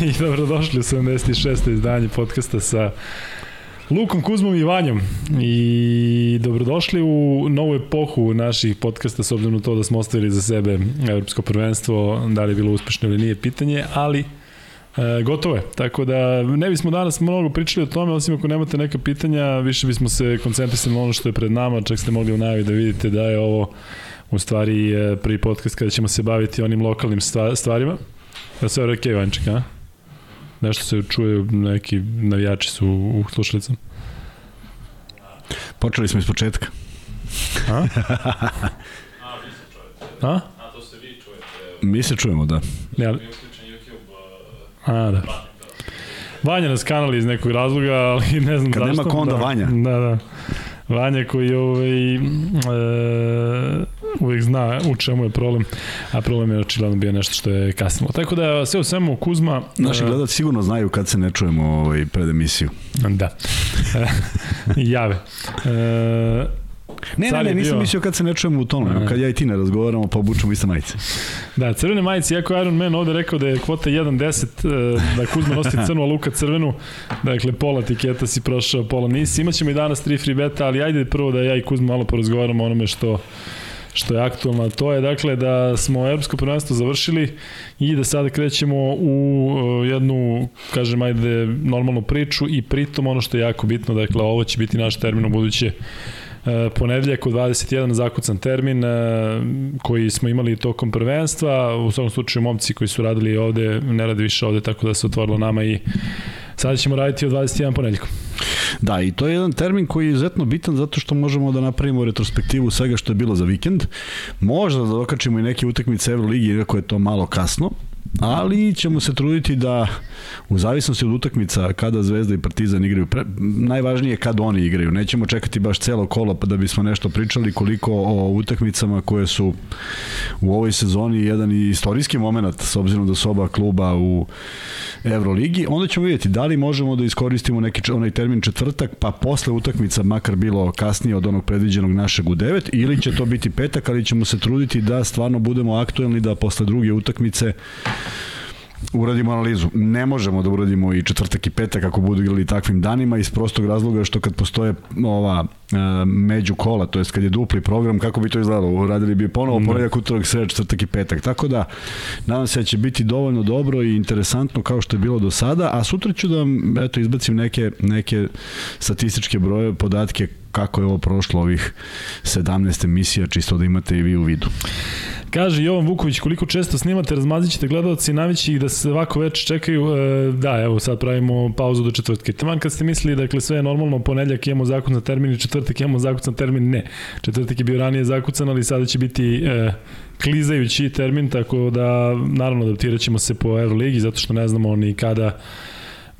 I dobrodošli u 76. izdanje podcasta sa Lukom Kuzmom i Vanjom i dobrodošli u novu epohu naših podcasta s obzirom na to da smo ostavili za sebe evropsko prvenstvo, da li je bilo uspešno ili nije pitanje, ali E, gotovo je, tako da ne bismo danas mnogo pričali o tome, osim ako nemate neka pitanja, više bismo se koncentrisali na ono što je pred nama, čak ste mogli u najavi da vidite da je ovo u stvari e, prvi podcast kada ćemo se baviti onim lokalnim stvarima. Da sve je okej, Vanček, a? Nešto se čuje, neki navijači su u slušalicama. Počeli smo iz početka. A? A? A to se vi čujete. Mi se čujemo, da. Ja, A, da. Vanja nas kanali iz nekog razloga, ali ne znam Kad zašto. nema konda da, Vanja. Da, da. Vanja koji ovaj, e, uvijek zna u čemu je problem, a problem je očigledno bio nešto što je kasnilo. Tako da sve u svemu Kuzma... Naši gledalci sigurno znaju kad se ne čujemo ovaj, pred emisiju. Da. Jave. E, Ne, ne, ne, nisam bio... mislio kad se ne čujemo u tome, nego kad ja i ti ne razgovaramo pa obučemo iste majice. Da, crvene majice, iako Iron Man ovde rekao da je kvota 1.10, da Kuzma nosi crnu, a Luka crvenu, dakle pola tiketa si prošao, pola nisi. Imaćemo i danas tri free beta, ali ajde prvo da ja i Kuzma malo porazgovaramo onome što što je aktualno, to je dakle da smo evropsko prvenstvo završili i da sada krećemo u jednu, kažem, ajde, normalnu priču i pritom ono što je jako bitno, dakle ovo će biti naš termin u buduće E, ponedeljak u 21 zakucan termin e, koji smo imali tokom prvenstva. U svakom slučaju momci koji su radili ovde ne rade više ovde tako da se otvorilo nama i sada ćemo raditi u 21 ponedeljkom. Da, i to je jedan termin koji je izuzetno bitan zato što možemo da napravimo retrospektivu svega što je bilo za vikend. Možda da dokačimo i neke utakmice Euroligi, iako je to malo kasno, ali ćemo se truditi da u zavisnosti od utakmica kada Zvezda i Partizan igraju, pre, najvažnije je kad oni igraju. Nećemo čekati baš celo kolo pa da bismo nešto pričali koliko o utakmicama koje su u ovoj sezoni jedan istorijski moment s obzirom da su oba kluba u Euroligi. Onda ćemo vidjeti da li možemo da iskoristimo neki onaj termin četvrtak pa posle utakmica makar bilo kasnije od onog predviđenog našeg u 9 ili će to biti petak, ali ćemo se truditi da stvarno budemo aktuelni da posle druge utakmice uradimo analizu. Ne možemo da uradimo i četvrtak i petak ako budu igrali takvim danima iz prostog razloga što kad postoje ova među kola, to jest kad je dupli program, kako bi to izgledalo? Uradili bi ponovo ponedjak, utorak, sred, četvrtak i petak. Tako da, nadam se da će biti dovoljno dobro i interesantno kao što je bilo do sada, a sutra ću da vam, eto, izbacim neke, neke statističke broje, podatke kako je ovo prošlo ovih 17 emisija, čisto da imate i vi u vidu. Kaže Jovan Vuković, koliko često snimate, razmazit ćete gledalci, navići ih da se ovako već čekaju. E, da, evo sad pravimo pauzu do četvrtke. Taman kad ste mislili, dakle sve je normalno, ponedljak imamo zakucan termin i četvrtak imamo zakucan termin, ne. Četvrtak je bio ranije zakucan, ali sada će biti e, klizajući termin, tako da naravno adaptirat ćemo se po Euroligi, zato što ne znamo ni kada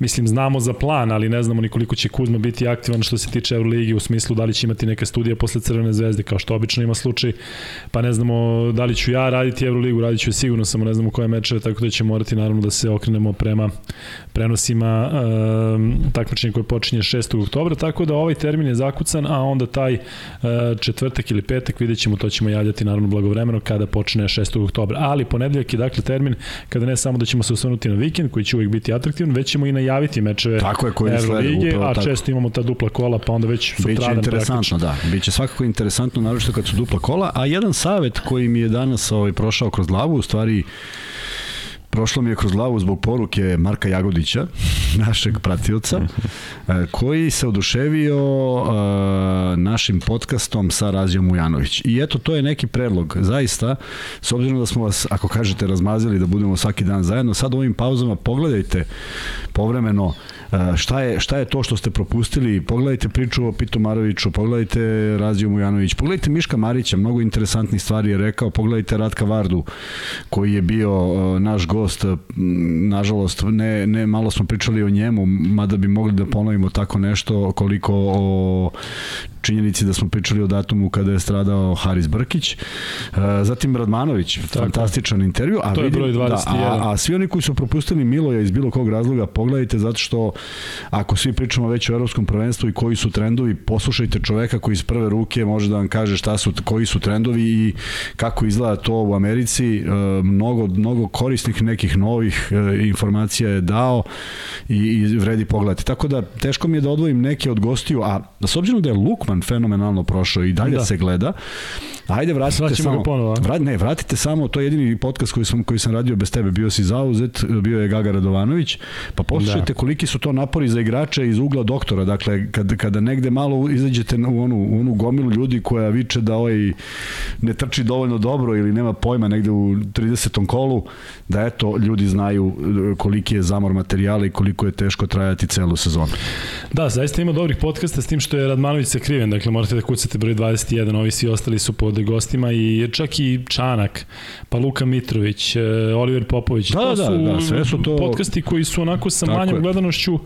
mislim, znamo za plan, ali ne znamo ni koliko će Kuzma biti aktivan što se tiče Euroligi u smislu da li će imati neka studija posle Crvene zvezde, kao što obično ima slučaj, pa ne znamo da li ću ja raditi Euroligu, radit ću je sigurno, samo ne znamo koje mečeve, tako da će morati naravno da se okrenemo prema prenosima um, takmičenja koje počinje 6. oktobra, tako da ovaj termin je zakucan, a onda taj uh, četvrtak ili petak vidjet ćemo, to ćemo javljati naravno blagovremeno kada počne 6. oktobra. Ali ponedeljak je dakle termin kada ne samo da ćemo se osvrnuti na vikend koji će uvijek biti atraktivan, već ćemo i najaviti mečeve tako je, koji Evrolige, a tako. često imamo ta dupla kola, pa onda već sutradan Biće interesantno, praktično. da. Biće svakako interesantno, naročito kad su dupla kola, a jedan savet koji mi je danas ovaj, prošao kroz glavu, u stvari prošlo mi je kroz glavu zbog poruke Marka Jagodića, našeg pratilca, e, koji se oduševio e, našim podcastom sa Razijom Ujanović. I eto, to je neki predlog, zaista, s obzirom da smo vas, ako kažete, razmazili da budemo svaki dan zajedno, sad u ovim pauzama pogledajte povremeno šta je, šta je to što ste propustili? Pogledajte priču o Pitu Maroviću, pogledajte Raziju Mujanović, pogledajte Miška Marića, mnogo interesantnih stvari je rekao, pogledajte Ratka Vardu, koji je bio naš gost, nažalost, ne, ne malo smo pričali o njemu, mada bi mogli da ponovimo tako nešto koliko o činjenici da smo pričali o datumu kada je stradao Haris Brkić. E, zatim Radmanović, Tako. fantastičan intervju. A to vidim, je broj 21. Da, a, a svi oni koji su propustili Miloja iz bilo kog razloga, pogledajte zato što ako svi pričamo već o evropskom prvenstvu i koji su trendovi, poslušajte čoveka koji iz prve ruke može da vam kaže šta su, koji su trendovi i kako izgleda to u Americi. E, mnogo, mnogo korisnih nekih novih e, informacija je dao i, i vredi pogledati. Tako da teško mi je da odvojim neke od gostiju, a s obzirom da je Lukman fenomenalno prošao i dalje da. se gleda, Ajde, vratite Svaćemo samo. Ponovo, vrat, ne, vratite samo, to je jedini podcast koji sam, koji sam radio bez tebe, bio si zauzet, bio je Gaga Radovanović, pa poslušajte da. koliki su to napori za igrače iz ugla doktora, dakle, kad, kada negde malo izađete u onu, u onu gomilu ljudi koja viče da ovaj ne trči dovoljno dobro ili nema pojma negde u 30. kolu, da eto, ljudi znaju koliki je zamor materijala i koliko je teško trajati celu sezonu. Da, zaista ima dobrih podcasta s tim što je Radmanović sakriven, dakle morate da kucate broj 21, ovi svi ostali su pod gostima i čak i Čanak, pa Luka Mitrović, e, Oliver Popović. Da, to da, su da, sve su to... podcasti koji su onako sa manjom gledanošću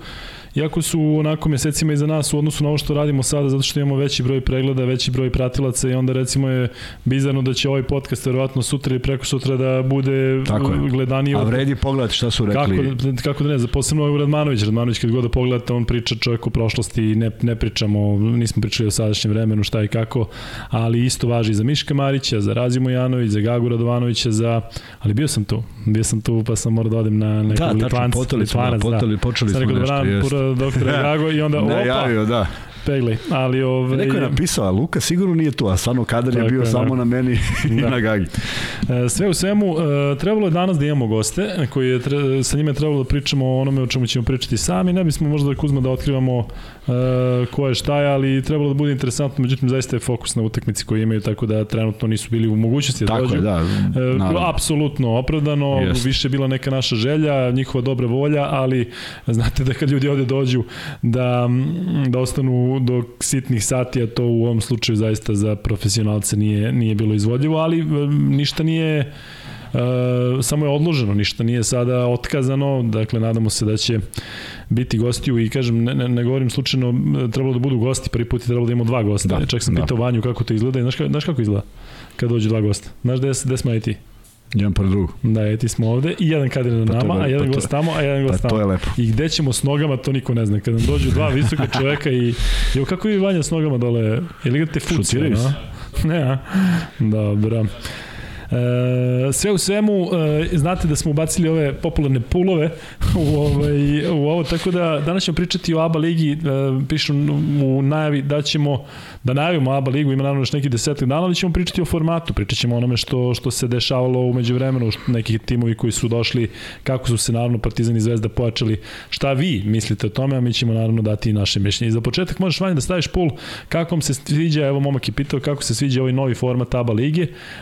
Iako su onako mesecima iza nas u odnosu na ovo što radimo sada, zato što imamo veći broj pregleda, veći broj pratilaca i onda recimo je bizarno da će ovaj podcast verovatno sutra ili preko sutra da bude Tako je. gledaniji. A vredi pogledati šta su rekli. Kako, kako da ne, za posebno je Radmanović. Radmanović kad god da pogledate, on priča čovjek u prošlosti i ne, ne pričamo, nismo pričali o sadašnjem vremenu šta i kako, ali isto važi za Miška Marića, za Razimo Janović, za Gagu Radovanovića, za, ali bio sam tu, bio sam tu pa sam morao da odem na neku da, Litvanc, potali smo, da, potali, počeli smo nešto, doktora Gago i onda opa. Najavio, da pegli, ali ove... Neko je napisao, a Luka sigurno nije tu, a stvarno kadar je bio je, samo da. na meni i da. na Gagi. E, sve u svemu, e, trebalo je danas da imamo goste, koji je, sa njima je trebalo da pričamo o onome o čemu ćemo pričati sami, ne bismo možda da Kuzma da otkrivamo E, ko je šta je, ali trebalo da bude interesantno, međutim zaista je fokus na utakmici koju imaju, tako da trenutno nisu bili u mogućnosti da tako dođu. Je, da, e, apsolutno opravdano, yes. više je bila neka naša želja, njihova dobra volja, ali znate da kad ljudi ovde dođu da, da ostanu do sitnih sati, a to u ovom slučaju zaista za profesionalce nije, nije bilo izvodljivo, ali e, ništa nije E, samo je odloženo, ništa nije sada otkazano, dakle nadamo se da će biti gostiju i kažem, ne, ne, ne govorim slučajno, trebalo da budu gosti, prvi put je trebalo da imamo dva gosta, da, čak sam da. pitao Vanju kako to izgleda i znaš, znaš kako izgleda kad dođu dva gosta, znaš gde, gde smo i ti? Jedan pored drugog. Da, eti smo ovde i jedan kadir na pa nama, a jedan pa gost tamo, a jedan gost pa tamo. To je lepo. I gde ćemo s nogama, to niko ne zna. Kad nam dođu dva visoka čoveka i... Jo, kako je Vanja s nogama dole? Ili igrate futsal? Šutiraju se. Ne, a? Dobro. E, sve u svemu, e, znate da smo ubacili ove popularne pulove u, ovaj, u ovo, tako da danas ćemo pričati o ABA ligi, e, pišu u najavi da ćemo da najavimo ABA ligu, ima naravno još neki desetak dana, ali ćemo pričati o formatu, pričat ćemo onome što, što se dešavalo umeđu vremenu, nekih timovi koji su došli, kako su se naravno Partizan i Zvezda pojačali, šta vi mislite o tome, a mi ćemo naravno dati i naše mišljenje. I za početak možeš vanje da staviš pul, kako se sviđa, evo momak je pitao kako se sviđa ovaj novi format ABA lige,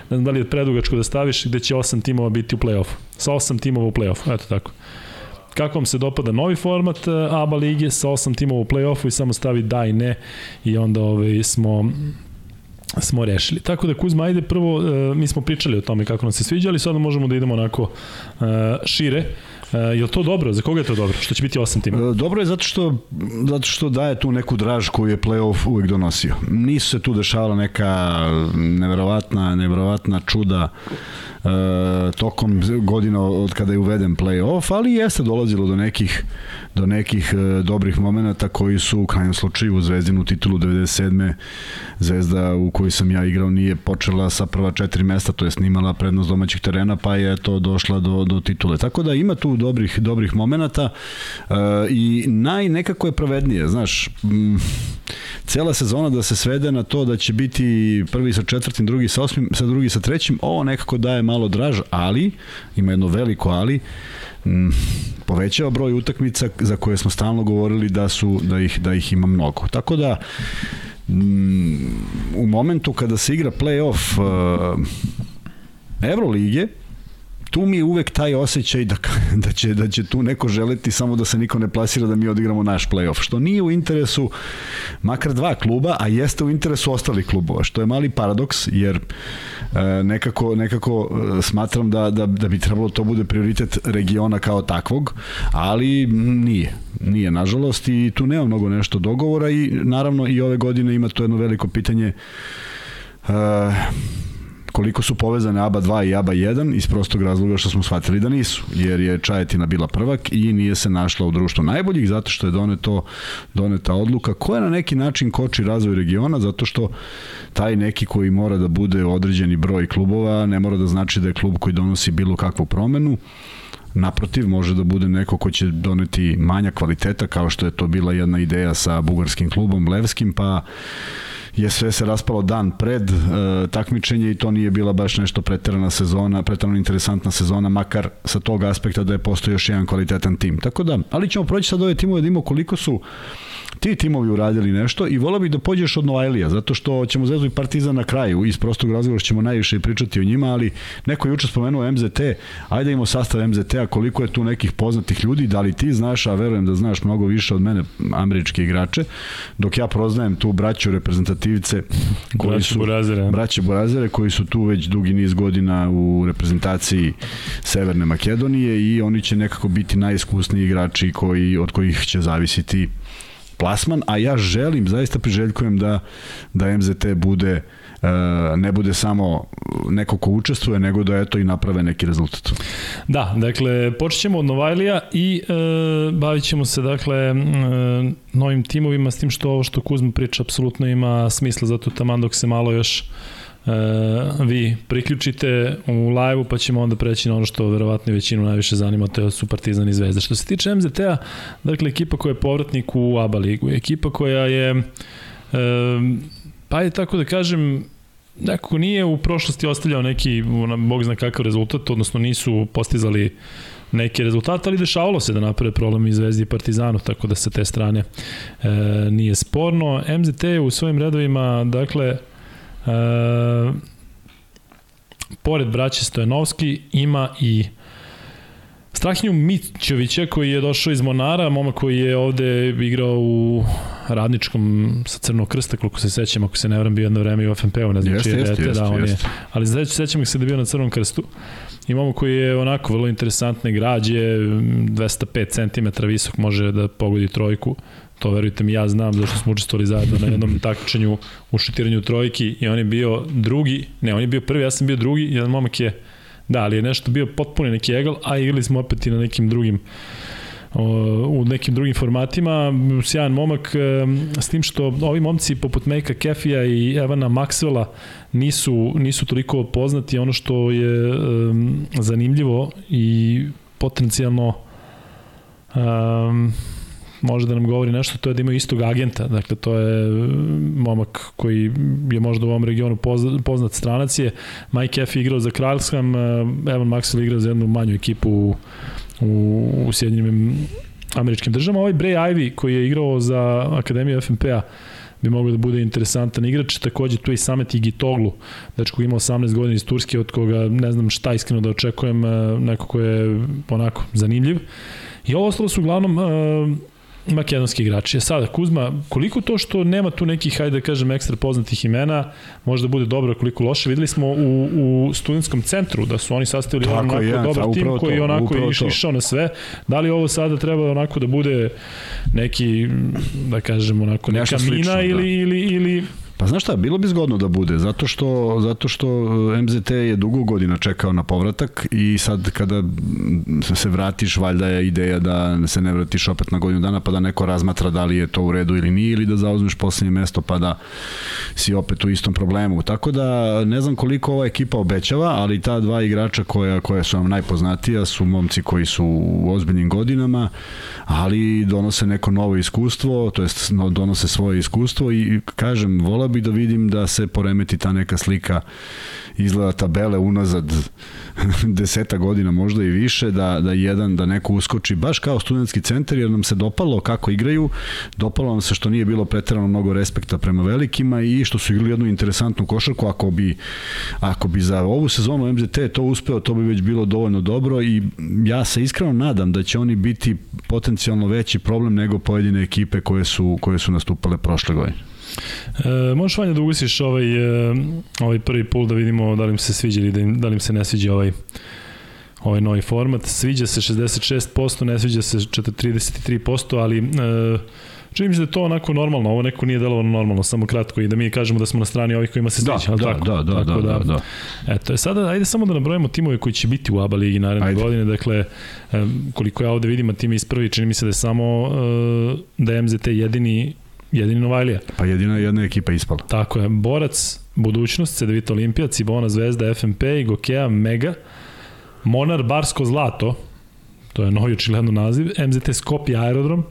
ne znam da li je predugačko da staviš, gde će osam timova biti u play-offu, sa osam timova u play-offu, eto tako. Kako vam se dopada novi format eh, ABA lige sa osam timova u play-offu i samo stavi da i ne i onda ovaj, smo smo rešili. Tako da Kuzma, ajde prvo, uh, mi smo pričali o tome kako nam se sviđa, ali sada možemo da idemo onako uh, šire. Uh, je to dobro? Za koga je to dobro? Što će biti osam tima? Dobro je zato što, zato što daje tu neku draž koju je playoff uvek donosio. Nisu se tu dešavala neka neverovatna, neverovatna čuda e, tokom godina od kada je uveden play-off, ali jeste dolazilo do nekih do nekih e, dobrih momenata koji su u krajnjem slučaju u Zvezdinu titulu 97. Zvezda u kojoj sam ja igrao nije počela sa prva četiri mesta, to je snimala prednost domaćih terena, pa je to došla do, do titule. Tako da ima tu dobrih, dobrih momenata e, i naj nekako je pravednije, znaš, m, cela sezona da se svede na to da će biti prvi sa četvrtim, drugi sa osmim, sa drugi sa trećim, ovo nekako daje malo draž, ali, ima jedno veliko ali, m, povećava broj utakmica za koje smo stalno govorili da su da ih da ih ima mnogo. Tako da m, u momentu kada se igra play-off uh, Evrolige, tu mi je uvek taj osjećaj da, da, će, da će tu neko želeti samo da se niko ne plasira da mi odigramo naš playoff, što nije u interesu makar dva kluba, a jeste u interesu ostalih klubova, što je mali paradoks, jer e, nekako, nekako e, smatram da, da, da bi trebalo to bude prioritet regiona kao takvog, ali nije. nije nažalost i tu nema mnogo nešto dogovora i naravno i ove godine ima to jedno veliko pitanje uh, koliko su povezane ABA 2 i ABA 1 iz prostog razloga što smo shvatili da nisu, jer je Čajetina bila prvak i nije se našla u društvu najboljih zato što je doneto, doneta odluka koja na neki način koči razvoj regiona zato što taj neki koji mora da bude određeni broj klubova ne mora da znači da je klub koji donosi bilo kakvu promenu. Naprotiv, može da bude neko ko će doneti manja kvaliteta, kao što je to bila jedna ideja sa bugarskim klubom Levskim, pa je sve se raspalo dan pred e, takmičenje i to nije bila baš nešto preterana sezona, preterano interesantna sezona, makar sa tog aspekta da je postoji još jedan kvalitetan tim. Tako da, ali ćemo proći sad ove timove da imamo koliko su ti timovi uradili nešto i volao bih da pođeš od Novajlija, zato što ćemo Zvezdu i Partizan na kraju, iz prostog razgovora ćemo najviše pričati o njima, ali neko je juče spomenuo MZT, ajde imamo sastav MZT-a, koliko je tu nekih poznatih ljudi, da li ti znaš, a verujem da znaš mnogo više od mene američke igrače, dok ja proznajem tu braću reprezentativce koji braće su Burazere. braće Burazere koji su tu već dugi niz godina u reprezentaciji Severne Makedonije i oni će nekako biti najiskusniji igrači koji od kojih će zavisiti plasman, a ja želim, zaista priželjkujem da, da MZT bude uh, ne bude samo neko ko učestvuje, nego da eto i naprave neki rezultat. Da, dakle, počet ćemo od Novajlija i e, bavit ćemo se, dakle, e, novim timovima, s tim što ovo što Kuzma priča apsolutno ima smisla, zato tamo dok se malo još e, vi priključite u live-u, pa ćemo onda preći na ono što verovatno većinu najviše zanima, to su Partizan i Zvezda. Što se tiče MZT-a, dakle, ekipa koja je povratnik u ABA ligu, ekipa koja je, e, pa je tako da kažem, nekako nije u prošlosti ostavljao neki, bog zna kakav rezultat, odnosno nisu postizali neke rezultate, ali dešavalo se da naprave problem i Zvezdi i Partizanu, tako da sa te strane e, nije sporno. MZT u svojim redovima, dakle, E, pored braće Stojanovski ima i Strahinju Mićovića koji je došao iz Monara, moma koji je ovde igrao u radničkom sa Crnog krsta, koliko se sećam, ako se ne vram bio jedno vreme i u FNP-u, ne znam jeste, jeste, jeste, da, on jeste. je, ali sećam se da je bio na Crnom krstu. Imamo koji je onako vrlo interesantne građe, 205 cm visok, može da pogodi trojku. To verujte mi, ja znam zašto smo učestvovali zajedno na jednom takmičenju u šutiranju trojki i on je bio drugi, ne, on je bio prvi, ja sam bio drugi, jedan momak je, da, ali je nešto bio potpuno neki egal, a igrali smo opet i na nekim drugim u nekim drugim formatima. Sjajan momak, s tim što ovi momci poput Mejka Kefija i Evana Maxwella nisu, nisu toliko poznati. Ono što je um, zanimljivo i potencijalno um, može da nam govori nešto, to je da imaju istog agenta, dakle to je mm, momak koji je možda u ovom regionu poznat stranac je, Mike F. igrao za Kralsham, eh, Evan Maxwell igrao za jednu manju ekipu u, u, u Sjedinjim američkim državama. Ovaj Bray Ivy koji je igrao za Akademiju FNP-a bi mogao da bude interesantan igrač. Takođe tu je i Samet Igitoglu, dečko ima 18 godina iz Turske, od koga ne znam šta iskreno da očekujem, eh, neko ko je onako zanimljiv. I ovo ostalo su uglavnom uh, makedonski igrači. Sada, Kuzma, koliko to što nema tu nekih, hajde da kažem, ekstra poznatih imena, možda bude dobro, koliko loše. Videli smo u, u studentskom centru da su oni sastavili Tako onako je, dobar tim koji je onako iš, išao na sve. Da li ovo sada treba onako da bude neki, da kažem, onako neka Nešto mina slično, ili, da. ili, ili Pa znaš šta, bilo bi zgodno da bude, zato što, zato što e, MZT je dugo godina čekao na povratak i sad kada se vratiš, valjda je ideja da se ne vratiš opet na godinu dana pa da neko razmatra da li je to u redu ili nije ili da zauzmeš poslednje mesto pa da si opet u istom problemu. Tako da ne znam koliko ova ekipa obećava, ali ta dva igrača koja, koja su vam najpoznatija su momci koji su u ozbiljnim godinama, ali donose neko novo iskustvo, to jest donose svoje iskustvo i kažem, vola bi da vidim da se poremeti ta neka slika izgleda tabele unazad deseta godina, možda i više, da, da jedan, da neko uskoči baš kao studentski centar, jer nam se dopalo kako igraju, dopalo nam se što nije bilo preterano mnogo respekta prema velikima i što su igrali jednu interesantnu košarku, ako bi, ako bi za ovu sezonu MZT to uspeo, to bi već bilo dovoljno dobro i ja se iskreno nadam da će oni biti potencijalno veći problem nego pojedine ekipe koje su, koje su nastupale prošle godine. E, možeš Vanja da ugasiš ovaj, e, ovaj prvi pul da vidimo da li im se sviđa ili da, im, da li im se ne sviđa ovaj ovaj novi format. Sviđa se 66%, ne sviđa se 33%, ali e, čini mi se da je to onako normalno, ovo neko nije delovano normalno, samo kratko i da mi kažemo da smo na strani ovih kojima se sviđa. Da, da, tako? da, da, tako da, da, da. Eto, sada ajde samo da nabrojimo timove koji će biti u ABA ligi naredne ajde. godine, dakle, koliko ja ovde vidim, a tim iz prvi, čini mi se da je samo da je MZT jedini jedini Novajlija. Pa jedina jedna ekipa ispala. Tako je. Borac, budućnost, Cedevita Olimpija, Cibona Zvezda, FNP, Gokea, Mega, Monar, Barsko Zlato, to je novi očigledno naziv, MZT Skopje Aerodrom,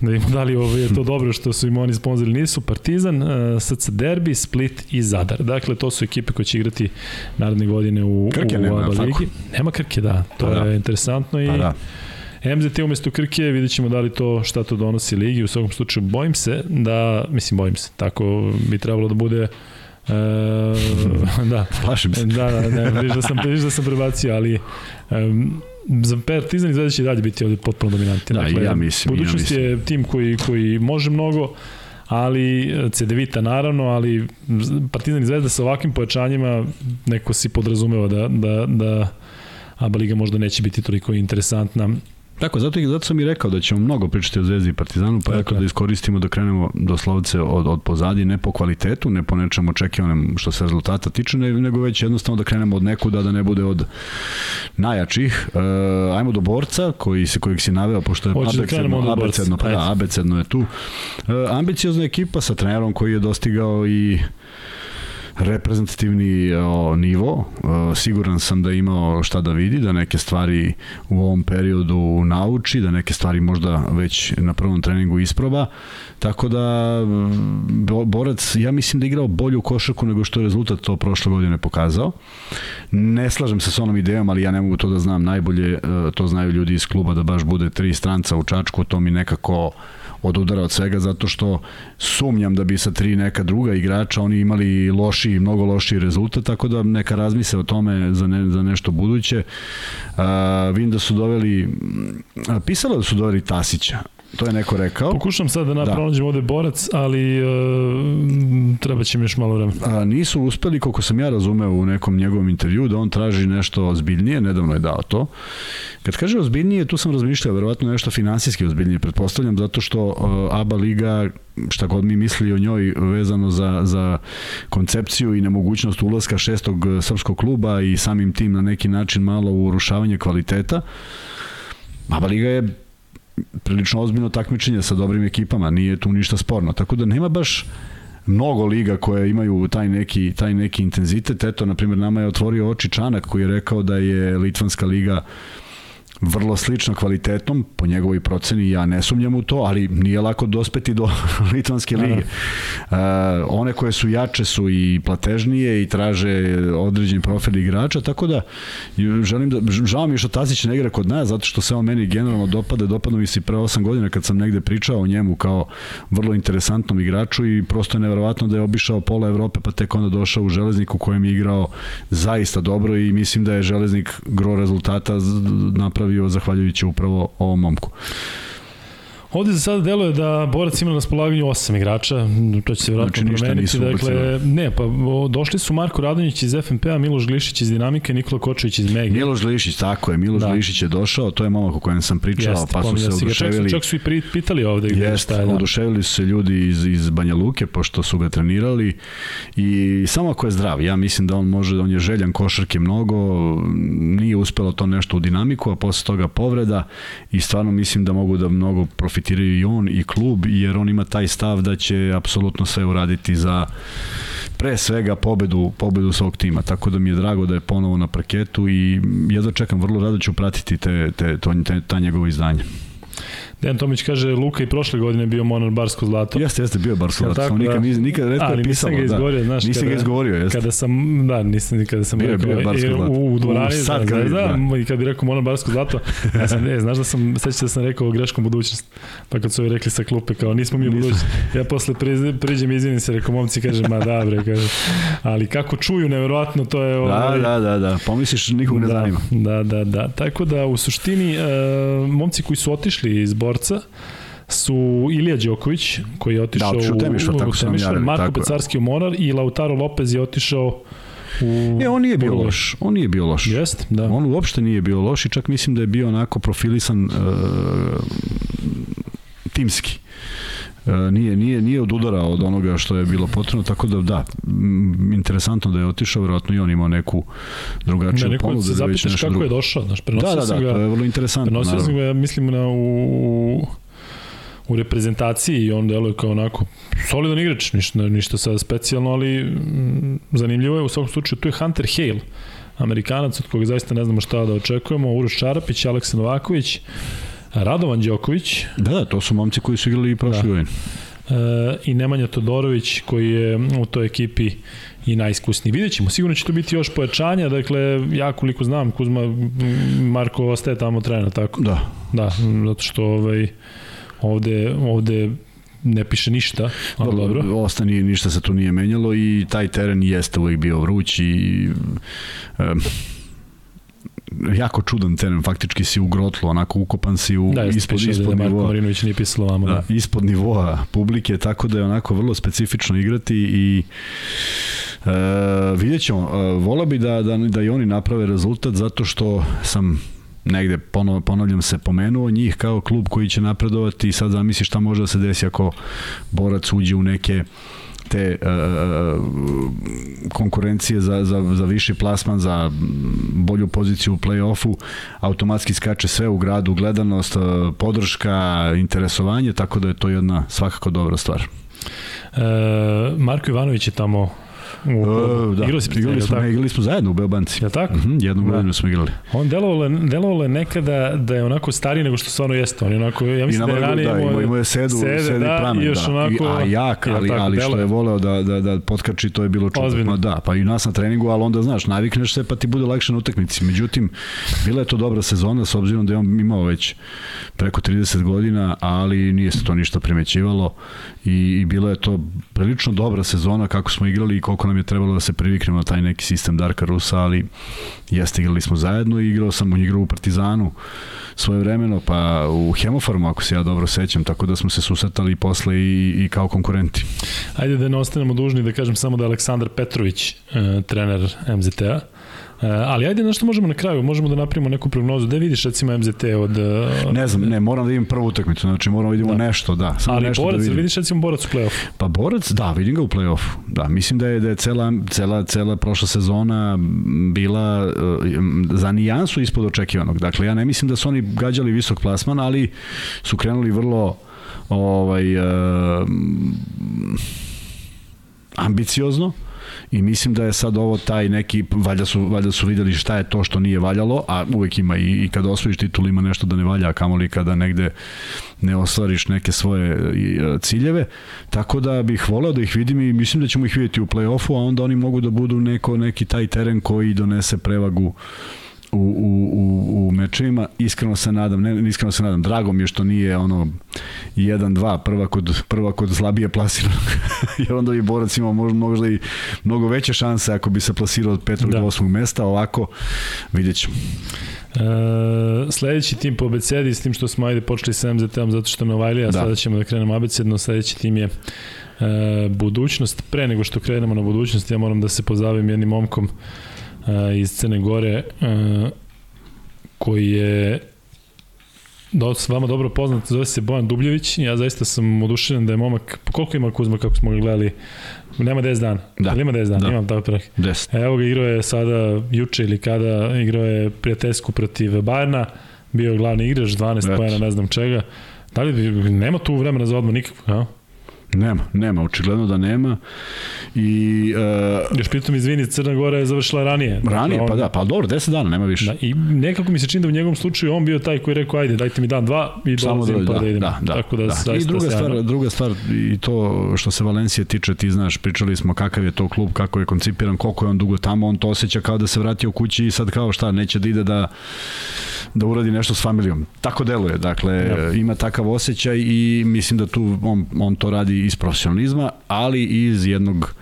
da vidimo da li ovo je to dobro što su im oni sponzori nisu, Partizan, uh, SC Derbi, Split i Zadar. Dakle, to su ekipe koje će igrati naredne godine u, Krke u nema, ABA ligi. Nema Krke, da. To Pa da. je interesantno i Pa da. MZT umesto Krke, vidjet ćemo da li to šta to donosi ligi. U svakom slučaju, bojim se da, mislim, bojim se, tako bi trebalo da bude E, da. Plašim se. Da, da, ne, vidiš da sam, vidiš da sam prebacio, ali um, za Partizan i Zvezda će dalje biti ovde potpuno dominanti. Da, i ja mislim, i ja budućnost mislim. je tim koji, koji može mnogo, ali CDVita naravno, ali Partizan i Zvezda sa ovakvim pojačanjima neko si podrazumeva da, da, da ABA Liga možda neće biti toliko interesantna Tako, zato, zato sam i rekao da ćemo mnogo pričati o Zvezdi i Partizanu, pa je. da iskoristimo da krenemo doslovce od, od pozadi, ne po kvalitetu, ne po nečem očekivanem što se rezultata tiče, ne- nego već jednostavno da krenemo od nekuda, da ne bude od najjačih. E, ajmo do borca, koji se, kojeg si naveo, pošto je da od borca? abecedno, pa da, abecedno je tu. E, ambiciozna ekipa sa trenerom koji je dostigao i reprezentativni o, nivo. O, siguran sam da je imao šta da vidi, da neke stvari u ovom periodu nauči, da neke stvari možda već na prvom treningu isproba. Tako da Bo- Borac, ja mislim da je igrao bolju košarku nego što je rezultat to prošle godine pokazao. Ne slažem se s onom idejom, ali ja ne mogu to da znam najbolje, e, to znaju ljudi iz kluba da baš bude tri stranca u Čačku, to mi nekako od udara od svega zato što sumnjam da bi sa tri neka druga igrača oni imali lošiji, mnogo lošiji rezultat, tako da neka razmise o tome za, ne, za nešto buduće. A, vidim da su doveli, pisalo da su doveli Tasića, to je neko rekao. Pokušam sad da, Da. da. ovde borac, ali uh, treba će mi još malo vremena. A, nisu uspeli, koliko sam ja razumeo u nekom njegovom intervju, da on traži nešto ozbiljnije, nedavno je dao to. Kad kaže ozbiljnije, tu sam razmišljao, verovatno nešto finansijski ozbiljnije, pretpostavljam, zato što uh, ABA Liga, šta god mi misli o njoj vezano za, za koncepciju i nemogućnost ulaska šestog uh, srpskog kluba i samim tim na neki način malo urušavanje kvaliteta, ABA Liga je prilično ozbiljno takmičenje sa dobrim ekipama, nije tu ništa sporno. Tako da nema baš mnogo liga koje imaju taj neki, taj neki intenzitet. Eto, na primjer, nama je otvorio oči Čanak koji je rekao da je Litvanska liga vrlo slično kvalitetom, po njegovoj proceni ja ne sumnjam u to, ali nije lako dospeti do Litvanske lige. Uh, one koje su jače su i platežnije i traže određen profil igrača, tako da želim da, žao mi je što Tasić ne igra kod nas, zato što se on meni generalno dopada, dopadno mi se pre 8 godina kad sam negde pričao o njemu kao vrlo interesantnom igraču i prosto je neverovatno da je obišao pola Evrope pa tek onda došao u Železnik u kojem je igrao zaista dobro i mislim da je Železnik gro rezultata z- napravio zahvaljujući upravo ovom momku. Ovde za sada deluje da Borac ima na raspolaganju osam igrača, to će se vjerojatno Znači, promeniti. Dakle, ne, pa došli su Marko Radonjić iz FNP-a, Miloš Glišić iz Dinamike, Nikola Kočević iz Megi. Miloš Glišić, tako je, Miloš Da. Glišić je došao, to je momak o kojem sam pričao, Jeste, pa su se oduševili. čak su i pitali ovde gde Jeste, šta je. Da. oduševili su se ljudi iz, iz Banja Luke, pošto su ga trenirali i samo ako je zdrav, ja mislim da on može, on je željan košarke mnogo, nije uspelo to nešto u dinamiku, a posle toga povreda i stvarno mislim da mogu da mnogo profitiraju i on i klub, jer on ima taj stav da će apsolutno sve uraditi za pre svega pobedu, pobedu svog tima, tako da mi je drago da je ponovo na parketu i jedva čekam, vrlo rado ću pratiti te, te, to, te, ta njegova izdanja. Dejan Tomić kaže, Luka i prošle godine bio Monar Barsko zlato. Jeste, jeste, bio Jel tako, samo nikad, da? nikad, nikad redko Ali je nisam pisalo. ga izgovorio, znaš, Nisam ga kada- izgovorio, jeste. Kada sam, da, nisam nikada sam Bio rekao, bio je Barsko jer zlato. u, u dvorani, U, sad da, da, da, i kad bi rekao Monar Barsko zlato, ja sam, ne, znaš da sam, sećam se da sam rekao greškom budućnost, pa kad su ovi rekli sa klupe, kao nismo mi budućnost, ja posle priđem izvinim se, rekao momci, kaže, ma da, bre, kaže, ali kako čuju, neverovatno, to je... Da, ovaj, da, da, da, pomisliš nikog ne da, zanima. Da, da, da. Tako da u suštini e, momci koji su otišli iz borca su Ilija Đoković koji je otišao Da, otišao u Temišvar, su nam Temišvar, Marko tako je. Pecarski u Monar i Lautaro Lopez je otišao u E, on nije bio loš. On nije bio loš. Jeste, da. On uopšte nije bio loš i čak mislim da je bio onako profilisan uh, timski. Uh, nije, nije, nije odudarao od onoga što je bilo potrebno, tako da da, m, interesantno da je otišao, verovatno i on imao neku drugačiju Da, neko ponudu. da zapitaš nešto kako drugo. je došao, znaš, prenosio Da, da, da, sam ga, to je vrlo interesantno. prenosio sam naravno. ga, mislim, na, u, u reprezentaciji i on deluje kao onako solidan igrač, ništa, ništa sada specijalno, ali mm, zanimljivo je u svakom slučaju, tu je Hunter Hale, Amerikanac od koga zaista ne znamo šta da očekujemo, Uroš Čarapić, Aleksa Novaković, Radovan Đoković, Da, da, to su momci koji su igrali i prošle Da. godine. e, i Nemanja Todorović koji je u toj ekipi i najiskusniji. Vidjet ćemo, sigurno će to biti još pojačanja, dakle, ja koliko znam, Kuzma, Marko ostaje tamo trajno, tako? Da, Da, zato što ovaj, ovde, ovde ne piše ništa, ali dobro. Ostani, ništa se tu nije menjalo i taj teren jeste uvijek bio vruć i um, jako čudan teren, faktički si u grotlu, onako ukopan si u, Da, ispod, ispod da nivoa. Marinović nije pisalo vamo. Da. Da, ispod nivoa publike, tako da je onako vrlo specifično igrati i e, vidjet ćemo. E, vola bi da, da, da i oni naprave rezultat zato što sam negde ponov, ponavljam se pomenuo njih kao klub koji će napredovati i sad zamisli šta može da se desi ako borac uđe u neke te uh, konkurencije za, za, za viši plasman, za bolju poziciju u play-offu, automatski skače sve u gradu, gledanost, uh, podrška, interesovanje, tako da je to jedna svakako dobra stvar. E, Marko Ivanović je tamo u Uh, da, igrali igrali, smo, tako? igrali smo zajedno u Beobanci. Je tako? Uh -huh, jednu Da. godinu smo igrali. On delovalo, je- delovalo je nekada da je onako stariji nego što stvarno jeste. On je onako, ja mislim da je ranije da, imao, imao je sedu, sede, sedi da, pramen, još da. onako, I, a jak, ja, ali, tako, ali što je voleo da, da, da potkači, to je bilo čudno. Ma da, pa i nas na treningu, ali onda znaš, navikneš se pa ti bude lakše na utakmici. Međutim, bila je to dobra sezona s obzirom da je on imao već preko 30 godina, ali nije se to ništa primećivalo i, i bila je to prilično dobra sezona kako smo igrali i koliko nam je trebalo da se priviknemo na taj neki sistem Darka Rusa, ali jeste igrali smo zajedno i igrao sam igrao u Partizanu svoje vremeno, pa u Hemofarmu, ako se ja dobro sećam, tako da smo se susretali posle i, i kao konkurenti. Ajde da ne ostanemo dužni da kažem samo da je Aleksandar Petrović e, trener MZT-a. E, ali ajde na što možemo na kraju, možemo da napravimo neku prognozu. Da vidiš recimo MZT od... E, Ne znam, ne, moram da vidim prvu utakmicu, znači moramo da vidimo Da. nešto, da. Samo ali nešto borac, da da vidim. vidiš recimo borac u play-offu. Pa borac, da, vidim ga u play-offu. Da, mislim da je da je cela cela cela prošla sezona bila uh, za nijansu ispod očekivanog. Dakle ja ne mislim da su oni gađali visok plasman, ali su krenuli vrlo ovaj uh, ambiciozno i mislim da je sad ovo taj neki valjda su valjda su videli šta je to što nije valjalo, a uvek ima i, i kada osvojiš titul ima nešto da ne valja, a kamoli kada negde ne ostvariš neke svoje e, ciljeve. Tako da bih voleo da ih vidim i mislim da ćemo ih vidjeti u plej-ofu, a onda oni mogu da budu neko neki taj teren koji donese prevagu u, u, u, u mečevima. Iskreno se nadam, ne, iskreno se nadam, drago mi je što nije ono 1-2 prva kod, prva kod slabije plasiranog, jer onda bi borac imao možda, možda i mnogo veće šanse ako bi se plasirao od petog Da. do osmog mesta, ovako vidjet ćemo. E, sledeći tim po abecedi, s tim što smo ajde počeli sa MZT-om zato što Novajlija, Da. da. sada ćemo da krenemo abecedno, sledeći tim je e, budućnost. Pre nego što krenemo na budućnost, ja moram da se pozavim jednim momkom iz Crne Gore, e, koji je do, s vama dobro poznat, zove se Bojan Dubljević. Ja zaista sam oduševljen da je momak, koliko ima Kuzma kako smo ga gledali? Nema 10 dana. Da. Ali ima 10 dana, Da. imam tako prek. Deset. E, Evo ga, igrao je sada, juče ili kada, igrao je prijateljsku protiv Bajerna, bio je glavni igrač, 12 Eto. pojena, ne znam čega. Da li, bi- nema tu vremena za odmor nikakvog, a? Nema, nema, očigledno da nema. I uh, Još pritom, izvini, Crna Gora je završila ranije. Dakle, ranije, on- pa da, pa dobro, 10 dana, nema više. Da, I nekako mi se čini da u njegovom slučaju on bio taj koji je rekao, ajde, dajte mi dan, dva i dolazim da, pa da, da, idemo. da, da, Tako da, da. I druga sjajno. stvar, druga stvar i to što se Valencije tiče, ti znaš, pričali smo kakav je to klub, kako je koncipiran, koliko je on dugo tamo, on to osjeća kao da se vratio kući i sad kao šta, neće da ide da da uradi nešto s familijom. Tako deluje, dakle, Da. ima takav osjećaj i mislim da tu on, on to radi iz profesionalizma, ali i iz jednog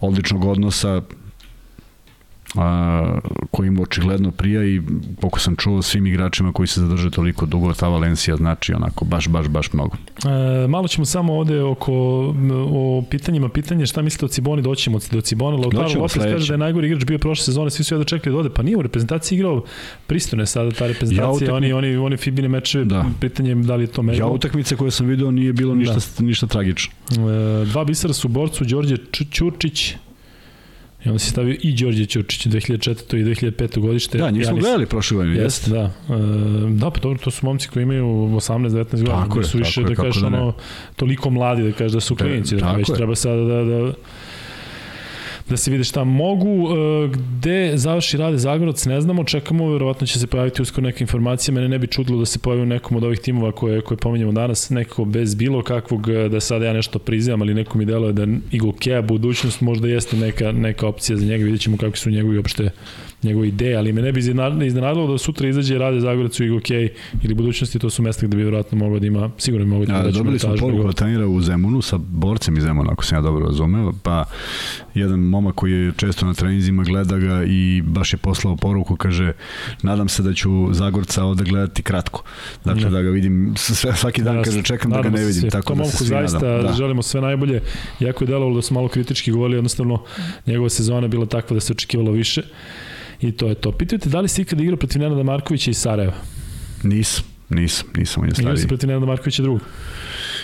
odličnog odnosa a, koji im očigledno prija i koliko sam čuo svim igračima koji se zadrže toliko dugo, ta Valencija znači onako baš, baš, baš mnogo. E, malo ćemo samo ovde oko o pitanjima, pitanje šta mislite o Ciboni, doćemo do Cibona, Lautaro Lopez kaže da je najgori igrač bio prošle sezone, svi su jedno čekali da ode, pa nije u reprezentaciji igrao pristojno je sada ta reprezentacija, ja utakmi... oni, oni, oni Fibine mečeve, da. pitanje da li je to mega. Ja utakmice koje sam video nije bilo ništa, da. ništa tragično. E, dva bisera su borcu, Đorđe Ćurčić, I onda se stavio i Đorđe Ćurčić 2004. i 2005. godište. Da, njih smo ja gledali prošle godine. Jeste, da. E, da, pa dobro, to su momci koji imaju 18-19 godina. Tako je, su više, tako da kažeš, da ono, toliko mladi, da kažeš da su klinici. Da, već je. treba sada da, da, da se vide šta mogu. E, gde završi rade Zagoroc, ne znamo, čekamo, verovatno će se pojaviti uskoro neka informacija, mene ne bi čudilo da se pojavi u nekom od ovih timova koje, koje pominjamo danas, nekako bez bilo kakvog, e, da sada ja nešto prizivam, ali neko mi deluje da Igo Kea budućnost možda jeste neka, neka opcija za njega, vidjet ćemo kakvi su njegovi opšte njegove ideje, ali me ne bi iznenadilo da sutra izađe rade Zagorac u IGOK ili budućnosti, to su mesta gde bi vjerojatno moglo da ima, sigurno bi moglo da, da Dobili smo poruku da trenira u Zemunu sa borcem iz Zemuna, ako sam ja dobro razumeo, pa jedan momak koji je često na treninzima gleda ga i baš je poslao poruku, kaže, nadam se da ću Zagorca ovde gledati kratko. Dakle, da, da ga vidim sve, svaki dan, kaže, čekam da ga ne vidim. Tako da se zaista nadam. Da. želimo sve najbolje. Jako je delovalo da su malo kritički govorili, jednostavno njegova sezona bila takva da se očekivalo više. I to je to. Pitajte da li si ikada igrao protiv Nenada Markovića iz Sarajeva? Nisam, nisam, nisam on je stariji. Igrao si protiv Nenada Markovića drugog?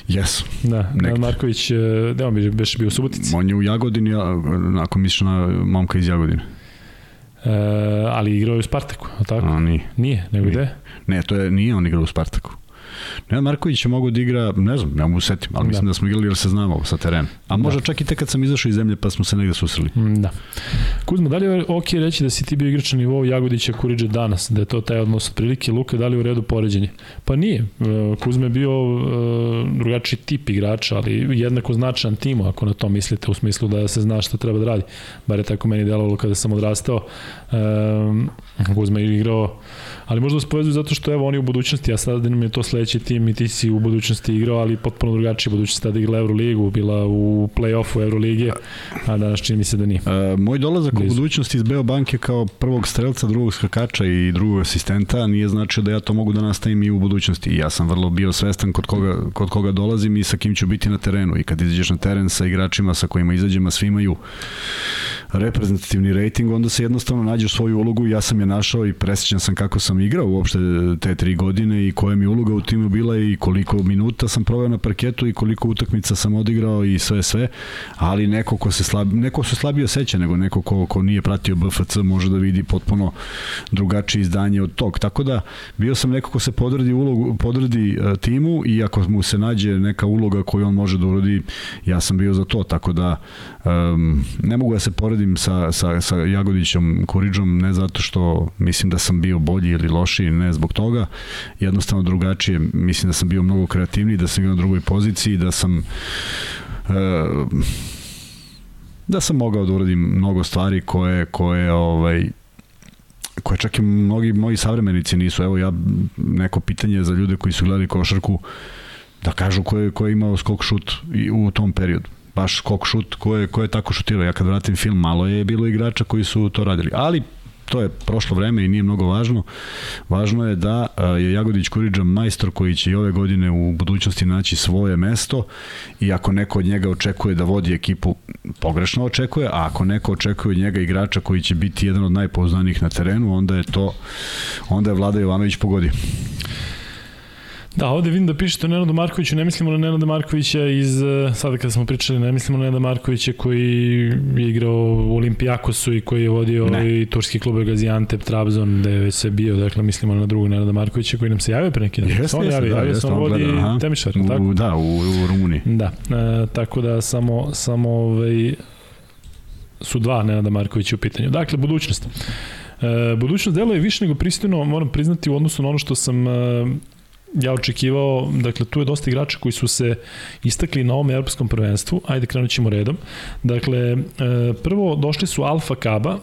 Jesu. Da, Nenad Marković, gde on bi beš bio u Subotici? On je u Jagodini, ako misliš na momka iz Jagodine. E, ali igrao je u Spartaku, tako? A, nije. Nije, nego gde? Ne, to je, nije on igrao u Spartaku. Nenad Marković je mogao da igra, ne znam, ne mogu setim, ali da. mislim da smo igrali jer se znamo sa terena. A možda da. čak i tek kad sam izašao iz zemlje pa smo se negde susreli. Mm, da. Kuzma, da li je ok reći da si ti bio igrač na nivou Jagodića Kuriđe danas, da je to taj odnos otprilike, Luka, da li u redu poređenje? Pa nije. E, Kuzma je bio e, drugačiji tip igrača, ali jednako značajan timu, ako na to mislite, u smislu da se zna šta treba da radi. Bar je tako meni delovalo kada sam odrastao. Kuzma je igrao ali možda se povezuju zato što evo oni u budućnosti, a sada nam je to sledeći tim i ti si u budućnosti igrao, ali potpuno drugačije budućnosti, tada igrala Euroligu, bila u play-offu Euroligije, a danas čini mi se da nije. E, moj dolazak Blizu. u budućnosti iz Beobanke kao prvog strelca, drugog skakača i drugog asistenta nije značio da ja to mogu da nastavim i u budućnosti. Ja sam vrlo bio svestan kod koga, kod koga dolazim i sa kim ću biti na terenu i kad izađeš na teren sa igračima sa kojima izađemo, svi imaju reprezentativni rating, onda se jednostavno nađe u svoju ulogu ja sam je našao i presjećan sam kako sam igrao uopšte te tri godine i koja mi uloga u timu bila i koliko minuta sam proveo na parketu i koliko utakmica sam odigrao i sve sve, ali neko ko se slab, neko se slabije seća nego neko ko, ko nije pratio BFC može da vidi potpuno drugačije izdanje od tog. Tako da bio sam neko ko se podredi ulogu, podredi uh, timu i ako mu se nađe neka uloga koju on može da urodi, ja sam bio za to. Tako da um, ne mogu da se poredim sa, sa, sa Jagodićom Kuriđom, ne zato što mislim da sam bio bolji ili lošiji, ne zbog toga, jednostavno drugačije, mislim da sam bio mnogo kreativniji, da sam bio na drugoj poziciji, da sam uh, da sam mogao da uradim mnogo stvari koje, koje ovaj, koje čak i mnogi moji savremenici nisu. Evo ja, neko pitanje za ljude koji su gledali košarku, da kažu ko je, ko je imao skok šut u tom periodu baš skok šut ko je, ko je tako šutirao. Ja kad vratim film, malo je bilo igrača koji su to radili. Ali to je prošlo vreme i nije mnogo važno. Važno je da je Jagodić Kuriđa majstor koji će i ove godine u budućnosti naći svoje mesto i ako neko od njega očekuje da vodi ekipu, pogrešno očekuje, a ako neko očekuje od njega igrača koji će biti jedan od najpouzdanijih na terenu, onda je to onda je Vlada Jovanović pogodio. Da, ovde vidim da pišete o Nenadu Markoviću, ne mislimo na Nenada Markovića iz, e, sada kada smo pričali, ne mislimo na Nenada Markovića koji je igrao u Olimpijakosu i koji je vodio ne. i turski klub Gaziantep, Trabzon, gde je već se bio, dakle mislimo na drugog Nenada Markovića koji nam se javio pre neki dan. Jeste, jeste, javi, da, javio se, on vodi Temišvar, tako? Da, u, u Rumuniji. Da, e, tako da samo, samo ovaj, su dva Nenada Markovića u pitanju. Dakle, budućnost. E, budućnost delo je više nego pristojno, moram priznati, u odnosu na ono što sam e, ja očekivao, dakle tu je dosta igrača koji su se istakli na ovom evropskom prvenstvu, ajde krenut ćemo redom. Dakle, e, prvo došli su Alfa Kaba,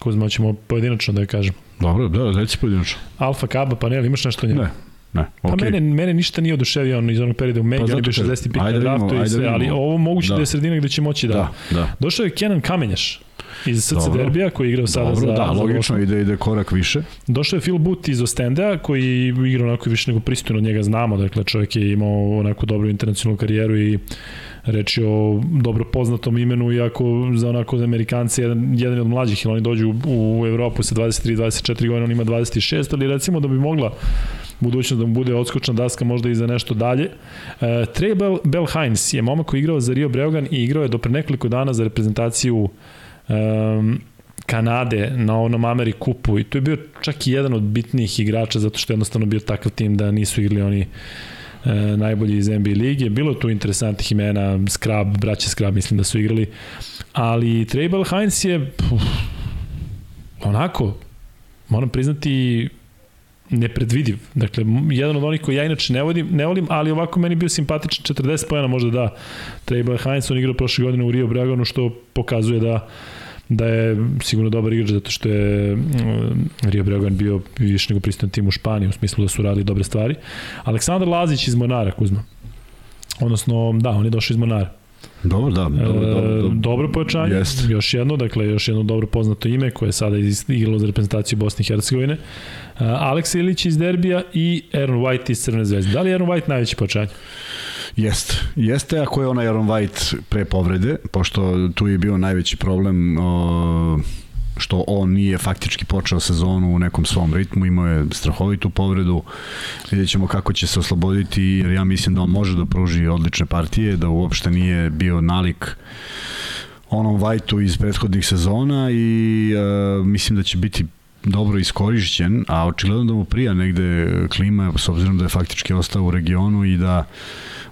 ko ćemo pojedinačno da je kažem. Dobro, da, reći pojedinačno. Alfa Kaba, pa ne, imaš nešto njega? Ne, Ne, okay. Pa mene, mene ništa nije oduševio on iz onog perioda u Megi, pa oni bi 65 na draftu i sve, ali ovo moguće da. da je sredina gde će moći da. da, da. Došao je Kenan Kamenjaš, iz SC Dobro. Derbija koji je igrao sada Dobro, za... da, za logično ide, ide korak više. Došao je Phil Booth iz Ostendea koji igra onako više nego pristojno od njega znamo, dakle čovjek je imao onako dobru internacionalnu karijeru i reč je o dobro poznatom imenu, iako za onako za Amerikanci jedan, jedan od mlađih, ili oni dođu u, u Evropu sa 23-24 godina, on ima 26, ali recimo da bi mogla budućnost da mu bude odskočna daska možda i za nešto dalje. E, Trey Bell, Bell Hines je momak koji igrao za Rio Breogan i igrao je do pre nekoliko dana za reprezentaciju um, Kanade na onom Ameri kupu i to je bio čak i jedan od bitnijih igrača zato što je jednostavno bio takav tim da nisu igrali oni e, najbolji iz NBA lige. Bilo tu interesantnih imena, Skrab, braće Skrab mislim da su igrali, ali Trebal Heinz je puf, onako, moram priznati, nepredvidiv. Dakle, jedan od onih koji ja inače ne volim, ne volim ali ovako meni bio simpatičan, 40 pojena možda da. Trebal Heinz, on igrao prošle godine u Rio Braganu, što pokazuje da da je sigurno dobar igrač zato što je Rio Breogan bio više nego pristojan tim u Španiji u smislu da su radili dobre stvari. Aleksandar Lazić iz Monara, Kuzma. Odnosno, da, on je došao iz Monara. Dobro, da. Dobro, dobro, dobro, dobro pojačanje. Jest. Još jedno, dakle, još jedno dobro poznato ime koje je sada igralo za reprezentaciju Bosne i Hercegovine. Aleksa Ilić iz Derbija i Aaron White iz Crvene zvezde. Da li je Aaron White najveći pojačanje? Jeste. Jeste, ako je onaj Aaron White pre povrede, pošto tu je bio najveći problem o, što on nije faktički počeo sezonu u nekom svom ritmu, imao je strahovitu povredu, vidjet ćemo kako će se osloboditi, jer ja mislim da on može da pruži odlične partije, da uopšte nije bio nalik onom Whiteu iz prethodnih sezona i e, mislim da će biti dobro iskorišćen, a očigledno da mu prija negde klima, s obzirom da je faktički ostao u regionu i da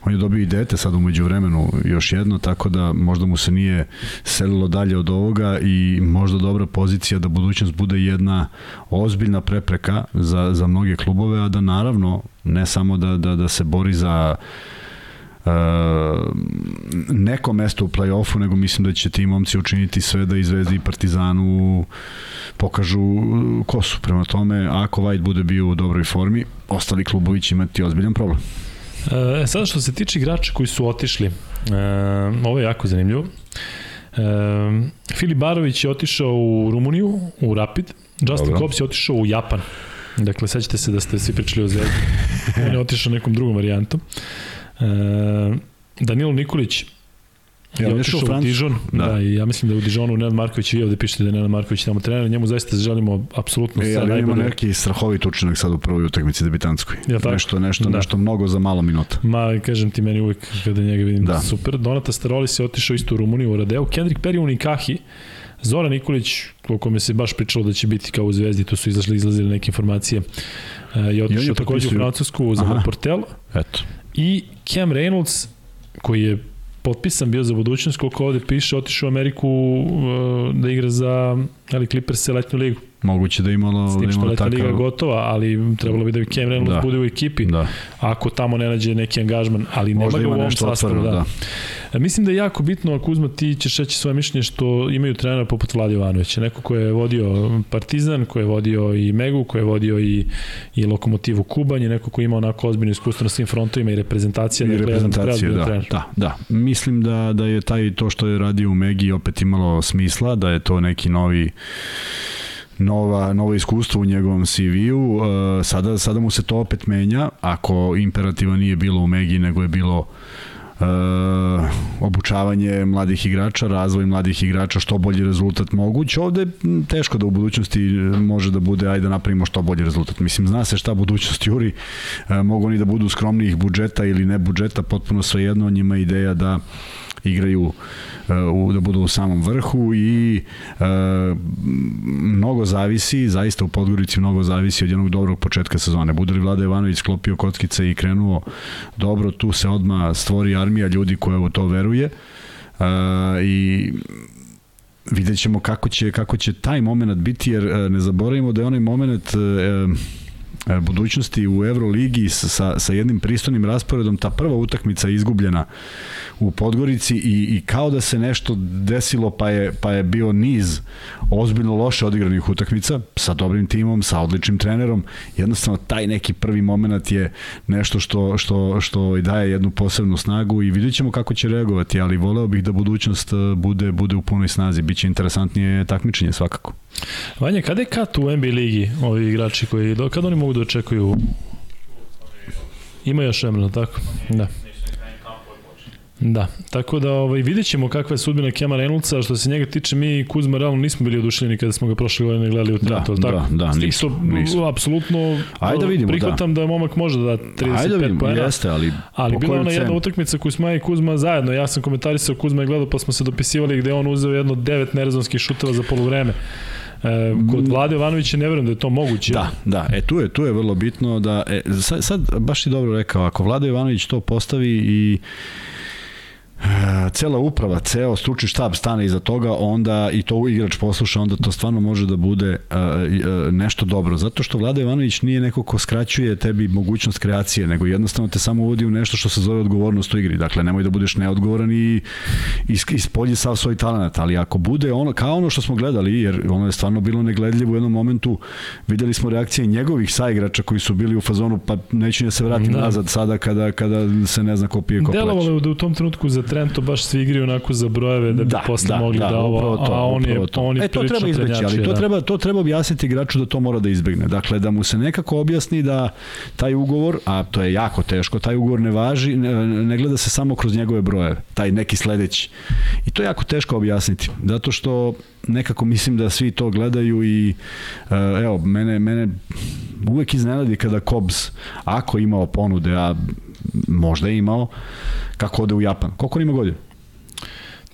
on je dobio i dete sad umeđu vremenu još jedno, tako da možda mu se nije selilo dalje od ovoga i možda dobra pozicija da budućnost bude jedna ozbiljna prepreka za, za mnoge klubove, a da naravno ne samo da, da, da se bori za Uh, neko mesto u play-offu, nego mislim da će ti momci učiniti sve da i Zvezdi i Partizanu pokažu ko su. Prema tome, ako White bude bio u dobroj formi, ostali klubovi će imati ozbiljan problem. E, sada što se tiče igrača koji su otišli, e, ovo je jako zanimljivo. E, Filip Barović je otišao u Rumuniju, u Rapid. Justin Dobro. Kops je otišao u Japan. Dakle, sećate se da ste svi pričali o Zvezdi. On je otišao nekom drugom varijantom. E, Danilo Nikolić Ja, je otišao u, u Dijon, da. da. i ja mislim da u Dijonu Nenad Marković, vi ovde pišete da je Nenad Marković tamo trener, njemu zaista želimo apsolutno e, sve najbolje. Ima neki strahovit učinak sad u prvoj utakmici debitanskoj. Ja, tako? Nešto, nešto, da. nešto mnogo za malo minuta. Ma, kažem ti meni uvek kada njega vidim da. super. Donata Starolis je otišao isto u Rumuniju u Radeu. Kendrick Perry u Nikahi, Zoran Nikolić, o kome se baš pričalo da će biti kao u Zvezdi, tu su izašli, izlazile neke informacije, e, je otišao takođe u Francusku za Portel. Eto. I Cam Reynolds, koji je potpisan bio za budućnost, koliko ovde piše, otišao u Ameriku uh, da igra za ali Clippers letnju ligu. Moguće da imalo S tim što letna liga gotova, ali trebalo bi da bi Cam Reynolds da. bude u ekipi. Da. Ako tamo ne nađe neki angažman, ali Možda nema ga u ovom sastavu. Da. da. E, mislim da je jako bitno, Kuzma, ti ćeš reći svoje mišljenje što imaju trenera poput Vladi Jovanovića. Neko ko je vodio Partizan, ko je vodio i Megu, ko je vodio i, i Lokomotivu Kubanje, neko ko ima onako ozbiljno iskustvo na svim frontovima i reprezentacija. I dakle, reprezentacije, da, da, da, da. Mislim da, da je taj to što je radio u Megi opet imalo smisla, da je to neki novi nova, novo iskustvo u njegovom CV-u. Uh, sada, sada mu se to opet menja, ako imperativa nije bilo u Megi, nego je bilo Uh, obučavanje mladih igrača, razvoj mladih igrača, što bolji rezultat moguć. Ovde teško da u budućnosti može da bude, ajde da napravimo što bolji rezultat. Mislim, zna se šta budućnost juri, uh, mogu oni da budu skromnijih budžeta ili ne budžeta, potpuno svejedno, njima ideja da igraju u, da budu u samom vrhu i e, mnogo zavisi, zaista u Podgorici mnogo zavisi od jednog dobrog početka sezone. Bude li Vlada Ivanović sklopio kockice i krenuo dobro, tu se odma stvori armija ljudi koja u to veruje e, i vidjet ćemo kako će, kako će taj moment biti, jer e, ne zaboravimo da je onaj moment e, e, budućnosti u Euroligi sa, sa jednim pristojnim rasporedom, ta prva utakmica je izgubljena u Podgorici i, i kao da se nešto desilo pa je, pa je bio niz ozbiljno loše odigranih utakmica sa dobrim timom, sa odličnim trenerom. Jednostavno taj neki prvi moment je nešto što, što, što daje jednu posebnu snagu i vidjet ćemo kako će reagovati, ali voleo bih da budućnost e, bude, bude u punoj snazi. Biće interesantnije takmičenje svakako. Vanja, kada je kat u NBA ligi ovi igrači koji, kada oni mogu da očekuju Ima još vremena, tako? Da. Da, tako da ovaj, vidjet ćemo kakva je sudbina Kema Reynoldsa, što se njega tiče, mi i Kuzma realno nismo bili oduševljeni kada smo ga prošle godine gledali u Toronto. Da, tako? da, da, nismo. nismo. Apsolutno Ajde da vidimo, prihvatam da. da momak može da da 35 Ajde da vidimo, pojena, jeste, ali, ali bila ona jedna utakmica koju smo ja i Kuzma zajedno, ja sam komentarisao Kuzma i gledao pa smo se dopisivali gde on uzeo jedno devet nerezonskih šuteva za poluvreme. E, kod Vlade Ivanovića ne verujem da je to moguće. Da, da, e tu je, tu je vrlo bitno da, e, sad, sad baš ti dobro rekao, ako Vlada Ivanović to postavi i cela uprava, ceo stručni štab stane iza toga, onda i to igrač posluša, onda to stvarno može da bude uh, uh, nešto dobro. Zato što Vlada Ivanović nije neko ko skraćuje tebi mogućnost kreacije, nego jednostavno te samo uvodi u nešto što se zove odgovornost u igri. Dakle, nemoj da budeš neodgovoran i ispolji sav svoj talent, ali ako bude ono, kao ono što smo gledali, jer ono je stvarno bilo negledljivo u jednom momentu, videli smo reakcije njegovih saigrača koji su bili u fazonu, pa neću da se vratim da. nazad sada kada, kada se ne zna ko pije ko Delovalo je da u tom trenutku za Trento baš svi igraju onako za brojeve da bi da, posle da, mogli da, da ovo, to, a on je, to. on je e, to treba izbeći, ali to, da. treba, to treba objasniti igraču da to mora da izbegne. Dakle, da mu se nekako objasni da taj ugovor, a to je jako teško, taj ugovor ne važi, ne, ne gleda se samo kroz njegove brojeve, taj neki sledeći. I to je jako teško objasniti, zato što nekako mislim da svi to gledaju i uh, evo, mene, mene uvek iznenadi kada Kobs, ako imao ponude, a možda je imao, kako ode u Japan. Koliko ima godina?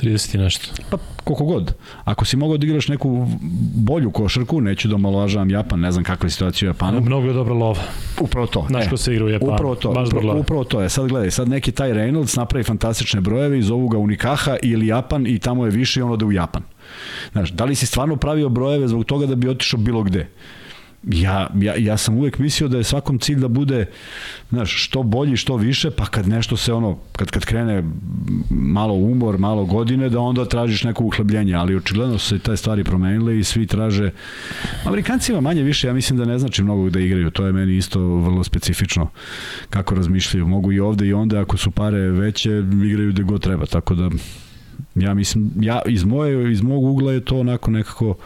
30 i nešto. Pa koliko god. Ako si mogao da igraš neku bolju košarku, neću da omalovažavam Japan, ne znam kakva je situacija u Japanu. Mnogo je dobra lova. Upravo to. Znaš e, ko se igra u Japanu. Upravo to. Baš upravo, upravo to je. Sad gledaj, sad neki taj Reynolds napravi fantastične brojeve i zovu ga Unikaha ili Japan i tamo je više i on ode u Japan. Znaš, da li si stvarno pravio brojeve zbog toga da bi otišao bilo gde? Ja, ja, ja sam uvek mislio da je svakom cilj da bude znaš, što bolji, što više, pa kad nešto se ono, kad, kad krene malo umor, malo godine, da onda tražiš neko uhlebljenje, ali očigledno su se te stvari promenile i svi traže Amerikancima manje više, ja mislim da ne znači mnogo da igraju, to je meni isto vrlo specifično kako razmišljaju, mogu i ovde i onda ako su pare veće, igraju gde god treba, tako da ja mislim, ja iz, moje, iz mog ugla je to onako nekako uh,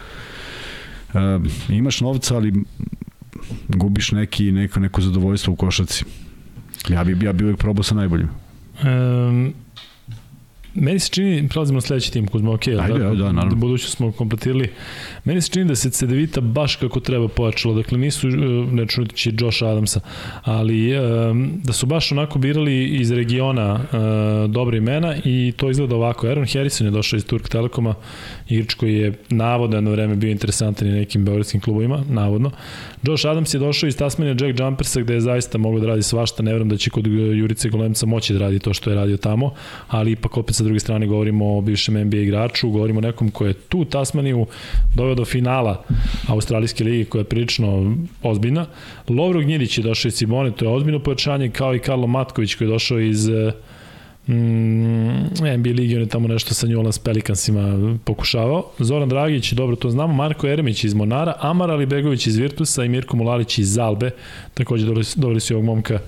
imaš novca, ali gubiš neki, neko, neko zadovoljstvo u košaci. Ja bi, ja bi uvijek probao sa najboljim. Um, Meni se čini, prelazimo na sledeći tim, Kuzma, ok, ajde, da, ajde, da, naravno. da buduće smo kompletirali. Meni se čini da se Cedevita baš kako treba pojačalo, dakle nisu, e, ne čuniti Josh Adamsa, ali um, da su baš onako birali iz regiona uh, dobre imena i to izgleda ovako. Aaron Harrison je došao iz Turk Telekoma, igrač koji je navodno jedno vreme bio interesantan i nekim beogradskim klubovima, navodno. Josh Adams je došao iz Tasmania Jack Jumpersa gde je zaista mogao da radi svašta, ne verujem da će kod Jurice Golemca moći da radi to što je radio tamo, ali ipak opet druge strane govorimo o bivšem NBA igraču, govorimo o nekom ko je tu Tasmaniju doveo do finala Australijske ligi koja je prilično ozbiljna. Lovro Gnjedić je došao iz Cibone, to je ozbiljno pojačanje, kao i Karlo Matković koji je došao iz mm, NBA ligi, on je tamo nešto sa New Orleans Pelicansima pokušavao. Zoran Dragić, dobro to znamo, Marko Eremić iz Monara, Amar Alibegović iz Virtusa i Mirko Mulalić iz Zalbe, takođe doveli su ovog momka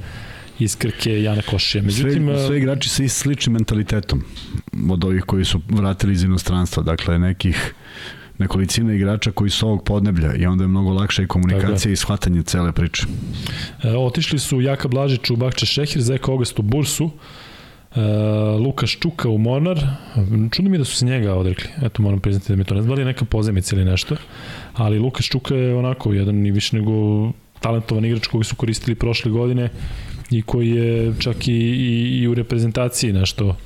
iz Krke Jana Košija. Međutim, sve, sve igrači sa sličnim mentalitetom od ovih koji su vratili iz inostranstva, dakle nekih nekolicina igrača koji su ovog podneblja i onda je mnogo lakša i komunikacija i shvatanje cele priče. E, otišli su Jaka Blažić u Bakče Šehir, Zeka Ogast u Bursu, Uh, Lukaš Čuka u Mornar, čudno mi da su se njega odrekli, eto moram priznati da mi to ne znam, da li je neka pozemica ili nešto, ali Lukaš Čuka je onako jedan i više nego talentovan igrač koji su koristili prošle godine i koji je čak i, i, i u reprezentaciji nešto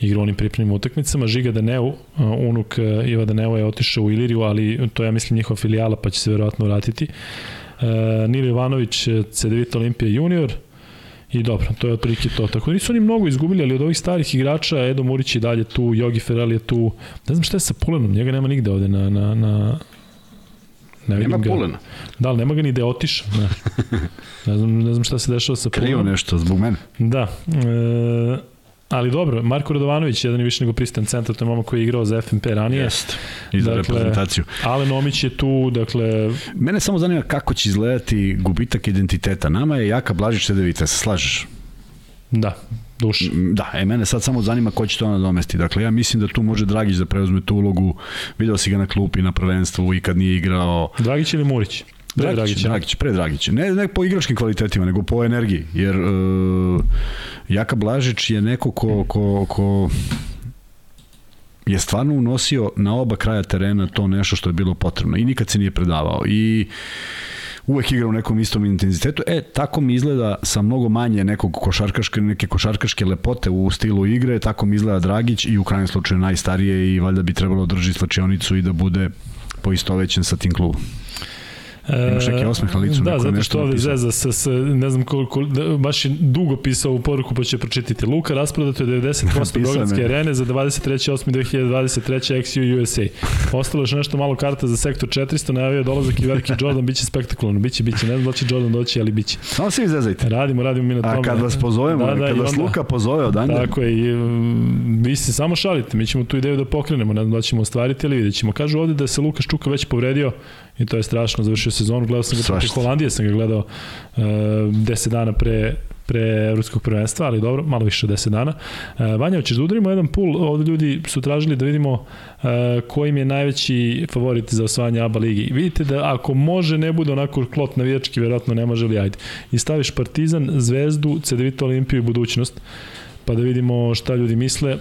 igra u onim pripremnim utakmicama. Žiga Daneu, unuk Iva Daneu je otišao u Iliriju, ali to ja mislim, njihova filijala, pa će se verovatno vratiti. Uh, Nilo Ivanović, CDVita Olimpija junior, I dobro, to je otprilike to. Tako da nisu oni mnogo izgubili, ali od ovih starih igrača, Edo Murić je dalje tu, Jogi Ferrell je tu. Ne znam šta je sa Pulenom, njega nema nigde ovde na, na, na, Ne Nema vidim ga. Pulena. Da, ali nema ga ni da je otišao. Ne. ne, znam, ne znam šta se dešava sa Krivo Pulenom. nešto zbog mene. Da. E, ali dobro, Marko Radovanović, jedan je više nego pristan centar, to je momak koji je igrao za FNP ranije. Jest. I za Dakle, reprezentaciju. Alen Omić je tu, dakle, Mene samo zanima kako će izgledati gubitak identiteta. Nama je Jaka Blažić Sedevica, se slažeš? da, duš. Da, e, mene sad samo zanima ko će to nadomesti. Dakle, ja mislim da tu može Dragić da preuzme tu ulogu. Video si ga na klupi, na prvenstvu i kad nije igrao. Dragić ili Murić? Pre Dragić, Dragić, pre Dragić. Ne, ne po igračkim kvalitetima, nego po energiji. Jer uh, Jaka Blažić je neko ko, ko, ko je stvarno unosio na oba kraja terena to nešto što je bilo potrebno i nikad se nije predavao i uvek igra u nekom istom intenzitetu. E, tako mi izgleda sa mnogo manje nekog košarkaške, neke košarkaške lepote u stilu igre, tako mi izgleda Dragić i u krajnjem slučaju najstarije i valjda bi trebalo drži slačionicu i da bude poistovećen sa tim klubom. Imaš neki osmeh na licu, Da, zato što ovde zeza sa, sa, ne znam koliko, da, baš je dugo pisao u poruku pa će pročitati. Luka rasprodato je 90% Pisao je Beogradske arene za 23.8.2023. XU USA. Ostalo je nešto malo karta za sektor 400, najavio dolazak i veliki Jordan, biće spektakularno, biće, biće, ne znam da će Jordan doći, ali biće. Samo se izvezajte. Radimo, radimo mi na tome. A kad vas pozovemo, da, da, kad vas onda- Luka pozove odanje, Tako je, i, um, vi se samo šalite, mi ćemo tu ideju da pokrenemo, ne znam da ćemo ostvariti, ali vidjet ćemo. Kažu ovde da se Luka Ščuka već povredio i to je strašno, završio sezonu, gledao sam ga protiv. Holandije, sam ga gledao uh, 10 dana pre pre evropskog prvenstva, ali dobro, malo više od 10 dana. Uh, Vanja, hoćeš da udarimo jedan pul, ovde ljudi su tražili da vidimo uh, kojim je najveći favorit za osvajanje ABA ligi. Vidite da ako može ne bude onako klot navijački, verovatno ne može li ajde. I staviš Partizan, Zvezdu, CDVita Olimpiju i budućnost pa da vidimo šta ljudi misle, e,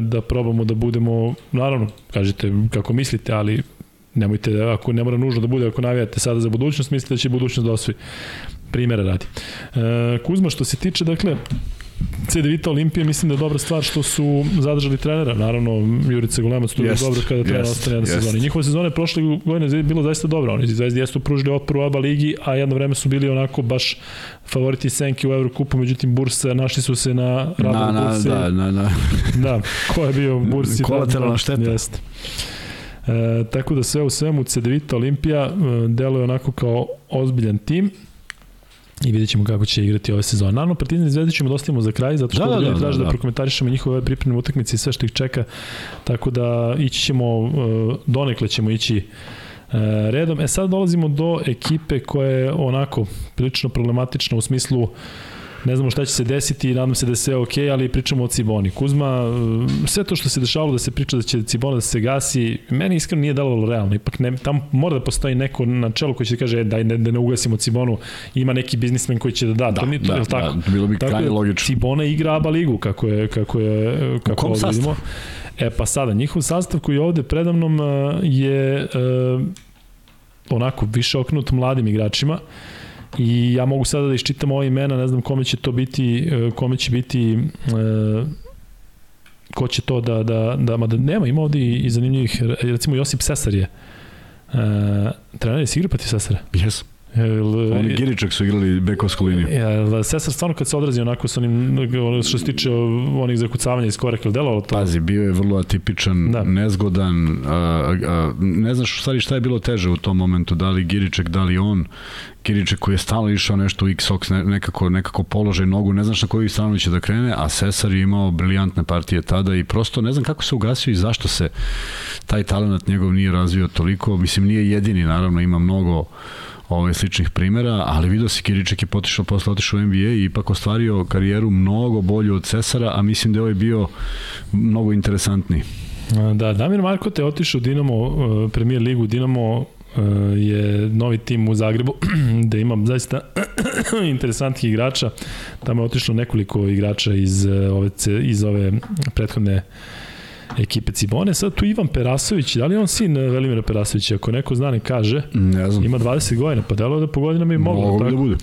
da probamo da budemo, naravno, kažete kako mislite, ali nemojte, da- ako ne mora nužno da bude, ako navijate sada za budućnost, mislite da će budućnost da osvoji. Primera radi. E, Kuzma, što se tiče, dakle, CD Vita Olimpije mislim da je dobra stvar što su zadržali trenera. Naravno, Jurica Golemac to je Jest, dobro kada trener jest, ostane jedna jest. sezona. Sezona je prošle godine je bila zaista dobra. Oni Zvezdi jesu pružili otpor u ABA ligi, a jedno vreme su bili onako baš favoriti Senki u Evrokupu, međutim Bursa našli su se na na, radaru na, Burse. da, na, na. Da, ko je bio Bursi? Kolateralna šteta. Jeste. E, tako da sve u svemu CDVita Olimpija e, deluje onako kao ozbiljan tim i vidjet ćemo kako će igrati ove sezone. Naravno, Partizan i Zvezda ćemo da ostavimo za kraj, zato što Da, da, da, ljudi da, traže da, da, da da. prokomentarišemo njihove pripremne utakmice i sve što ih čeka, tako da ići ćemo, e, donekle ćemo ići e, redom. E sad dolazimo do ekipe koja je onako prilično problematična u smislu ne znamo šta će se desiti, nadam se da je sve ok, ali pričamo o Ciboni. Kuzma, e, sve to što se dešavalo da se priča da će Cibona da se gasi, meni iskreno nije delovalo realno. Ipak ne, tam mora da postoji neko na čelu koji će da kaže e, daj ne, da ne ugasimo Cibonu, ima neki biznismen koji će da da, Da, to nije to, da, li tako? da, bilo bi Tako krajnje da logično. Cibona igra ABA ligu, kako je, kako je, kako sastavu? vidimo. E pa sada, njihov sastav koji je ovde predavnom e, je e, onako više okrenut mladim igračima i ja mogu sada da iščitam ova imena, ne znam kome će to biti, e, kome će biti e, ko će to da, da, da, mada nema, ima ovde i, zanimljivih, recimo Josip Sesar je e, trener je si igra protiv Sesara? Yes. Jel, Oni Giričak su igrali bekovsku liniju. Jel, Sesar stvarno kad se odrazi onako sa onim, što se tiče onih zakucavanja iz koreka, delovalo to? Pazi, bio je vrlo atipičan, Da. da. nezgodan, a, a, ne znaš u stvari šta je bilo teže u tom momentu, da li Giriček, da li on, Giriček koji je stalno išao nešto u X-Ox, ne, nekako, nekako položaj nogu, ne znaš na koju stranu će da krene, a Sesar je imao briljantne partije tada i prosto ne znam kako se ugasio i zašto se taj talent njegov nije razvio toliko, mislim nije jedini, naravno ima mnogo ove sličnih primera, ali vidio si Kiriček je potišao posle otišao u NBA i ipak ostvario karijeru mnogo bolju od Cesara, a mislim da je ovaj bio mnogo interesantniji. Da, Damir Markote je otišao u Dinamo, uh, premijer ligu Dinamo uh, je novi tim u Zagrebu da ima zaista interesantnih igrača. Tamo je otišlo nekoliko igrača iz uh, ove, iz ove prethodne ekipe Cibone. Sad tu Ivan Perasović, da li je on sin uh, Velimira Perasovića? Ako neko zna ne kaže, Ne znam. ima 20 godina, pa delo da po godinama i moglo. Mogu da bude.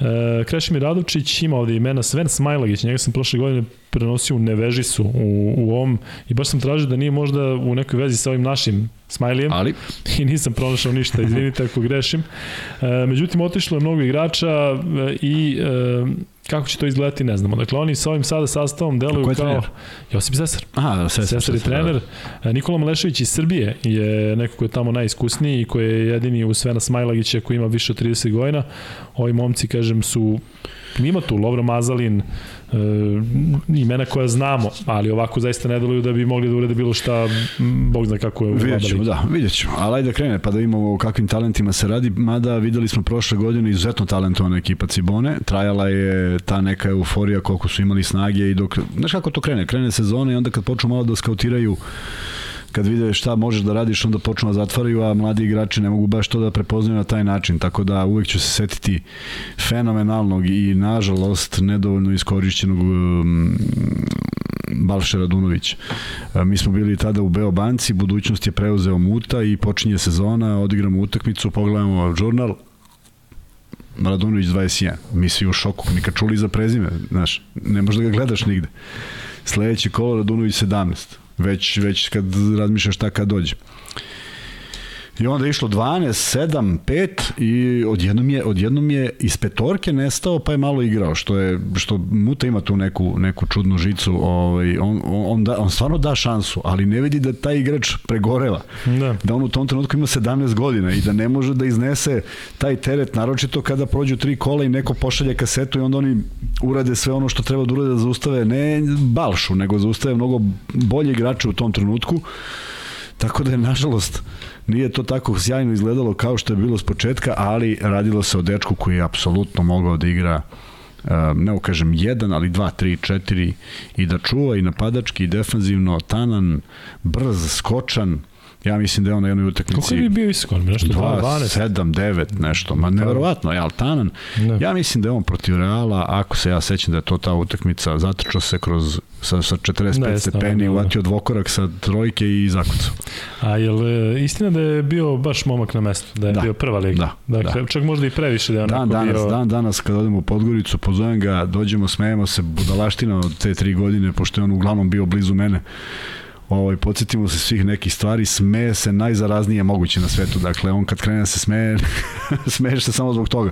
E, Krešimir Radovčić ima ovde imena Sven Smajlagić, njega sam prošle godine prenosio u Nevežisu u, u ovom i baš sam tražio da nije možda u nekoj vezi sa ovim našim Smajlijem Ali, i nisam pronašao ništa, izvinite ako grešim. E, međutim, otišlo je mnogo igrača e, i e, Kako će to izgledati, ne znamo. Dakle, oni sa ovim sada sastavom deluju kao... trener? Josip Zesar. Aha, Sesar, Sesar je trener. Da. Nikola Malešević iz Srbije je neko ko je tamo najiskusniji i koji je jedini u Svena Smajlagića koji ima više od 30 godina. Ovi momci, kažem, su ima tu Lovro Mazalin, imena koja znamo, ali ovako zaista ne deluju da bi mogli da urede bilo šta, bog zna kako je Vidjet ćemo, da, vidjet ćemo. Ali ajde da krene, pa da imamo o kakvim talentima se radi, mada videli smo prošle godine izuzetno talentovana ekipa Cibone, trajala je ta neka euforija koliko su imali snage i dok, znaš kako to krene, krene sezone i onda kad počnu malo da skautiraju kad vide šta možeš da radiš, onda počnu da zatvaraju, a mladi igrači ne mogu baš to da prepoznaju na taj način, tako da uvek ću se setiti fenomenalnog i nažalost nedovoljno iskorišćenog um, Balše Radunović. E, mi smo bili tada u Beobanci, budućnost je preuzeo Muta i počinje sezona, odigramo utakmicu, pogledamo žurnal, Radunović 21. Mi svi u šoku, nikad čuli za prezime, znaš, ne možeš da ga gledaš nigde. Sledeći kolo Radunović 17 već, već kad razmišljaš šta kad dođe. I onda je išlo 12, 7, 5 i odjednom je, odjednom je iz petorke nestao pa je malo igrao, što je što Muta ima tu neku, neku čudnu žicu, ovaj, on, on, da, on stvarno da šansu, ali ne vidi da taj igrač pregoreva. Da. da on u tom trenutku ima 17 godina i da ne može da iznese taj teret, naročito kada prođu tri kola i neko pošalje kasetu i onda oni urade sve ono što treba da urade da zaustave ne Balšu, nego zaustave mnogo bolje igrače u tom trenutku. Tako da je, nažalost, Nije to tako sjajno izgledalo kao što je bilo s početka, ali radilo se o dečku koji je apsolutno mogao da igra ne ukažem jedan, ali dva, tri, četiri i da čuva i napadački i defanzivno, tanan, brz, skočan, Ja mislim da je on na jednoj utakmici... Kako bi bio visoko? Nešto 2, 12? 7, 9, nešto. Ma neverovatno, je Altanan. Ne. Ja mislim da je on protiv Reala, ako se ja sećam da je to ta utakmica, zatrčao se kroz sa, sa 45 ne, stepeni, uvatio dvokorak sa trojke i zakucao. A je li istina da je bio baš momak na mestu, da je da. bio prva liga? Da, dakle, da. čak možda i previše da je dan, danas, bio... Dan danas kad odemo u Podgoricu, pozovem ga, dođemo, smejemo se, budalaština od te tri godine, pošto je on uglavnom bio blizu mene ovaj, podsjetimo se svih nekih stvari, smeje se najzaraznije moguće na svetu, dakle on kad krene da se smeje, smeješ se samo zbog toga.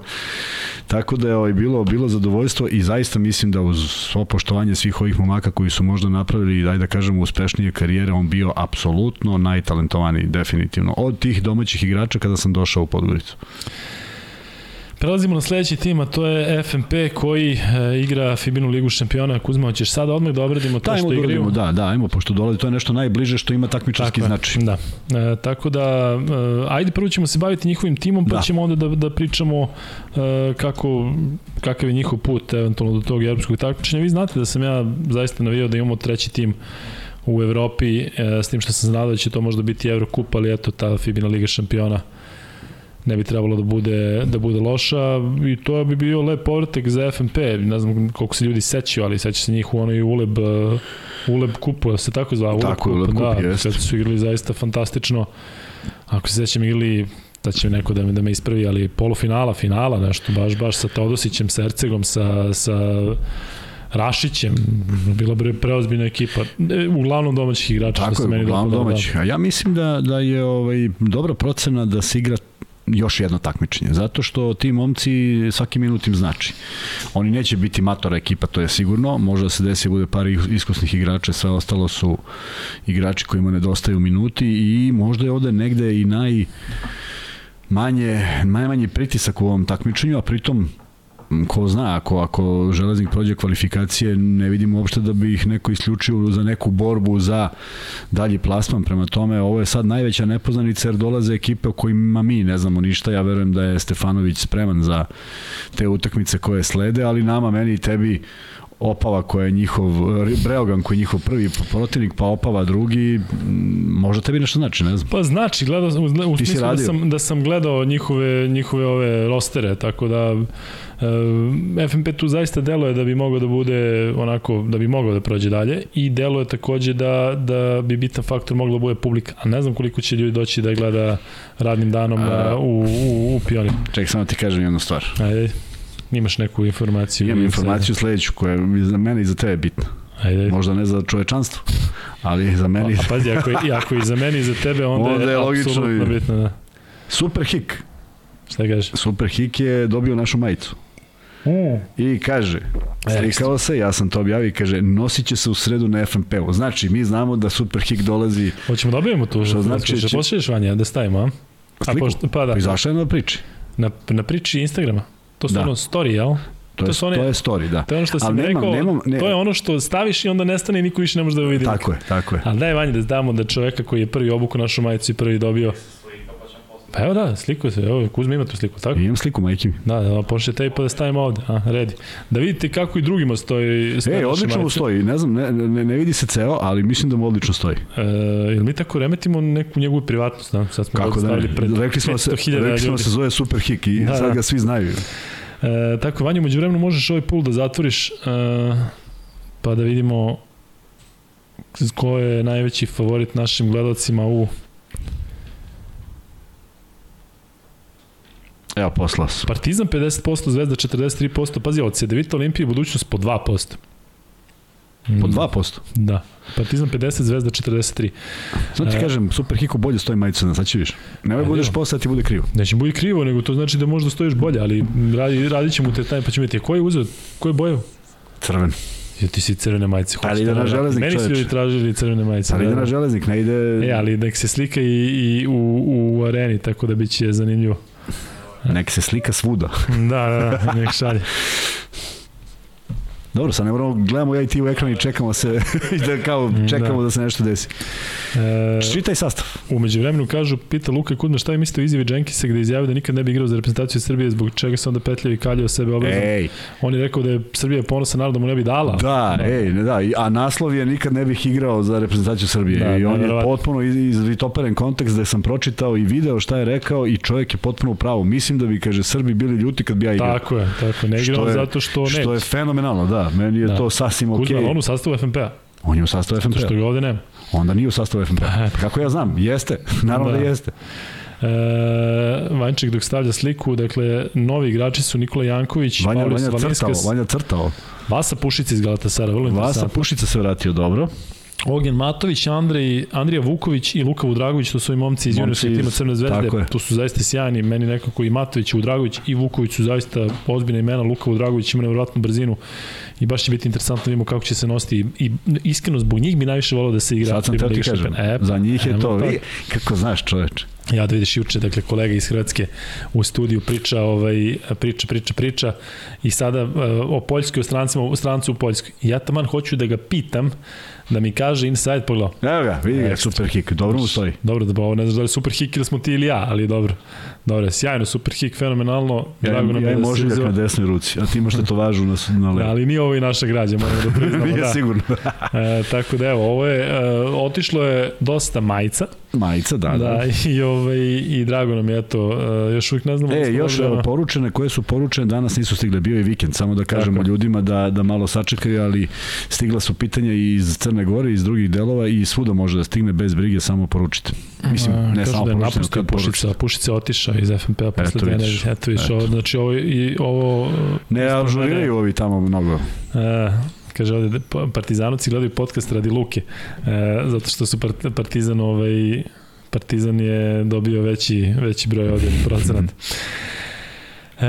Tako da je ovaj, bilo, bilo zadovoljstvo i zaista mislim da uz svo poštovanje svih ovih momaka koji su možda napravili, daj da kažemo, uspešnije karijere, on bio apsolutno najtalentovaniji, definitivno, od tih domaćih igrača kada sam došao u Podgoricu. Prelazimo na sledeći tim, a to je FNP koji e, igra Fibinu ligu šampiona. Kuzma, hoćeš sada odmah da obradimo to da, što da igraju? Da, da, ajmo, pošto dolazi, to je nešto najbliže što ima takmičarski značaj. Da, e, tako da, e, ajde prvo ćemo se baviti njihovim timom, pa da. ćemo onda da, da pričamo e, kako, kakav je njihov put eventualno do tog evropskog takmičenja. Vi znate da sam ja zaista navijao da imamo treći tim u Evropi, e, s tim što sam znao da će to možda biti Evrokup, ali eto, ta Fibina Liga šampiona ne bi trebalo da bude, da bude loša i to bi bio lep povratak za FNP. Ne znam koliko se ljudi sećaju, ali seća se njih u onoj Uleb, uh, Uleb kupu, da se tako zvao? Tako, Uleb kup, da, jest. Kad su igrali zaista fantastično. Ako se sećam, igrali da će neko da me, da me ispravi, ali polufinala, finala, nešto, baš, baš sa Todosićem, sa Ercegom, sa, sa Rašićem, bila bi preozbiljna ekipa, e, uglavnom domaćih igrača. Tako je, uglavnom domaćih. A ja mislim da, da je ovaj, dobra procena da se igra još jedno takmičenje, zato što ti momci svaki minut im znači. Oni neće biti matora ekipa, to je sigurno, može da se desi bude par iskusnih igrača, sve ostalo su igrači kojima nedostaju minuti i možda je ovde negde i naj manje, najmanji pritisak u ovom takmičenju, a pritom ko zna, ako, ako železnik prođe kvalifikacije, ne vidim uopšte da bi ih neko isključio za neku borbu za dalji plasman. Prema tome, ovo je sad najveća nepoznanica jer dolaze ekipe o kojima mi ne znamo ništa. Ja verujem da je Stefanović spreman za te utakmice koje slede, ali nama, meni i tebi Opava koja je njihov, Breogan koji je njihov prvi protivnik, pa Opava drugi, možda tebi nešto znači, ne znam. Pa znači, gledao, u, u smislu da sam, da sam gledao njihove, njihove ove rostere, tako da uh, FNP tu zaista deluje da bi mogao da bude onako, da bi mogao da prođe dalje i deluje takođe da, da bi bitan faktor mogla da bude publika, a ne znam koliko će ljudi doći da gleda radnim danom a, u, u, u Pionir. Ček, samo ti kažem jednu stvar. Ajde. Imaš neku informaciju? Imam informaciju se... sledeću koja je za mene i za tebe bitna. Ajde. Možda ne za čovečanstvo, ali za mene... A, a pazi, ako je, ako i za mene i za tebe, onda, onda je, je logično i... bitno. Da. Super Hik. Šta kažeš? Super Hik je dobio našu majicu. Mm. I kaže, slikao se, ja sam to objavio i kaže, nosit će se u sredu na FNP-u. Znači, mi znamo da Super Hik dolazi... Hoćemo da dobijemo tu. Što znači Što će- pošalješ Vanja, da stavimo, a? A Sliku? pošto, pa da, Pa izašla je na priči. na, na priči Instagrama. To su Da. ono story, jel? To, je, To su one- to je story, da. To je ono što Ali nemam- rekao, nemam- ne- to je ono što staviš i onda nestane i niko više ne može da ga vidi. Tako je, tako je. Ali daj Vanja da znamo da čoveka koji je prvi obuku našu majicu i prvi dobio. Pa evo da, slikuje se, evo Kuzma ima tu sliku, tako? Imam sliku, majke mi. Da, da, pošle te pa da stavimo ovde, a, redi. Da vidite kako i drugima stoji. stoji E, odlično mu stoji. Ne znam, ne, ne, ne vidi se ceo, ali mislim da mu odlično stoji. E, jel mi tako remetimo neku njegovu privatnost, da? Sad smo Kako da ne? pred Rekli smo, da se, 500.000 rekli smo da se zove Super Hik i Da, sad da. ga svi znaju. E, tako, Vanja, među vremenu možeš ovaj pul da zatvoriš, e, pa da vidimo ko je najveći favorit našim gledalcima u Evo, poslao sam. Partizan 50%, Zvezda 43%, pazi, od Cedevita Olimpije budućnost po 2%. Po Mm, 2%. Da. Partizan 50, Zvezda 43. Sad ti E. kažem, Super Hiko bolje stoji majica, sad će viš. Nemoj budeš posle da ti bude krivo. Neće biti krivo, nego to znači da možda stojiš bolje, ali radi, radit ćemo te taj, pa ćemo vidjeti. Ko je uzeo? Ko je boju? Crven. Ja, ti si crvene majice. Ali ide na da- železnik, Meni su ljudi tražili crvene majice. Ali da, ide da. na železnik, ne ide... E, ali nek se slika i, i u, u areni, tako da bit će zanimljivo. Nek se slika svuda. Da, da, da, nek šalje. Dobro, sad ne moramo, gledamo ja i ti u ekran i čekamo se, i da kao čekamo da. da se nešto desi. E, Čitaj sastav. Umeđu vremenu kažu, pita Luka Kudma šta je mislio izjavi Jenkinsa gde je izjavio da nikad ne bi igrao za reprezentaciju Srbije zbog čega se onda petljao i kaljao sebe obrazom. Ej, On je rekao da je Srbija ponosa narod da mu ne bi dala. da, ej, ne, da, a naslov je nikad ne bih igrao za reprezentaciju Srbije Da, i on je potpuno iz, izvitoperen kontekst da sam pročitao i video šta je rekao i čovjek je potpuno u pravu. Mislim da bi, kaže, Srbi bili ljuti kad bi ja igrao. Tako je, tako. Ne igrao Što je- zato što ne. Što je fenomenalno, da, meni je Da. to sasvim okej. Kuzma, ali on u sastavu FNP-a, On je u sastavu FNP. što ga ovde nema. Onda nije u sastavu FNP. Kako ja znam? Jeste. Naravno da, Da. jeste. E, Vanček dok stavlja sliku, dakle, novi igrači su Nikola Janković, Vanja, Paulis Vanja crtao, Valinskas, Vanja crtao. Vasa Pušica iz Galatasara, vrlo Vasa interesantno. Pušica se vratio dobro. Ogen Matović, Andrej, Andrija Vuković i Luka Vudragović, to su i momci iz juniorskog tima Crne zvezde, tu su zaista sjajni, meni nekako i Matović, i Vudragović i Vuković su zaista ozbiljna imena, Luka Vudragović ima nevjerojatnu brzinu i baš će biti interesantno da vidimo kako će se nositi i, i iskreno zbog njih bi najviše volao da se igra Sad sam Liga ti kažem. E, za njih je to, vi, kako znaš čoveče. Ja da vidiš juče, dakle, kolega iz Hrvatske u studiju priča, ovaj, priča, priča, priča i sada uh, o Poljskoj, o strancima, o strancu u Poljskoj. Ja taman hoću da ga pitam, da mi kaže inside pogledao. Evo ga, vidi ga, super hik, dobro mu stoji. Dobro, da ovo ne znaš da li super hik ili smo ti ili ja, ali dobro. Dobro, sjajno, super hik, fenomenalno. Ja, Drago nam ja im da ožiljak uzeo. na desnoj ruci, a ti imaš tetovažu na, na Da, levo. ali nije ovo i naša građa, moramo da priznamo. Nije da. sigurno. E, tako da evo, ovo je, e, otišlo je dosta majica, Majica, da, da. da, i, ovaj, i drago nam je to, e, još uvijek ne znamo. E, da još evo, poručene, koje su poručene, danas nisu stigle, bio je vikend, samo da kažemo Tako. ljudima da, da malo sačekaju, ali stigla su pitanja iz Crne Gore, iz drugih delova i svuda može da stigne bez brige, samo poručite. Mislim, ne kažu samo da je napustio. Pušica, Pušica je otišao iz FNP-a posle Eto, vidiš. nedelje. Eto Eto. ovo, znači ovo, i, ovo Ne ispred ažuriraju ovi tamo mnogo. E, kaže ovde, da pa- partizanovci gledaju podcast radi Luke, e, zato što su part, Partizan ovaj, Partizan je dobio veći, veći broj ovde procenat. E,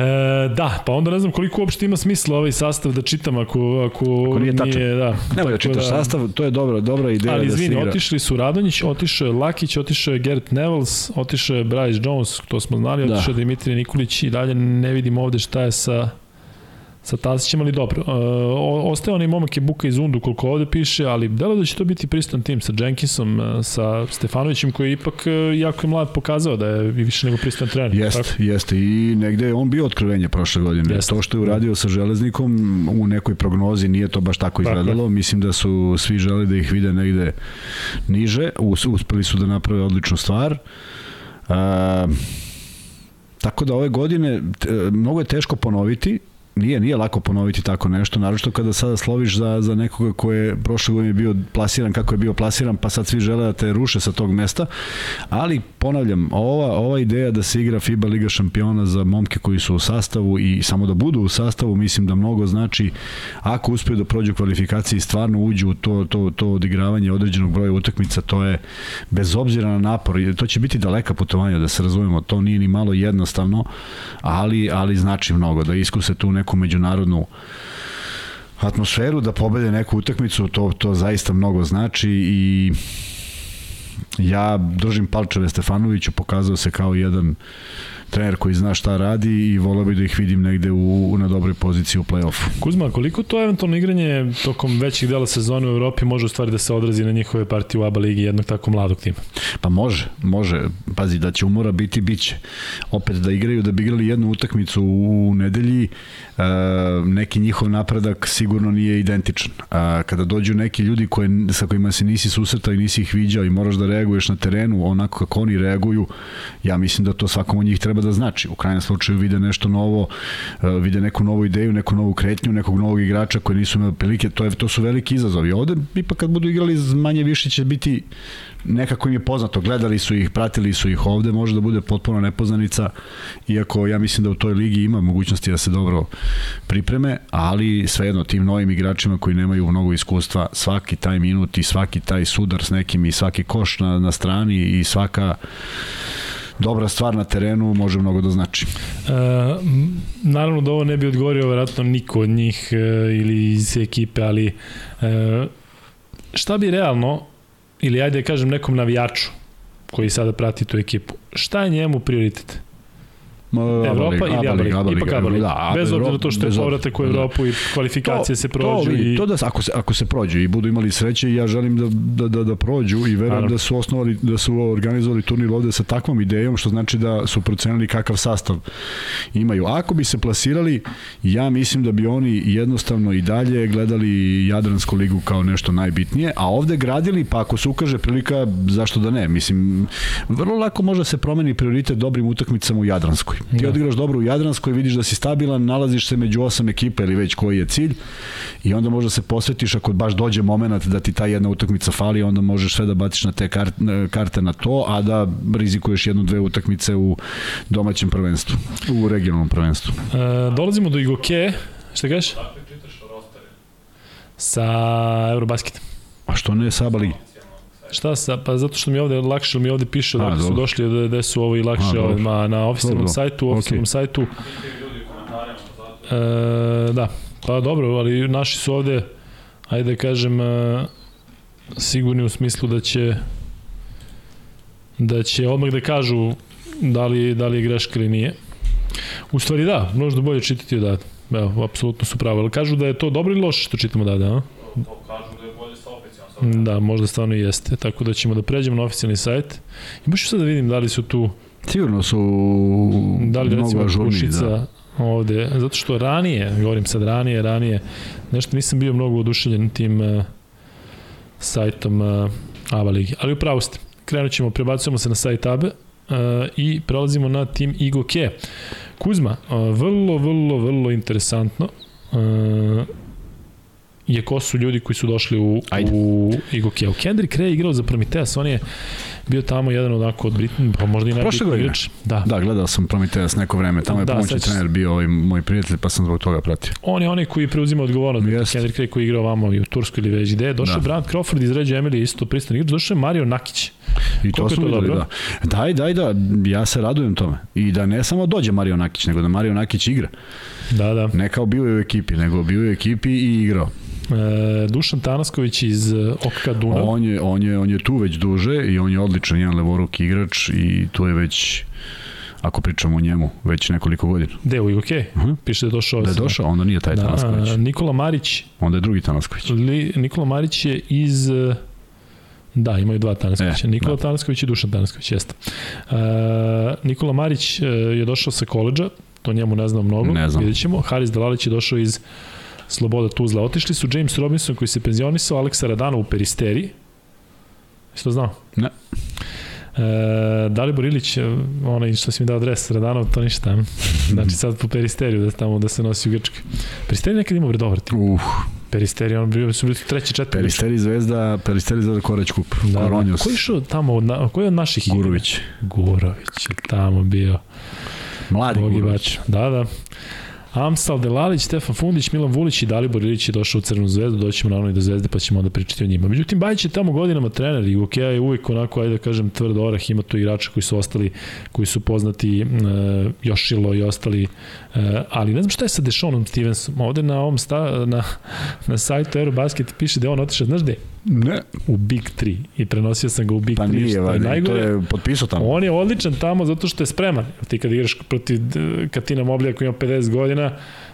da, pa onda ne znam koliko uopšte ima smisla ovaj sastav da čitam ako, ako, Ako nije tačan. da. Nemoj da čitaš sastav, to je dobra, dobra ideja Ali da se izvini, igra. otišli su Radonjić, otišao je Lakić, otišao je Gerrit Nevels, otišao je Bryce Jones, to smo znali, Da. otišao je Dimitrij Nikolić i dalje ne vidim ovde šta je sa sa Tasićem, ali dobro. E, ostaje onaj momak je Buka iz Undu, koliko ovde piše, ali delo da će to biti pristan tim sa Jenkinsom, e, sa Stefanovićem, koji je ipak, e, jako je mlad, pokazao da je više nego pristan trener. Jeste, tako? jeste i negde je on bio otkrivenje prošle godine. Jeste. To što je uradio sa železnikom u nekoj prognozi nije to baš tako izgledalo. Mislim da su svi želi da ih vide negde niže. Us, uspeli su da naprave odličnu stvar. A, tako da ove godine mnogo je teško ponoviti Nije, nije lako ponoviti tako nešto, naročito kada sada sloviš za, za nekoga ko je prošle godine bio plasiran kako je bio plasiran, pa sad svi žele da te ruše sa tog mesta, ali ponavljam, ova, ova ideja da se igra FIBA Liga šampiona za momke koji su u sastavu i samo da budu u sastavu, mislim da mnogo znači ako uspeju da prođu kvalifikacije i stvarno uđu u to, to, to odigravanje određenog broja utakmica, to je bez obzira na napor, to će biti daleka putovanja, da se razumemo, to nije ni malo jednostavno, ali, ali znači mnogo, da iskuse tu neku neku međunarodnu atmosferu, da pobede neku utakmicu, to, to zaista mnogo znači i ja držim palčeve Stefanoviću, pokazao se kao jedan trener koji zna šta radi i volao bi da ih vidim negde u, na dobroj poziciji u play-offu. Kuzma, koliko to eventualno igranje tokom većih dela sezone u Evropi može u stvari da se odrazi na njihove partije u ABA ligi jednog tako mladog tima? Pa može, može. Pazi, da će umora biti, biće. Opet da igraju, da bi igrali jednu utakmicu u nedelji, e, neki njihov napredak sigurno nije identičan. Kada dođu neki ljudi koje, sa kojima se nisi susretao i nisi ih viđao i moraš da reaguješ na terenu onako kako oni reaguju, ja mislim da to svakom od njih treba da znači. U krajnjem slučaju vide nešto novo, e, vide neku novu ideju, neku novu kretnju, nekog novog igrača koji nisu imali prilike, to, je, to su veliki izazovi. Ovde ipak kad budu igrali manje više će biti nekako im je poznato, gledali su ih, pratili su ih ovde, može da bude potpuno nepoznanica, iako ja mislim da u toj ligi ima mogućnosti da se dobro pripreme, ali svejedno tim novim igračima koji nemaju mnogo iskustva, svaki taj minut i svaki taj sudar s nekim i svaki koš na, na strani i svaka dobra stvar na terenu može mnogo da znači. E, naravno da ovo ne bi odgovorio vjerojatno niko od njih e, ili iz ekipe, ali e, šta bi realno ili ajde da kažem nekom navijaču koji sada prati tu ekipu, šta je njemu prioritet? Evropa ili Aba Liga? Ipak Aba Liga. Da, bez obzira na to što je povratak u da. Evropu i kvalifikacije to, se prođu. To, i... to da, ako, se, ako se prođu i budu imali sreće, ja želim da, da, da, da prođu i verujem Naravno. da su osnovali, da su organizovali turnir ovde sa takvom idejom, što znači da su procenili kakav sastav imaju. Ako bi se plasirali, ja mislim da bi oni jednostavno i dalje gledali Jadransku ligu kao nešto najbitnije, a ovde gradili, pa ako se ukaže prilika, zašto da ne? Mislim, vrlo lako može se promeni prioritet dobrim utakmicama u Jadranskoj. Ti da. odigraš dobro u Jadranskoj, vidiš da si stabilan, nalaziš se među osam ekipe ili već koji je cilj i onda možda se posvetiš ako baš dođe moment da ti ta jedna utakmica fali, onda možeš sve da baciš na te karte, karte na to, a da rizikuješ jednu, dve utakmice u domaćem prvenstvu, u regionalnom prvenstvu. E, dolazimo do Igoke, šta kažeš? Sa Eurobasketom. A što ne Saba Ligi? Šta sa, pa zato što mi ovde lakše, mi ovde piše da su došli, da, da su ovo i lakše, A, ma, na oficijalnom sajtu, oficijalnom okay. sajtu. E, da, pa dobro, ali naši su ovde, ajde da kažem, e, sigurni u smislu da će da će odmah da kažu da li, da li je greška ili nije. U stvari da, možda bolje čitati odavde. Evo, apsolutno su pravo. Ali kažu da je to dobro ili loše što čitamo odavde, a? To kažu Da, možda stvarno i jeste. Tako da ćemo da pređemo na oficijalni sajt. I baš sad da vidim da li su tu... Sigurno su da li recimo Krušica da. ovde, zato što ranije, govorim sad ranije, ranije, nešto nisam bio mnogo oduševljen tim uh, sajtom uh, Ava Ligi. Ali upravo ste. Krenut ćemo, prebacujemo se na sajt Abe uh, i prelazimo na tim Igo Ke. Kuzma, uh, vrlo, vrlo, vrlo interesantno. Uh, je ko su ljudi koji su došli u, Ajde. u Igokeo. Kendrick Ray igrao za Prometheus, on je bio tamo jedan onako od Britan, pa možda i najbolji igrač. Da. da, gledao sam Prometheus neko vreme, tamo je da, pomoćni trener bio ovaj moj prijatelj, pa sam zbog toga pratio. On je onaj koji preuzima odgovornost, Jest. Kendrick Ray koji igrao vamo i u Turskoj ili već gde. Došao da. Brand Crawford iz Ređe Emily, isto pristan igrač, došao je Mario Nakić. I to smo videli, da. Daj, daj, da, ja se radujem tome. I da ne samo dođe Mario Nakić, nego da Mario Nakić igra. Da, da. Ne kao bio je u ekipi, nego bio je u ekipi i igrao. E, Dušan Tanasković iz e, OKK Dunav. On je, on, je, on je tu već duže i on je odličan jedan levoruk igrač i tu je već ako pričamo o njemu, već nekoliko godina. Gde, u UK? Uh -huh. Piše da je došao. Da je došao, onda nije taj da, Tanasković. Nikola Marić. Onda je drugi Tanasković. Li, Nikola Marić je iz... Da, imaju dva Tanaskovića. E, Nikola da. Tanasković i Dušan Tanasković, jeste. Uh, Nikola Marić uh, je došao sa koleđa, to njemu ne znam mnogo, ne znam. vidjet ćemo. Haris Dalalić je došao iz Sloboda Tuzla. Otišli su James Robinson koji se penzionisao, Aleksa Radanov u Peristeri. Jesi to znao? Ne. E, Dalibor Ilić, onaj što si mi dao adres, Radanov, to ništa. Znači sad po Peristeriju da tamo da se nosi u Grčkoj. Peristeri nekad ima bre dobar tim. Uh. Peristeri, on bio su bili treći, četvrti. Peristeri zvezda, Peristeri zvezda Korać kup. Da, Koronjos. Ko je išao tamo, od, na, koji je od naših? Gurović. Gurović je tamo bio. Mladi Gurović. Da, da. Amsal, Delalić, Stefan Fundić, Milan Vulić i Dalibor Ilić je došao u Crvenu zvezdu, doćemo naravno i do zvezde pa ćemo onda pričati o njima. Međutim, Bajić je tamo godinama trener i UK je uvijek onako, ajde da kažem, tvrd orah, ima tu igrača koji su ostali, koji su poznati, uh, Jošilo i ostali, uh, ali ne znam šta je sa Dešonom Stevensom, ovde na ovom sta, na, na sajtu Eurobasket piše da je on otišao, znaš gde? Ne. U Big 3 i prenosio sam ga u Big pa 3. Nije, što je to je potpisao tamo. On je odličan tamo zato što je spreman. Ti kad igraš protiv Katina Moblija koji ima 50 godina,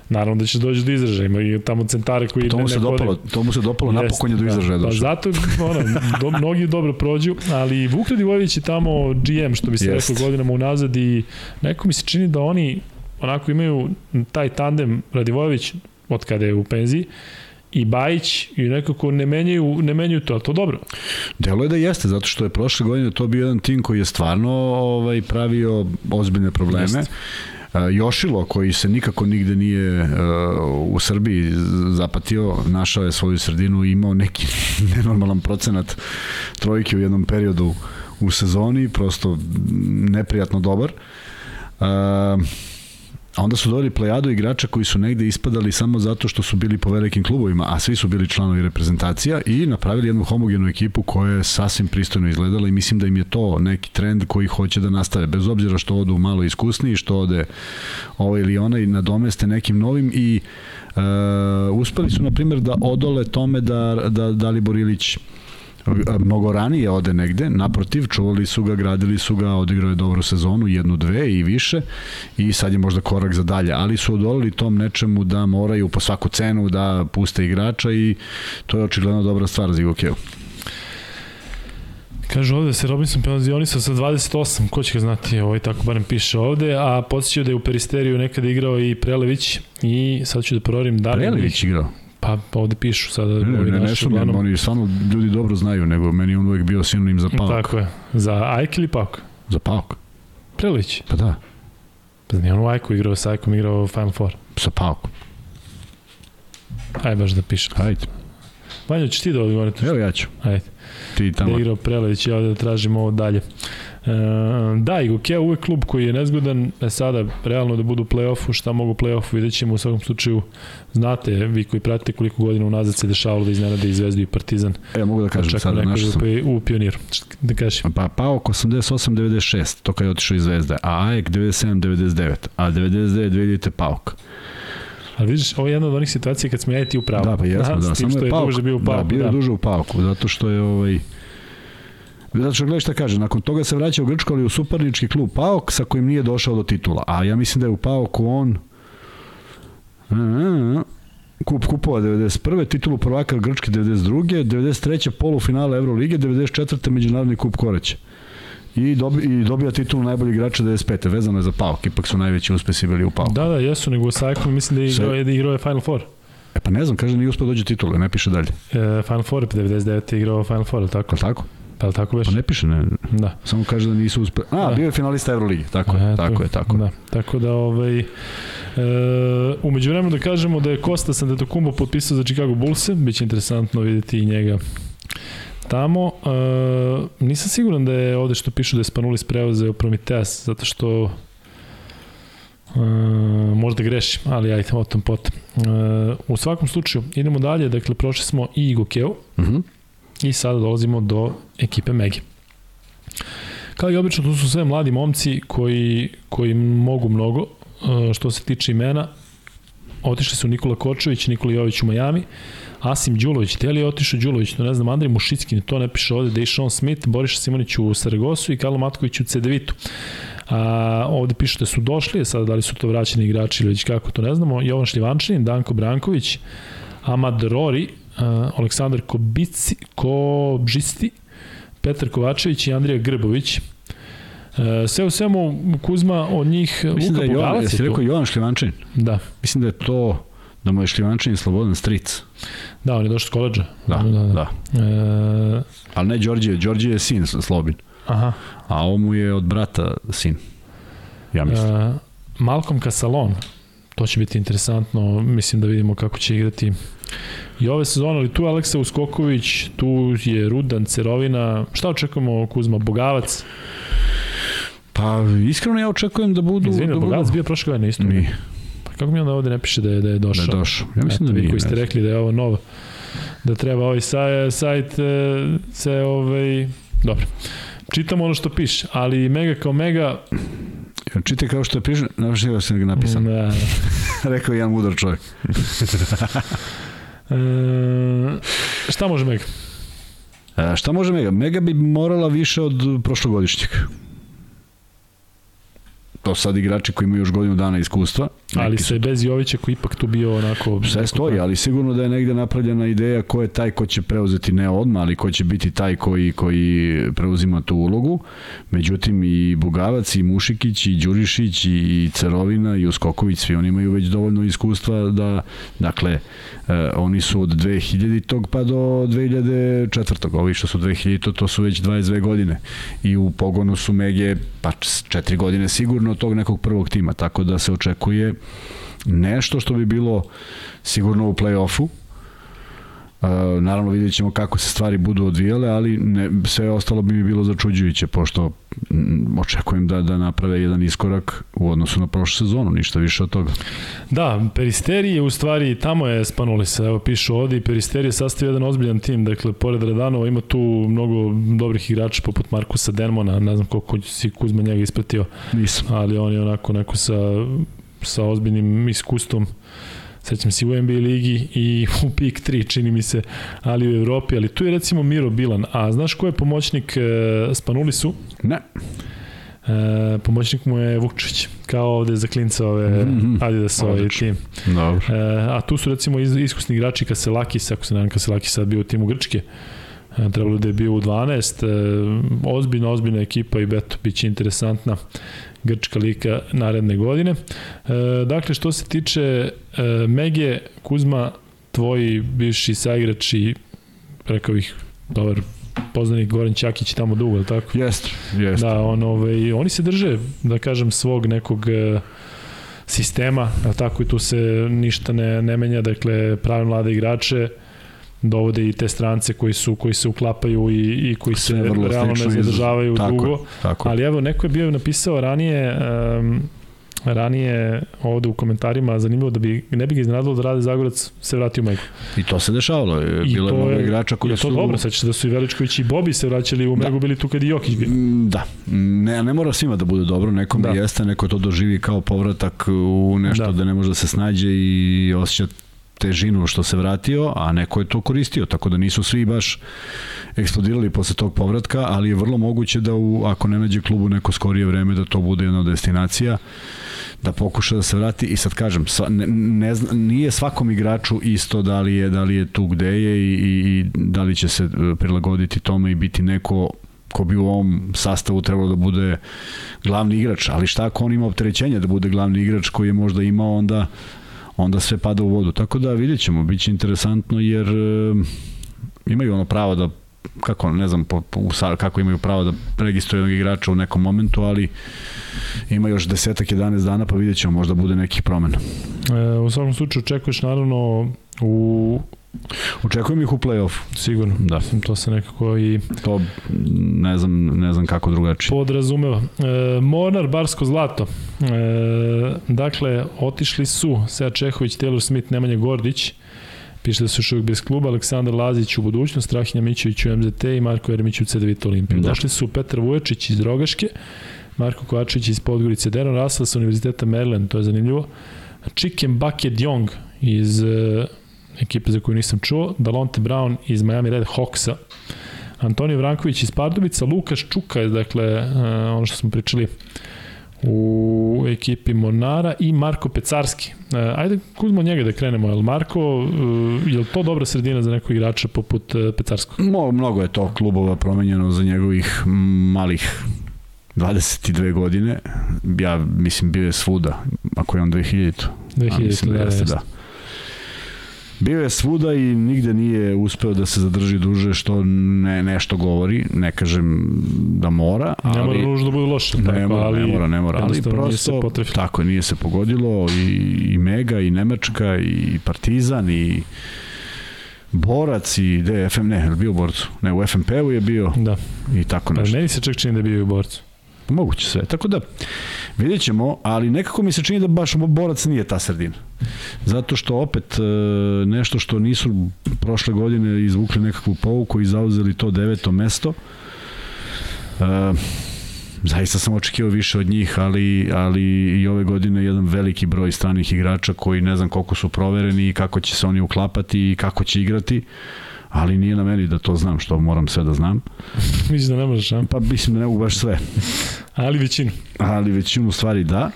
naravno da će doći do izražaja. Ima i tamo centare koji to mu se ne, ne dopalo, to mu se dopalo Jest, napokon je do izražaja da, došao. Pa zato ono, do, mnogi dobro prođu, ali Vuk Radivojević je tamo GM, što bi se Jest. rekao godinama unazad i neko mi se čini da oni onako imaju taj tandem Radivojević od kada je u penziji, i Bajić i nekako ne menjaju, ne menjaju to, to dobro. Delo je da jeste, zato što je prošle godine to bio jedan tim koji je stvarno ovaj pravio ozbiljne probleme. Jeste. Jošilo, koji se nikako nigde nije uh, u Srbiji zapatio, našao je svoju sredinu i imao neki nenormalan procenat trojke u jednom periodu u sezoni, prosto neprijatno dobar. Uh, A onda su doveli plejadu igrača koji su negde ispadali samo zato što su bili po velikim klubovima, a svi su bili članovi reprezentacija i napravili jednu homogenu ekipu koja je sasvim pristojno izgledala i mislim da im je to neki trend koji hoće da nastave, bez obzira što odu malo iskusniji, što ode ovaj ili onaj nadomeste nekim novim i uh, uspeli su, na primjer, da odole tome da, da Dalibor Ilić mnogo ranije ode negde, naprotiv, čuvali su ga, gradili su ga, odigrao je dobru sezonu, jednu, dve i više i sad je možda korak za dalje, ali su odolili tom nečemu da moraju po svaku cenu da puste igrača i to je očigledno dobra stvar za Igokeo. Kaže ovde da se Robinson penzionisao sa 28, ko će ga znati, ovaj tako barem piše ovde, a podsjećaju da je u Peristeriju nekada igrao i Prelević i sad ću da proverim da li... Prelević igrao? Pa ovde pišu sada. Ne, ne, ne, ne sumnjam, oni stvarno ljudi dobro znaju, nego meni on uvek bio sinonim za Pauk. Tako je. Za Ajk ili Pauk? Za Pauk. Prilić? Pa da. Pa nije on u Ajku igrao, sa Ajkom igrao Final Four. Sa Paukom. Ajde baš da pišem. Ajde. Vanja, ćeš ti da odgovoriti? Evo ja ću. Ajde. Ti tamo. Da igrao Prelević, ja da tražimo ovo dalje. E, da, i Gokea uvek klub koji je nezgodan, e sada realno da budu play-offu, šta mogu play-offu, vidjet ćemo u svakom slučaju, znate, vi koji pratite koliko godina unazad se dešavalo da iznenade i Zvezdu i Partizan. E, mogu da kažem sada, našao sam. U Pioniru, da kažem. Pa Paok 88-96, to kad je otišao iz Zvezde, a AEK 97-99, a 99 vidite Paok. Ali vidiš, ovo je jedna od onih situacija kad smo ja i ti u pravu. Da, pa jesmo, da. Samo je, je Pauk, duže bio u Pauku. Da, bio je da. duže u Pauku, zato što je ovaj... Zato što gledaj šta kaže, nakon toga se vraća u Grčko, ali u suparnički klub PAOK sa kojim nije došao do titula. A ja mislim da je u PAOKu on kup kupova 91. titulu prvaka Grčke 92. 93. polufinale Evrolige, 94. međunarodni kup Koreća. I, dobi, I dobija titulu najbolji igrača 95. Vezano je za PAOK, ipak su najveći uspesi bili u PAOK. Da, da, jesu, nego sa Ajkom mislim da je igrao, da igrao je Final Four. E pa ne znam, kaže nije uspio da dođe titulu, ne piše dalje. E, Final Four, 99. je igrao Final Four, tako? Je tako? Pa li tako već? Pa ne piše, ne. Da. Samo kaže da nisu uspeli. A, da. bio je finalista Euroligi, tako je, e, tako je, tako da. Tako da, ovaj, e, umeđu vremenu da kažemo da je Costa Santetokumbo potpisao za Chicago Bulls-e, biće interesantno videti i njega tamo. E, nisam siguran da je ovde što pišu da je Spanulis preuzeo Prometeas, zato što Uh, možda grešim, ali ajde, o tom potom. Uh, u svakom slučaju, idemo dalje, dakle, prošli smo i Igokeo, uh mhm. -huh. I sada dolazimo do ekipe Megi. Kao i obično, tu su sve mladi momci koji, koji mogu mnogo. E, što se tiče imena, otišli su Nikola Kočević, Nikola Jović u Majami, Asim Đulović, Teli je otišao Đulović, to ne znam, Andrej Mušicki, to ne piše ovde, Dejšon Smith, Boriša Simonić u Saragosu i Karlo Matković u Cedevitu. A, ovde piše da su došli, sada da li su to vraćeni igrači ili već kako, to ne znamo, Jovan Šljivančanin, Danko Branković, Amad Rori, uh, Aleksandar Kobici, Kobžisti, Petar Kovačević i Andrija Grbović. Uh, sve u svemu Kuzma od njih Mislim Luka da je Jovan, jesi rekao Jovan Šljivančanin? Da. Mislim da je to da mu je Šljivančanin slobodan stric. Da, on je došao s koleđa. Da, da. da. da. E... Ali ne Đorđe, Đorđe je sin Slobin. Aha. A ovo mu je od brata sin. Ja mislim. E, Malcolm Casalon, to će biti interesantno, mislim da vidimo kako će igrati I ove sezone, ali tu je Aleksa Uskoković, tu je Rudan, Cerovina, šta očekujemo Kuzma, Bogavac? Pa iskreno ja očekujem da budu... Izvini, da Bogavac bio prošle godine isto. Nije. Pa Kako mi onda ovde ne piše da je, da je došao? Da je došao. Ja mislim Eto, da nije. koji ste rekli da je ovo novo. Da treba ovaj saj, sajt e, se ovaj... Dobro. Čitamo ono što piše, ali Mega kao Mega... Čitaj kao što je znaš da sam ga napisan. Da, Rekao je jedan mudar čovjek. e, šta može Mega? E, šta može Mega? Mega bi morala više od prošlogodišnjeg. To sad igrači koji imaju još godinu dana iskustva. Ali se bez Jovića koji ipak tu bio onako... Sve stoji, ali sigurno da je negde napravljena ideja ko je taj ko će preuzeti ne odmah, ali ko će biti taj koji, koji preuzima tu ulogu. Međutim, i Bugavac, i Mušikić, i Đurišić, i Cerovina, i Uskoković, svi oni imaju već dovoljno iskustva da, dakle, eh, oni su od 2000. pa do 2004. Ovi što su 2000. to su već 22 godine. I u pogonu su Mege, pa četiri godine sigurno od tog nekog prvog tima, tako da se očekuje nešto što bi bilo sigurno u play-offu. Uh, naravno vidjet ćemo kako se stvari budu odvijale, ali ne, sve ostalo bi mi bilo začuđujuće, pošto mm, očekujem da, da naprave jedan iskorak u odnosu na prošlu sezonu, ništa više od toga. Da, Peristeri je u stvari, tamo je Spanulisa, evo pišu ovde, i Peristeri je sastavio jedan ozbiljan tim, dakle, pored Radanova ima tu mnogo dobrih igrača poput Markusa Denmona, ne znam koliko si Kuzma njega ispratio, Nisam. ali on je onako neko sa, sa ozbiljnim iskustvom sećam se u NBA ligi i u PIK 3 čini mi se, ali u Evropi, ali tu je recimo Miro Bilan, a znaš ko je pomoćnik e, Spanulisu? Ne. E, pomoćnik mu je Vukčević, kao ovde za klinca ove Mhm. Adidas ovaj tim. Dobro. E, a tu su recimo iskusni igrači Kaselakis, ako se nadam Kaselakis sad bio u timu Grčke, e, trebalo da je bio u 12, e, ozbiljna, ozbiljna ekipa i beto, bit će interesantna Grčka lika naredne godine. E, dakle, što se tiče e, Mege, Kuzma, tvoji bivši saigrač i rekao bih, dobar poznanik Goran Ćakić tamo dugo, je tako? Jest, jest. Da, on, ovaj, oni se drže, da kažem, svog nekog e, sistema, a tako i tu se ništa ne, ne menja, dakle, pravi mlade igrače, dovode i te strance koji su koji se uklapaju i, i koji se Sve realno ne iz- zadržavaju tako je, dugo. Tako. Ali evo, neko je bio napisao ranije um, ranije ovde u komentarima zanimljivo da bi ne bi ga iznenadilo da Rade Zagorac se vrati u Megu. I to se dešavalo. Je, I bilo je mnogo igrača koji su... to dobro, sećaš se da su i Veličković i Bobi se vraćali u Megu, bili tu kad i Jokić bio. Mm, Da, ne, ne mora svima da bude dobro, nekom Da. da. jeste, neko to doživi kao povratak u nešto Da. da, da ne može da se snađe i osjeća težinu što se vratio, a neko je to koristio, tako da nisu svi baš eksplodirali posle tog povratka, ali je vrlo moguće da u, ako ne nađe klubu neko skorije vreme da to bude jedna destinacija da pokuša da se vrati. I sad kažem sva, ne, ne zna, nije svakom igraču isto da li je da li je tu gde je i, i, i da li će se e, prilagoditi tome i biti neko ko bi u ovom sastavu trebalo da bude glavni igrač, ali šta ako on ima opterećenje da bude glavni igrač koji je možda imao onda onda sve pada u vodu. Tako da vidjet ćemo, bit će interesantno jer e, imaju ono pravo da kako ne znam po, po, kako imaju pravo da registruju jednog igrača u nekom momentu, ali ima još desetak, 11 dana pa vidjet ćemo, možda bude nekih promena. E, u svakom slučaju očekuješ naravno u Očekujem ih u play-offu. sigurno. Da. To se nekako i To ne znam, ne znam kako drugačije. podrazumeva. E, Mornar, Barsko zlato. E, dakle, otišli su Seja Čehović, Taylor Smith, Nemanja Gordić, piše da su još uvijek bez kluba, Aleksandar Lazić u budućnost, Strahinja Mićević u MZT i Marko Jeremić u CDVita Olimpiju. Da. Došli su Petar Vuječić iz Rogaške, Marko Kovačević iz Podgorice, Deron Russell sa Univerziteta Maryland, to je zanimljivo, Chicken Bucket Young iz e, ekipe za koju nisam čuo, Dalonte Brown iz Miami Red Hawksa, Antonio Vranković iz Pardubica, Lukaš Čuka je, dakle, uh, ono što smo pričali u ekipi Monara i Marko Pecarski. Uh, ajde, Kuzmo njega da krenemo. Jel Marko, uh, je li to dobra sredina za nekog igrača poput Pecarskog? Mo, mnogo je to klubova promenjeno za njegovih malih 22 godine. Ja mislim bio je svuda, ako je on 2000. 2000, A, mislim da, da, jeste, jeste. da. Bio je svuda i nigde nije uspeo da se zadrži duže što ne, nešto govori, ne kažem da mora, ali... Ne mora nužno da bude loše, Ne tako, mora, ali ne mora, ne mora, ali jednostavno nije se prosto, tako je, nije se pogodilo i, i Mega i Nemačka i Partizan i Borac i gde je FM, ne, je bio u Borcu? Ne, u FMP-u je bio Da, i tako pa nešto. meni se čak čini da je bio u borcu. Moguće sve. Tako da, Vidjet ćemo, ali nekako mi se čini da baš borac nije ta sredina. Zato što opet e, nešto što nisu prošle godine izvukli nekakvu povuku i zauzeli to deveto mesto. E, zaista sam očekivao više od njih, ali, ali i ove godine jedan veliki broj stranih igrača koji ne znam koliko su provereni i kako će se oni uklapati i kako će igrati ali nije na meni da to znam, što moram sve da znam. Misliš da ne možeš, a? Pa mislim da ne mogu baš sve. ali većinu. Ali većinu stvari da.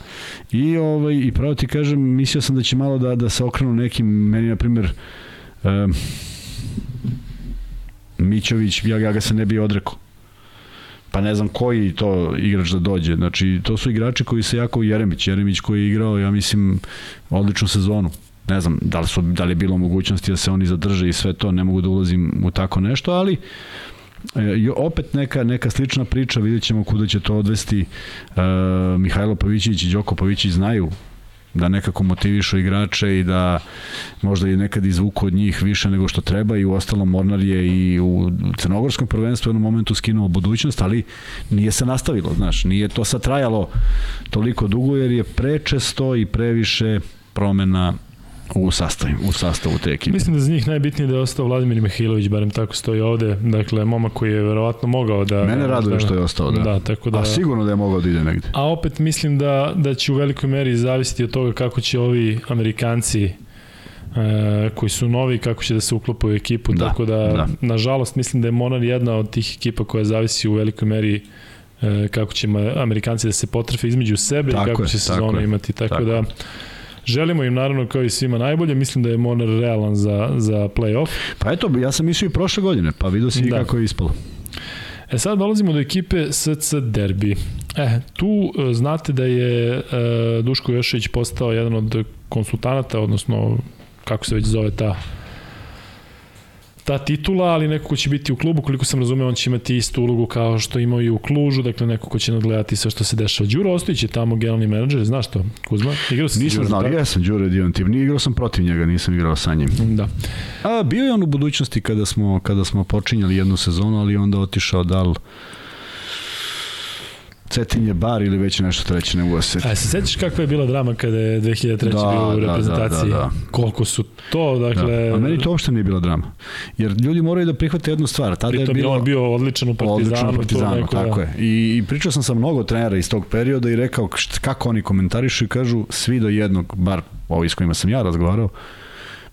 I, ovaj, i pravo ti kažem, mislio sam da će malo da, da se okrenu nekim, meni na primjer, um, Mićović, ja, ja ga se ne bi odrekao pa ne znam koji to igrač da dođe. Znači, to su igrači koji se jako Jeremić, Jeremić koji je igrao, ja mislim, odličnu sezonu. Ne znam da li, su, da li je bilo mogućnosti da se oni zadrže i sve to, ne mogu da ulazim u tako nešto, ali E, opet neka, neka slična priča, vidjet ćemo kuda će to odvesti e, Mihajlo Pavićić i Đoko Pavićić znaju da nekako motivišu igrače i da možda i nekad izvuku od njih više nego što treba i u ostalom Mornar je i u crnogorskom prvenstvu u jednom momentu skinuo budućnost, ali nije se nastavilo, znaš, nije to sad trajalo toliko dugo jer je prečesto i previše promena u sastavu, u sastavu te ekipe. Mislim da za njih najbitnije da je ostao Vladimir Mihilović, barem tako stoji ovde. Dakle, momak koji je verovatno mogao da... Mene raduje da, što je ostao, da. da, tako da. A sigurno da je mogao da ide negde. A opet mislim da, da će u velikoj meri zavisiti od toga kako će ovi Amerikanci e, koji su novi, kako će da se uklope u ekipu, da, tako da, da, nažalost, mislim da je Monar jedna od tih ekipa koja zavisi u velikoj meri e, kako će Amerikanci da se potrefe između sebe tako i kako je, će sezona imati, tako, tako da Želimo im naravno kao i svima najbolje, mislim da je Monar realan za, za play-off. Pa eto, ja sam mislio i prošle godine, pa vidio si da. kako je ispalo. E sad dolazimo do ekipe SC Derbi. E, tu e, znate da je e, Duško Jošević postao jedan od konsultanata, odnosno kako se već zove ta ta titula, ali neko ko će biti u klubu, koliko sam razumeo, on će imati istu ulogu kao što imao i u Klužu, dakle neko ko će nadgledati sve što se dešava. Đuro Ostojić je tamo generalni menadžer, znaš to, Kuzma? Igrao sam nisam znao, ja sam Đuro dio tim, nije igrao sam protiv njega, nisam igrao sa njim. Da. A bio je on u budućnosti kada smo, kada smo počinjali jednu sezonu, ali onda otišao dal Cetinje bar ili već nešto treće ne mogu se A se sećaš kakva je bila drama kada je 2003. Da, bio u reprezentaciji? Da, da, da, da. Koliko su to, dakle... Da. A meni to uopšte nije bila drama. Jer ljudi moraju da prihvate jednu stvar. Tada Pritom je bilo... on bio odličan u Partizanu. Odličan u Partizanu, neko, tako da. je. I, I pričao sam sa mnogo trenera iz tog perioda i rekao št, kako oni komentarišu i kažu svi do jednog, bar ovi s kojima sam ja razgovarao,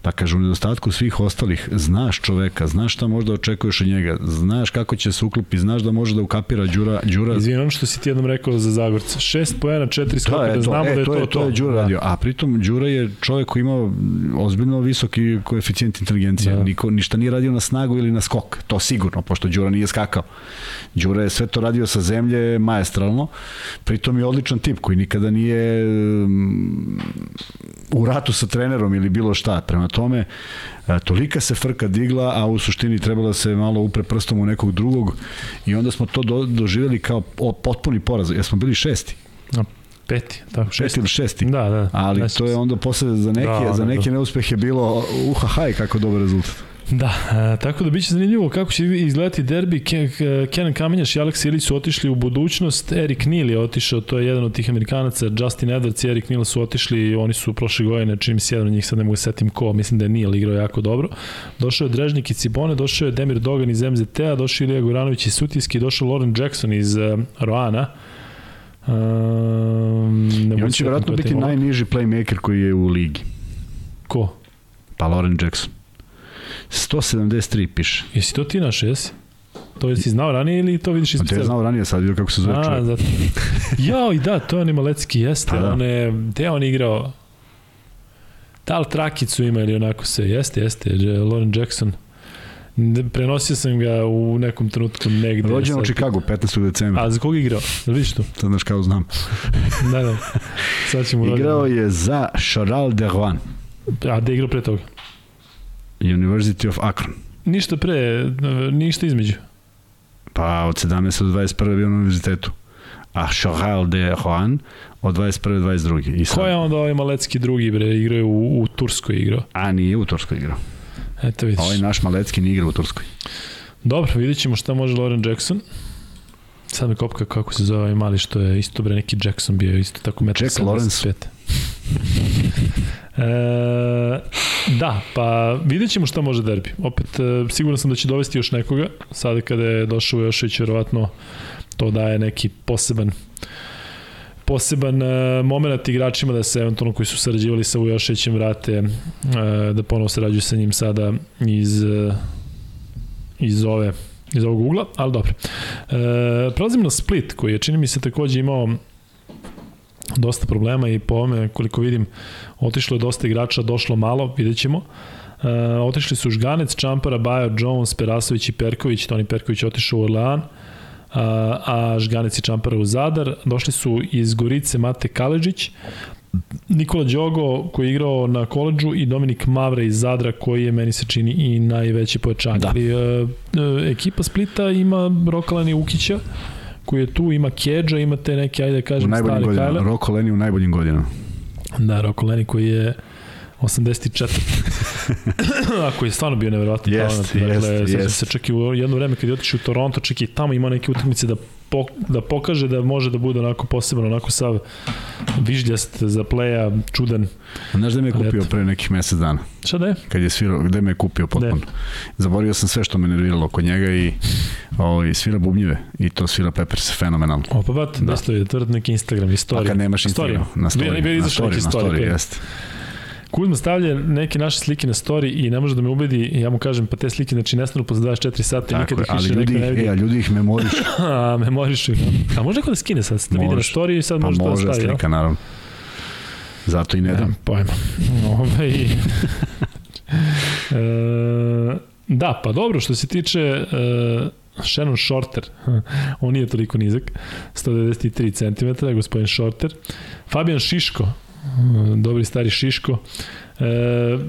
Pa kaže, u nedostatku svih ostalih, znaš čoveka, znaš šta možda očekuješ od njega, znaš kako će se uklopi, znaš da može da ukapira Đura... Đura... Izvini, ono što si ti jednom rekao za Zagorca, šest pojena, četiri skoka, da, da znamo e, da je to to. To je Đura da. radio, a pritom Đura je čovek koji ima ozbiljno visoki koeficijent inteligencije, da. Niko, ništa nije radio na snagu ili na skok, to sigurno, pošto Đura nije skakao. Đura je sve to radio sa zemlje maestralno, pritom je odličan tip koji nikada nije um, u ratu sa trenerom ili bilo šta, prema tome, e, tolika se frka digla, a u suštini trebalo da se malo upre prstom u nekog drugog i onda smo to do, doživjeli kao potpuni poraz. Ja smo bili šesti. A, peti, tako, šesti. Peti ili šesti. Da, da. Ali da, to je onda posle za neke, da, za neke da. neuspehe bilo uhahaj kako dobar rezultat. Da, e, tako da biće zanimljivo kako će izgledati derbi. Kenan Kamenjaš i Alex Ilić su otišli u budućnost, Erik Neal je otišao, to je jedan od tih Amerikanaca, Justin Edwards i Erik Neal su otišli, oni su prošle godine, čini mi se jedan od njih, sad ne mogu setim ko, mislim da je Neal igrao jako dobro. Došao je Drežnik i Cibone, došao je Demir Dogan iz MZT-a, došao je Ilija Goranović iz Sutijski, došao Lauren Jackson iz uh, Roana. Um, I on će vjerojatno biti najniži playmaker koji je u ligi. Ko? Pa Lauren Jackson. 173 piše. Jesi to ti naš, jesi? To jesi znao ranije ili to vidiš ispred sebe? To je znao ranije, sad vidio kako se zove čovjek. Zato... Jao, i da, to je Malecki, jeste. Pa da. On je, gde on igrao? Da li trakicu ima ili onako se? Jeste, jeste. Lauren Jackson. Prenosio sam ga u nekom trenutku negde. Rođen u Chicago, 15. decembra. A za koga igrao? Da vidiš to? To znaš kao znam. da, da. Sad ćemo Igrao je za Charal de Rouen. A da igrao pre toga? University of Akron. Ništa pre, ništa između. Pa od 17. do 21. bio na univerzitetu. A Choral de Juan od 21. do 22. I sad... Ko je onda ovaj Malecki drugi, bre, igrao u, u Turskoj igrao? A nije u Turskoj igrao. Eto vidiš. Ovaj naš Malecki nije igrao u Turskoj. Dobro, vidit ćemo šta može Lauren Jackson. Sad me kopka kako se zove ovaj mali što je isto bre neki Jackson bio isto tako metar Jack Lawrence. e, da, pa vidjet ćemo šta može derbi. Opet, e, siguran sam da će dovesti još nekoga. Sada kada je došao Jošević, verovatno to daje neki poseban poseban uh, moment igračima da se eventualno koji su sarađivali sa Vujošićem vrate uh, da ponovo sarađuju sa njim sada iz uh, iz ove iz ovog ugla, ali dobro. E, prelazim na Split, koji je, čini mi se, takođe imao dosta problema i po ome, koliko vidim, otišlo je dosta igrača, došlo malo, vidjet ćemo. E, otišli su Žganec, Čampara, Bajo, Jones, Perasović i Perković, Toni Perković otišao u Orlean, a, a Žganec i Čampara u Zadar. Došli su iz Gorice Mate Kaleđić, Nikola Đogo koji je igrao na koleđu i Dominik Mavra iz Zadra koji je meni se čini i najveći pojačanje. Da. Ali, e, e, ekipa Splita ima Rokalani Ukića koji je tu, ima Kedža, ima te neke, ajde da kažem, stari Kajle. Roko Leni u najboljim godinama. Da, Roko Leni koji je 84. Ako je stvarno bio neverovatno yes, talent. Dakle, yes, yes. se čak i u jedno vreme kad je otišao u Toronto, čak i tamo ima neke utakmice da po, da pokaže da može da bude onako poseban, onako sav vižljast za pleja, čudan. Znaš da me je kupio Eto. pre nekih mesec dana? Šta da je? Kad je svirao, gde me je kupio potpuno? Zaborio sam sve što me nerviralo kod njega i ovaj, svira bubnjive i to svira Peppers fenomenalno. O, pa bat, da. da je tvrd neki Instagram, istorija. A kad nemaš Instagram, na story, na story, na story, na story, jeste. Kuzma stavlja neke naše slike na story i ne može da me ubedi, ja mu kažem, pa te slike znači nestanu posle 24 sata i nikad ih više neka ne vidi. E, a ljudi ih memorišu. a, memorišu. A može neko da skine sad, da vidi na story i sad pa može, može da stavi. slika, naravno. Zato i ne dam. pojma. Ove, i... e, da, pa dobro, što se tiče e, Shannon Shorter, on nije toliko nizak, 193 cm, gospodin Shorter. Fabian Šiško, dobri stari Šiško. E,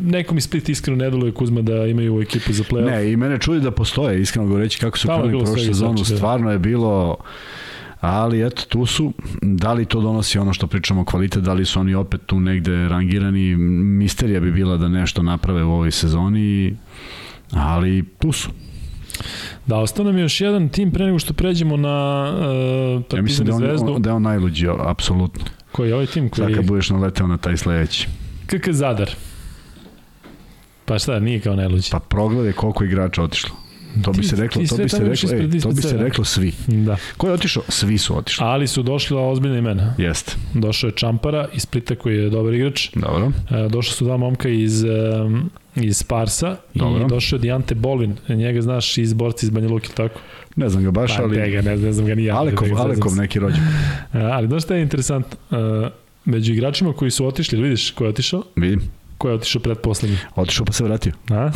nekom iz Split iskreno ne deluje Kuzma da imaju ekipu za play-off. Ne, i mene čudi da postoje, iskreno govoreći kako su krenuli prošle sezonu, znači, stvarno je bilo ali eto tu su, da li to donosi ono što pričamo kvalitet, da li su oni opet tu negde rangirani, misterija bi bila da nešto naprave u ovoj sezoni, ali tu su. Da, ostao nam je još jedan tim pre nego što pređemo na uh, ja mislim da on, zvezdu. da je on najluđi, apsolutno. Koji je ovaj tim? Koji... Sad kad budeš naleteo na taj sledeći. KK Zadar. Pa šta, nije kao najluđi. Pa progledaj koliko igrača otišlo. To bi se reklo, to bi se reklo, ej, to bi se reklo svi. Da. Ko je otišao? Svi su otišli. Ali su došli ozbiljne imena. Jeste. Došao je Čampara iz Splita koji je dobar igrač. Dobro. E, došli su dva momka iz iz Sparsa Dobro. i došao Dijante Bolin. Njega znaš iz borci iz Banja Luki, tako? Ne znam ga baš, pa, ali... Tega, ne, ne znam ga ni ja. Alekov, da Alekov neki rođen. ali znaš šta je interesantno? Uh, među igračima koji su otišli, vidiš ko je otišao? Vidim. Ko je otišao pretposlednji? Otišao pa se vratio. A?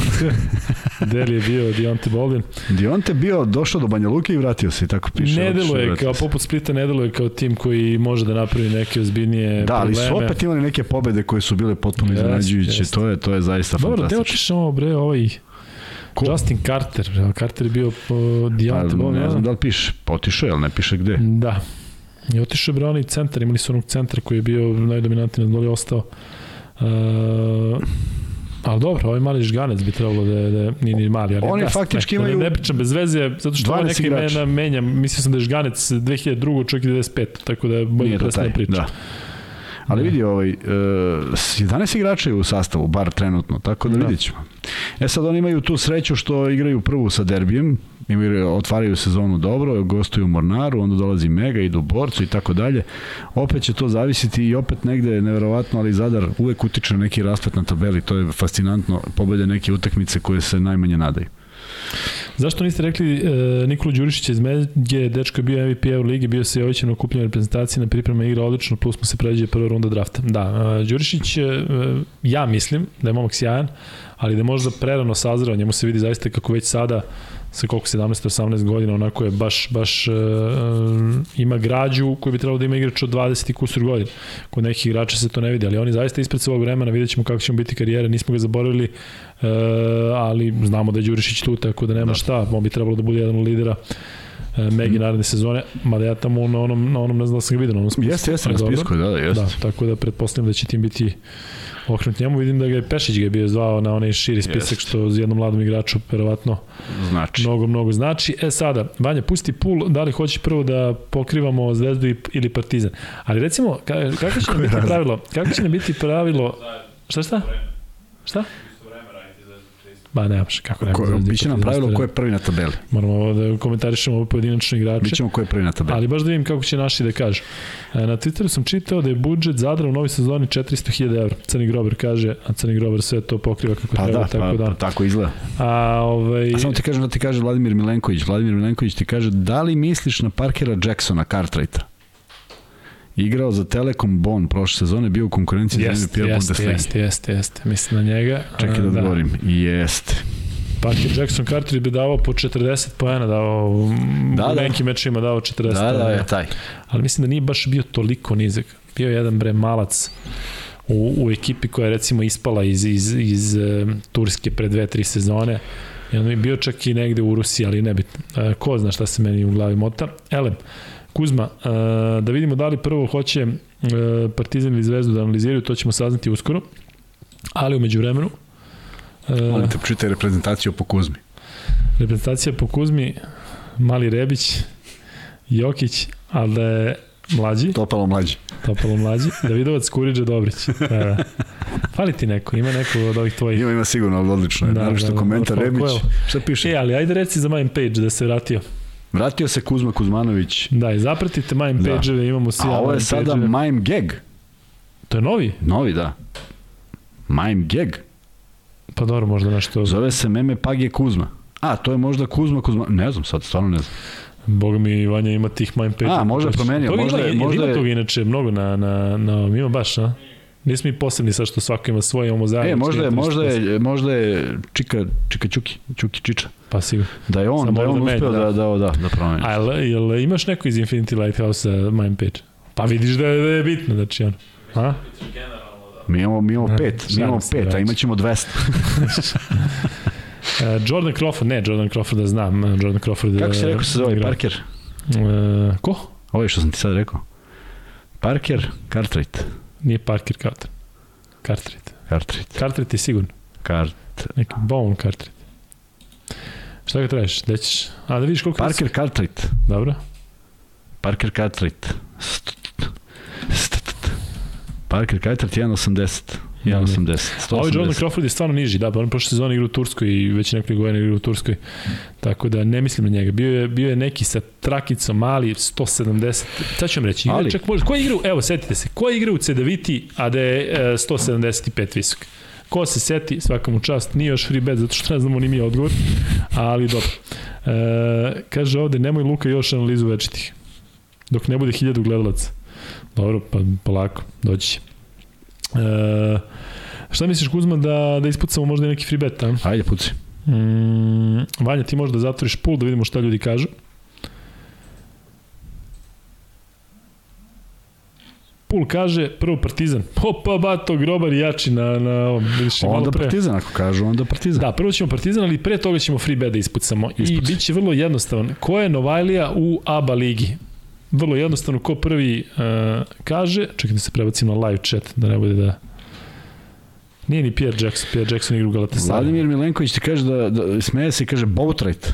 Del je bio Dionte Bolin. Dionte bio došao do Banja Luke i vratio se i tako piše. Ne deluje kao poput Splita, ne deluje kao tim koji može da napravi neke ozbiljnije da, probleme. Da, ali su opet imali neke pobede koje su bile potpuno iznenađujuće. To je to je zaista Dobro, fantastično. Dobro, te otišao bre ovaj Ko? Justin Carter. Carter je bio po Dionte pa, Bolin. Ne znam da li piše. Otišao je, ali ne piše gde. Da. I otišao je bre onaj centar, imali su onog centra koji je bio najdominantniji, na doli ostao. Uh, ali dobro, ovaj mali žganec bi trebalo da, da nije ni mali. Ali Oni faktički ne, imaju... Ne, ne pričam bez veze, zato što ovaj neki mena menja. Mislio sam da je žganec 2002. čovjek 95. Tako da bolje prestane priča. Da. Ali vidi, ovaj, uh, e, 11 igrača je u sastavu, bar trenutno, tako da, da. vidit ćemo. E sad oni imaju tu sreću što igraju prvu sa derbijem, imaju, otvaraju sezonu dobro, gostuju u Mornaru, onda dolazi Mega, idu u Borcu i tako dalje. Opet će to zavisiti i opet negde neverovatno, ali Zadar uvek utiče na neki raspet na tabeli, to je fascinantno, pobede neke utakmice koje se najmanje nadaju. Zašto niste rekli e, Nikola Đurišić iz Medje, dečko je bio MVP Euroligi, bio se Jović na okupljenoj reprezentaciji, na priprema igra odlično, plus mu se pređe prva runda drafta. Da, e, Đurišić, e, ja mislim da je momak sjajan, ali da je možda prerano sazrao, njemu se vidi zaista kako već sada sa koliko 17-18 godina, onako je baš, baš uh, ima građu koju bi trebalo da ima igrač od 20 i kusur godina. Kod nekih igrača se to ne vidi, ali oni zaista ispred svog vremena, vidjet ćemo kako će biti karijere, nismo ga zaboravili, uh, ali znamo da je Đurišić tu, tako da nema da. šta, on bi trebalo da bude jedan od lidera uh, Megi mm. naredne sezone, mada ja tamo na onom, na onom ne znam da sam ga vidio, na onom spisku. Jeste, jeste, na spisku, da, da, jeste. Da, tako da pretpostavljam da će tim biti okrenut njemu. Vidim da ga je Pešić ga je bio zvao na onaj širi spisak Jest. što jednom mladom igraču verovatno Znači. mnogo, mnogo znači. E sada, Vanja, pusti pul, da li hoćeš prvo da pokrivamo Zvezdu ili Partizan. Ali recimo, ka- kako će nam biti pravilo? Kako će nam biti pravilo? Šta šta? Šta? Isto vreme raditi Zvezdu čisto. Ba, nemaš, kako nema. Ko, i biće nam pravilo ko je prvi na tabeli. Moramo da komentarišemo ove pojedinačne igrače. Bićemo ko je prvi na tabeli. Ali baš da vidim kako će naši da kažu. E, Na Twitteru sam čitao da je budžet Zadra u novoj sezoni 400.000 evra. Crni Grober kaže, a Crni Grober sve to pokriva kako Pa treba, da, tako pa, da. pa tako izgleda. A, ovaj, A samo ti kažem da ti kaže Vladimir Milenković. Vladimir Milenković ti kaže da li misliš na Parkera Jacksona, Cartwrighta? Igrao za Telekom Bon prošle sezone, bio u konkurenciji za Jeste, MVP jeste, Bundesliga. jeste, jeste, jeste. Mislim na njega. Čekaj A, da odgovorim. Jeste. Parker Jackson Carter bi davao po 40 poena, davao Da, da, u da. nekim mečima dao 40 Da, da, poena. je taj. Ali mislim da nije baš bio toliko nizak. Bio je jedan bre malac u, u ekipi koja je recimo ispala iz, iz, iz e, Turske pre dve, tri sezone. I on je bio čak i negde u Rusiji, ali nebitno. E, ko zna šta se meni u glavi mota. Elem, Kuzma, e, da vidimo da li prvo hoće e, Partizan ili Zvezdu da analiziraju, to ćemo saznati uskoro. Ali umeđu vremenu, e, Molim te, čitaj reprezentaciju po Kuzmi. reprezentacija po Kuzmi, Mali Rebić, Jokić, ali da je mlađi, Topalo mlađi. Topalo mlađi, Davidovac, Kuriđa, Dobrić. Da, da. Fali ti neko, ima neko od ovih tvojih. Ima, ima sigurno, ali odlično je. Da, Da, Naravno da, što da, komentar ko- ko je Rebić. Šta piše? E, ali ajde reci za Mine Page da se vratio. Vratio se Kuzma Kuzmanović. Da, i zapratite Mine Da. Page-eve, imamo svi A ovo je sada. Mime Gag. To je novi? Novi, da. Mime Gag. Pa dobro, možda nešto... Zove se Meme Page Kuzma. A, to je možda Kuzma Kuzma... Ne znam sad, stvarno ne znam. Boga mi, Vanja ima tih Mine Page. A, možda je promenio, Toga možda ima, je- ima, možda ima je- toga inače mnogo na, na, na ovom, ima baš, a? Nismo mi posebni sad što svako ima svoje, imamo zajedno. E, možda je, možda je, možda je Čika, Čika Čuki, Čuki Čiča. Pa sigurno. Da je on, Samo da je on možda uspeo menja, da, da, da, da promeni. A jel, jel imaš neko iz Infinity Lighthouse-a Mine Page? Pa vidiš da je, da je bitno, znači ono. A? Da. Mi imamo, mi imamo pet, mi imamo pet, a imaćemo 200. Uh, Jordan Crawford, ne, Jordan Crawford da znam, uh, Jordan Crawford Kako si rekao se zove, igra. Parker? Uh, ko? Ovo je što sam ti sad rekao. Parker, Cartwright. Nije Parker Carter. Carteret. Cartwright. Carteret je sigurno. Cart... Neki Bone Carteret. Šta ga tražiš? Gde ćeš? A da vidiš koliko... Parker Cartwright. Dobro. Parker st- Parker Cartwright 1.80. 1.80. A ovaj Jordan 180. Crawford je stvarno niži, da, pa on prošle sezone igra u Turskoj i već nekoliko godina igra u Turskoj. Tako da ne mislim na njega. Bio je, bio je neki sa trakicom mali, 170. Sad ću vam reći, igra, Ali- čak može, ko igra, u- evo, setite se, ko igra u Cedeviti, a da je e, 175 visok? Ko se seti, svaka mu čast, nije još free bet, zato što ne znamo ni mi odgovor, ali dobro. E, kaže ovde, nemoj Luka još analizu večitih, dok ne bude hiljadu gledalaca. Dobro, pa polako, doći će. E, šta misliš Kuzma da, da ispucamo možda i neki free bet, a? Ajde, puci. Mm, Vanja, ti možda zatvoriš pul da vidimo šta ljudi kažu. Pul kaže prvo Partizan. Opa, bato, grobar i jači na, na ovom. Onda pre. Partizan, ako kažu, onda Partizan. Da, prvo ćemo Partizan, ali pre toga ćemo free bet da ispucamo. I Ispuci. bit će vrlo jednostavan. Ko je Novajlija u ABA ligi? Vrlo jednostavno, ko prvi uh, kaže, čekaj da se prebacim na live chat, da ne bude da... Nije ni Pierre Jackson, Pierre Jackson igra u Galatasaray. Vladimir Milenković ti kaže da, da smeje se i kaže Boatwright.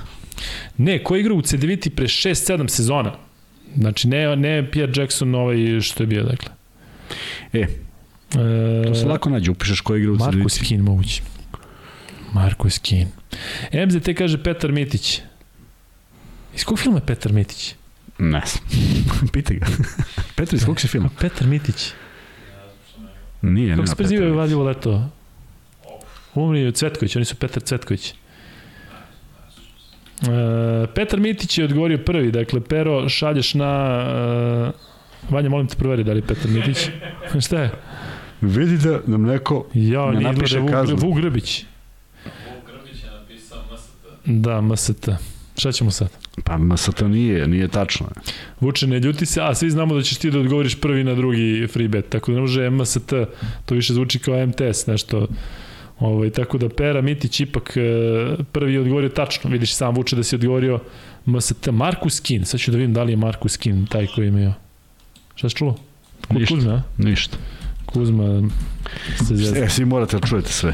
Ne, ko je igrao u CDVT pre 6-7 sezona? Znači, ne, ne Pierre Jackson ovaj što je bio, dakle. E, E, to se lako nađe, upišeš ko igra u Marko Crnici. Skin moguće. Marko Skin. MZT kaže Petar Mitić. Iz kog filma je Petar Mitić? Ne znam. Pitaj ga. Petar, iz kog si film? Petar Mitić. Nije, Kako nema se prezivaju vadilo leto? Umri Cvetković, oni su Petar Cvetković. E, Petar Mitić je odgovorio prvi, dakle, Pero, šalješ na... E, Vanja, molim te proveri da li je Petar Mitić. Šta je? Vidite nam neko Ja, Ne napiše Vuk, kaznu. Vuk Grbić. Vuk Grbić je napisao MST. Da, MST. Šta ćemo sad? Pa ma sad to nije, nije tačno. Vuče, ne ljuti se, a svi znamo da ćeš ti da odgovoriš prvi na drugi free bet, tako da ne može MST, to više zvuči kao MTS, nešto. Ovaj, tako da Pera Mitić ipak e, prvi je odgovorio tačno, vidiš sam Vuče da si odgovorio MST. Markus Kin, sad ću da vidim da li je Markus Kin taj koji imao. Šta si čulo? Kod Ništa. Kuzme, a? Ništa. Kuzma se zezna. E, svi morate da čujete sve.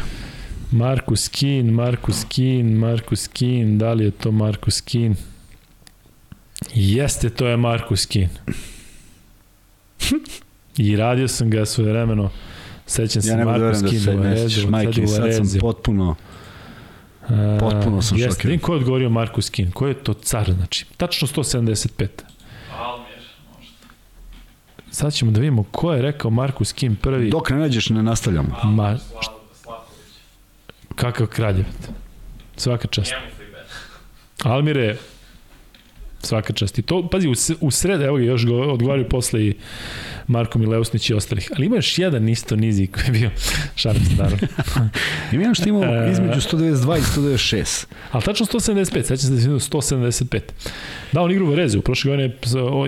Markus Kin, Markus Kin, Markus Kin, da li je to Markus Kin? Jeste, to je Markus Kin. I radio sam ga svoje vremeno. Sećam se Ja da Markus verujem da Kin se u ne Varezu, sjećaš, sad majke, sad sam potpuno... Potpuno sam jeste, šokiran. vidim ko je odgovorio Markus Kin. Ko je to car, znači? Tačno 175. Almir, možda. Sad ćemo da vidimo ko je rekao Markus Kin prvi. Dok ne nađeš, ne nastavljamo. Ma, kakav kraljev. Svaka čast. Almire, svaka čast. I to, pazi, u, u sred, evo ga, još go, odgovaraju posle i Marko Mileusnić i ostalih. Ali ima još jedan isto nizi koji je bio šarp starom. Ima jedan što između 192 i 196. Ali tačno 175, sećam se da je imao 175. Da, on igra u Varezu, u prošle godine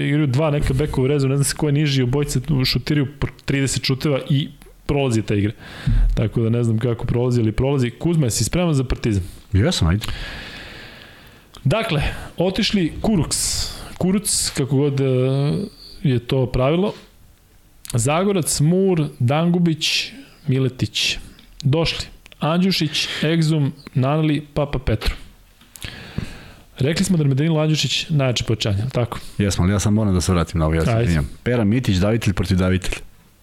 igraju dva neka beka u Varezu, ne znam se ko je niži, obojice šutiraju po 30 šuteva i prolazi ta igra. Tako da ne znam kako prolazi ili prolazi. Kuzma, jesi spreman za partizan? Jesam, ajde. Dakle, otišli Kuruks. Kuruc, kako god e, je to pravilo. Zagorac, Mur, Dangubić, Miletić. Došli. Andjušić, Egzum, Nanali, Papa Petru. Rekli smo da je Danilo Andjušić najjače pojačanje, je li tako? Jesam, ali ja sam moram da se vratim na ovo, ja se. Pera Mitić, davitelj protiv davitelj.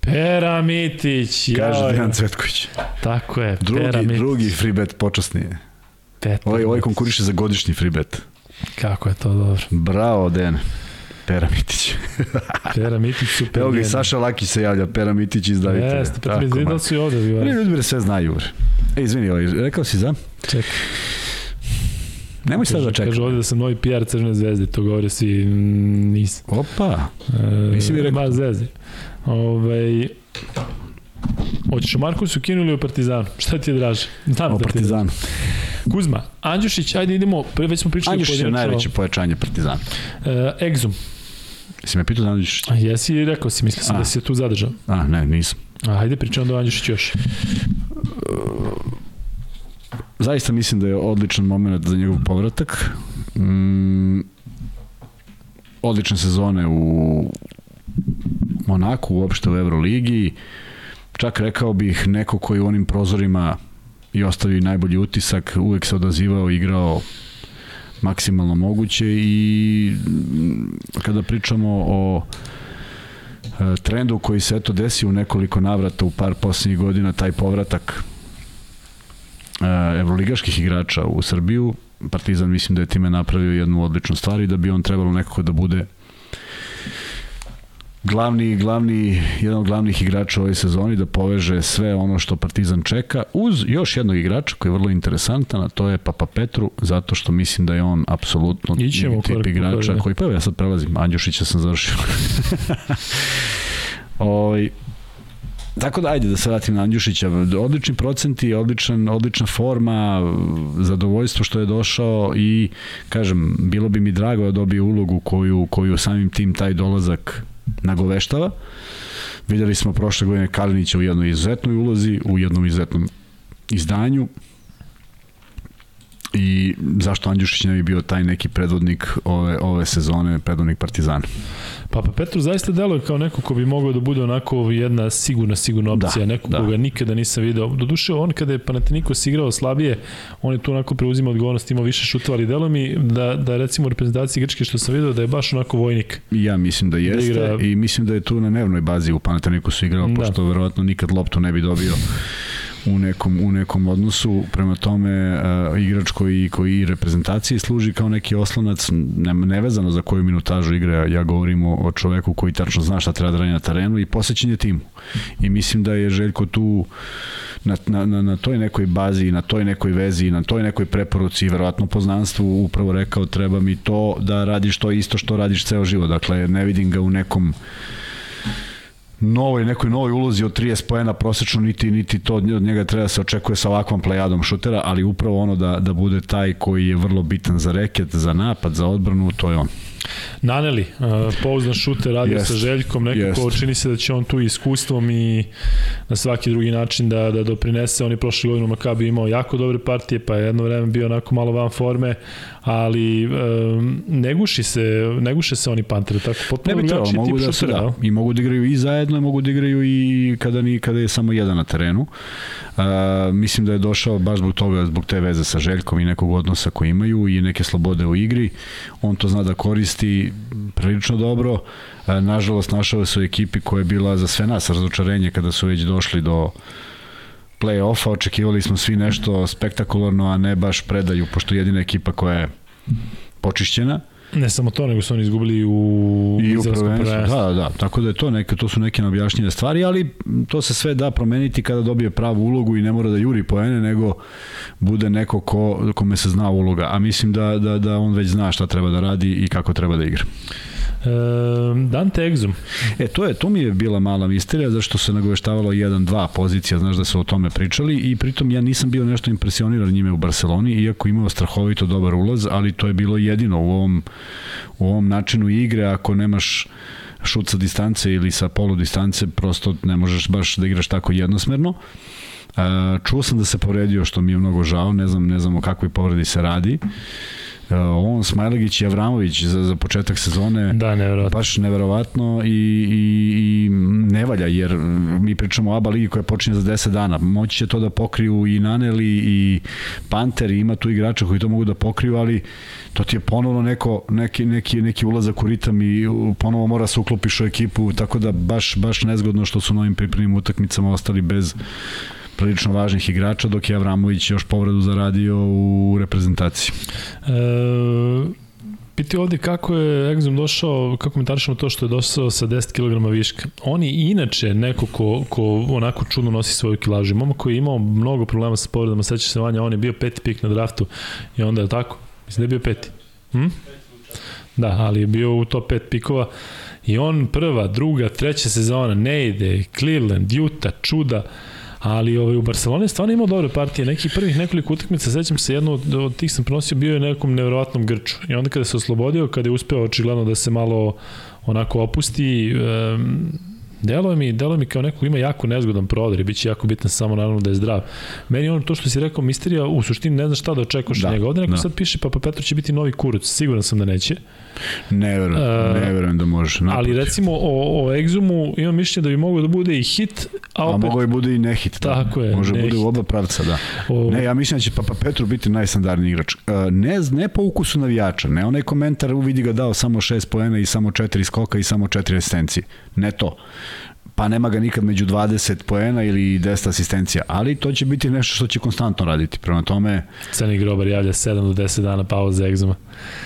Pera Mitić, Kaže joj. Dejan Cvetković. Tako je, Pera Drugi, Mitić. drugi free bet počasnije. Petar Ovaj, ovaj konkuriše za godišnji free bet. Kako je to dobro. Bravo, Dejan. Pera Mitić. Pera Mitić, super. Evo ga i. Saša Laki se javlja, Pera Mitić iz davitelja. Jeste, pa ti da su i ovde bili. ljudi bre sve znaju. bre. E, izvini, ovaj, rekao si za? Čekaj. Nemoj sad da čekam. kaže ovde da sam novi PR Crvene zvezde, to govore svi, mm, nisam. Opa, E, Nisi mi rekao. Ma, zvezde. Ove, Hoćeš u Markusu Kinu ili u Partizanu? Šta ti je draže? Znam o da Partizanu. Kuzma, Andjušić, ajde idemo, pre- već smo pričali Andjušić je najveće pojačanje Partizana. E, Egzum, Jesi me pitao za Andjušić? a jesi rekao si, mislio sam A. da si se tu zadržao. A, ne, nisam. A, ajde pričamo do Andjušić još. Zaista mislim da je odličan moment za njegov povratak. Mm, odlične sezone u Monaku, uopšte u Euroligi. Čak rekao bih neko koji u onim prozorima i ostavi najbolji utisak, uvek se odazivao, igrao maksimalno moguće i mm, kada pričamo o e, trendu koji se eto desio u nekoliko navrata u par poslednjih godina, taj povratak e, evroligaških igrača u Srbiju. Partizan mislim da je time napravio jednu odličnu stvar i da bi on trebalo nekako da bude glavni, glavni, jedan od glavnih igrača u ovoj sezoni da poveže sve ono što Partizan čeka uz još jednog igrača koji je vrlo interesantan, a to je Papa Petru, zato što mislim da je on apsolutno Ićemo tip igrača korak, da. koji, pa evo ja sad prelazim, Andjušića sam završio. Oj, Tako da, ajde da se vratim na Andjušića. Odlični procenti, odličan, odlična forma, zadovoljstvo što je došao i, kažem, bilo bi mi drago da dobije ulogu koju, koju samim tim taj dolazak nagoveštava. Videli smo prošle godine Kalinića u jednoj izuzetnoj ulozi, u jednom izuzetnom izdanju i zašto Andjušić ne bi bio taj neki predvodnik ove, ove sezone, predvodnik Partizana. Papa Petru zaista deluje kao neko ko bi mogao da bude onako jedna sigurna, sigurna opcija, Da, neko da. koga nikada nisam video. Doduše, on kada je Panathinaikos igrao slabije, on je tu onako preuzima odgovornost, imao više šutova, ali deluje mi da, da recimo u reprezentaciji Grčke što sam video da je baš onako vojnik. Ja mislim da jeste igra- i mislim da je tu na dnevnoj bazi u Panathinaikosu igrao, Da. da. pošto verovatno nikad loptu ne bi dobio u nekom, u nekom odnosu. Prema tome, uh, igrač koji, koji i reprezentaciji služi kao neki oslonac, ne, nevezano za koju minutažu igra, ja govorim o, o čoveku koji tačno zna šta treba da radi na terenu i posvećen je timu. I mislim da je Željko tu na, na, na, na toj nekoj bazi, na toj nekoj vezi, na toj nekoj preporuci i verovatno poznanstvu upravo rekao treba mi to da radiš to isto što radiš ceo život. Dakle, ne vidim ga u nekom novoj, nekoj novoj ulozi od 30 poena prosečno, niti, niti to od njega treba da se očekuje sa ovakvom plejadom šutera, ali upravo ono da, da bude taj koji je vrlo bitan za reket, za napad, za odbranu, to je on. Naneli, uh, pouzdan šuter, radio Jest. sa Željkom, nekako Jest. čini se da će on tu iskustvom i na svaki drugi način da, da doprinese. On je prošle godine u Makabi imao jako dobre partije, pa je jedno vreme bio onako malo van forme, ali um, ne guši se, ne guše se oni Panteri, tako potpuno Ne bi drugačiji mogu da se šutera, da. I mogu da igraju i zajedno, i mogu da igraju i kada, ni, kada je samo jedan na terenu. Uh, mislim da je došao baš zbog toga, zbog te veze sa Željkom i nekog odnosa koji imaju i neke slobode u igri. On to zna da koristi prilično dobro. Uh, nažalost, našao se u ekipi koja je bila za sve nas razočarenje kada su već došli do play-offa. Očekivali smo svi nešto spektakularno, a ne baš predaju, pošto je jedina ekipa koja je počišćena. Ne samo to, nego su oni izgubili u I u prvenstvu, da, da, tako da je to neke, to su neke neobjašnjene stvari, ali to se sve da promeniti kada dobije pravu ulogu i ne mora da juri poene, nego bude neko ko, kome se zna uloga, a mislim da, da, da on već zna šta treba da radi i kako treba da igra. E, Dante Exum, E, to je, to mi je bila mala misterija, zašto se nagoveštavalo 1-2 pozicija, znaš da su o tome pričali i pritom ja nisam bio nešto impresioniran njime u Barceloni, iako imao strahovito dobar ulaz, ali to je bilo jedino u ovom, u ovom načinu igre, ako nemaš šut sa distance ili sa polu distance, prosto ne možeš baš da igraš tako jednosmerno. E, čuo sam da se povredio, što mi je mnogo žao, ne znam, ne znam o kakvoj povredi se radi. On, Smajlegić i Avramović za, za početak sezone da, nevjerojatno. baš neverovatno i, i, i ne valja, jer mi pričamo o ABA ligi koja počinje za 10 dana. Moći će to da pokriju i Naneli i Panter, i ima tu igrača koji to mogu da pokriju, ali to ti je ponovno neko, neki, neki, neki ulazak u ritam i ponovo mora se uklopiš u ekipu, tako da baš, baš nezgodno što su na ovim pripremnim utakmicama ostali bez prilično važnih igrača, dok je Avramović još povredu zaradio u reprezentaciji. E, Piti ovde kako je Exum došao, kako komentarišemo to što je došao sa 10 kg viška. On je inače neko ko, ko onako čudno nosi svoju kilažu. Momak koji je imao mnogo problema sa povredama, seća se Vanja, on je bio peti pik na draftu i onda je tako, mislim da je bio peti. Hm? Da, ali je bio u top 5 pikova i on prva, druga, treća sezona ne ide, Cleveland, Utah, čuda, ali ovaj, u Barceloni je stvarno imao dobre partije, neki prvih nekoliko utakmica, sećam se, jednu od, od tih sam prenosio, bio je nekom nevjerovatnom grču i onda kada se oslobodio, kada je uspeo očigledno da se malo onako opusti, um, Delo mi, delo mi kao neko ko ima jako nezgodan prodor i bit će jako bitno samo naravno da je zdrav. Meni ono to što si rekao, misterija, u suštini ne znaš šta da očekuješ da, njega. Ovde neko da. sad piše, Papa Petro će biti novi kuruc, siguran sam da neće. Ne verujem, E, ne verujem da može. Ali naprotiv. recimo o, o Exumu imam mišljenje da bi mogao da bude i hit, a A opet mogo je bude i nehit. Tako da. je, Može ne bude hit. u oba pravca, da. o, Ne, ja mislim da će Papa Petru biti najstandardniji igrač. E, Ne, ne po ukusu navijača, ne onaj komentar uvidi ga dao samo 6 poena i samo 4 skoka i samo 4 asistencije. Ne to pa nema ga nikad među 20 poena ili 10 asistencija, ali to će biti nešto što će konstantno raditi. Prema tome, Crni grobar javlja 7 do 10 dana pauze Exuma.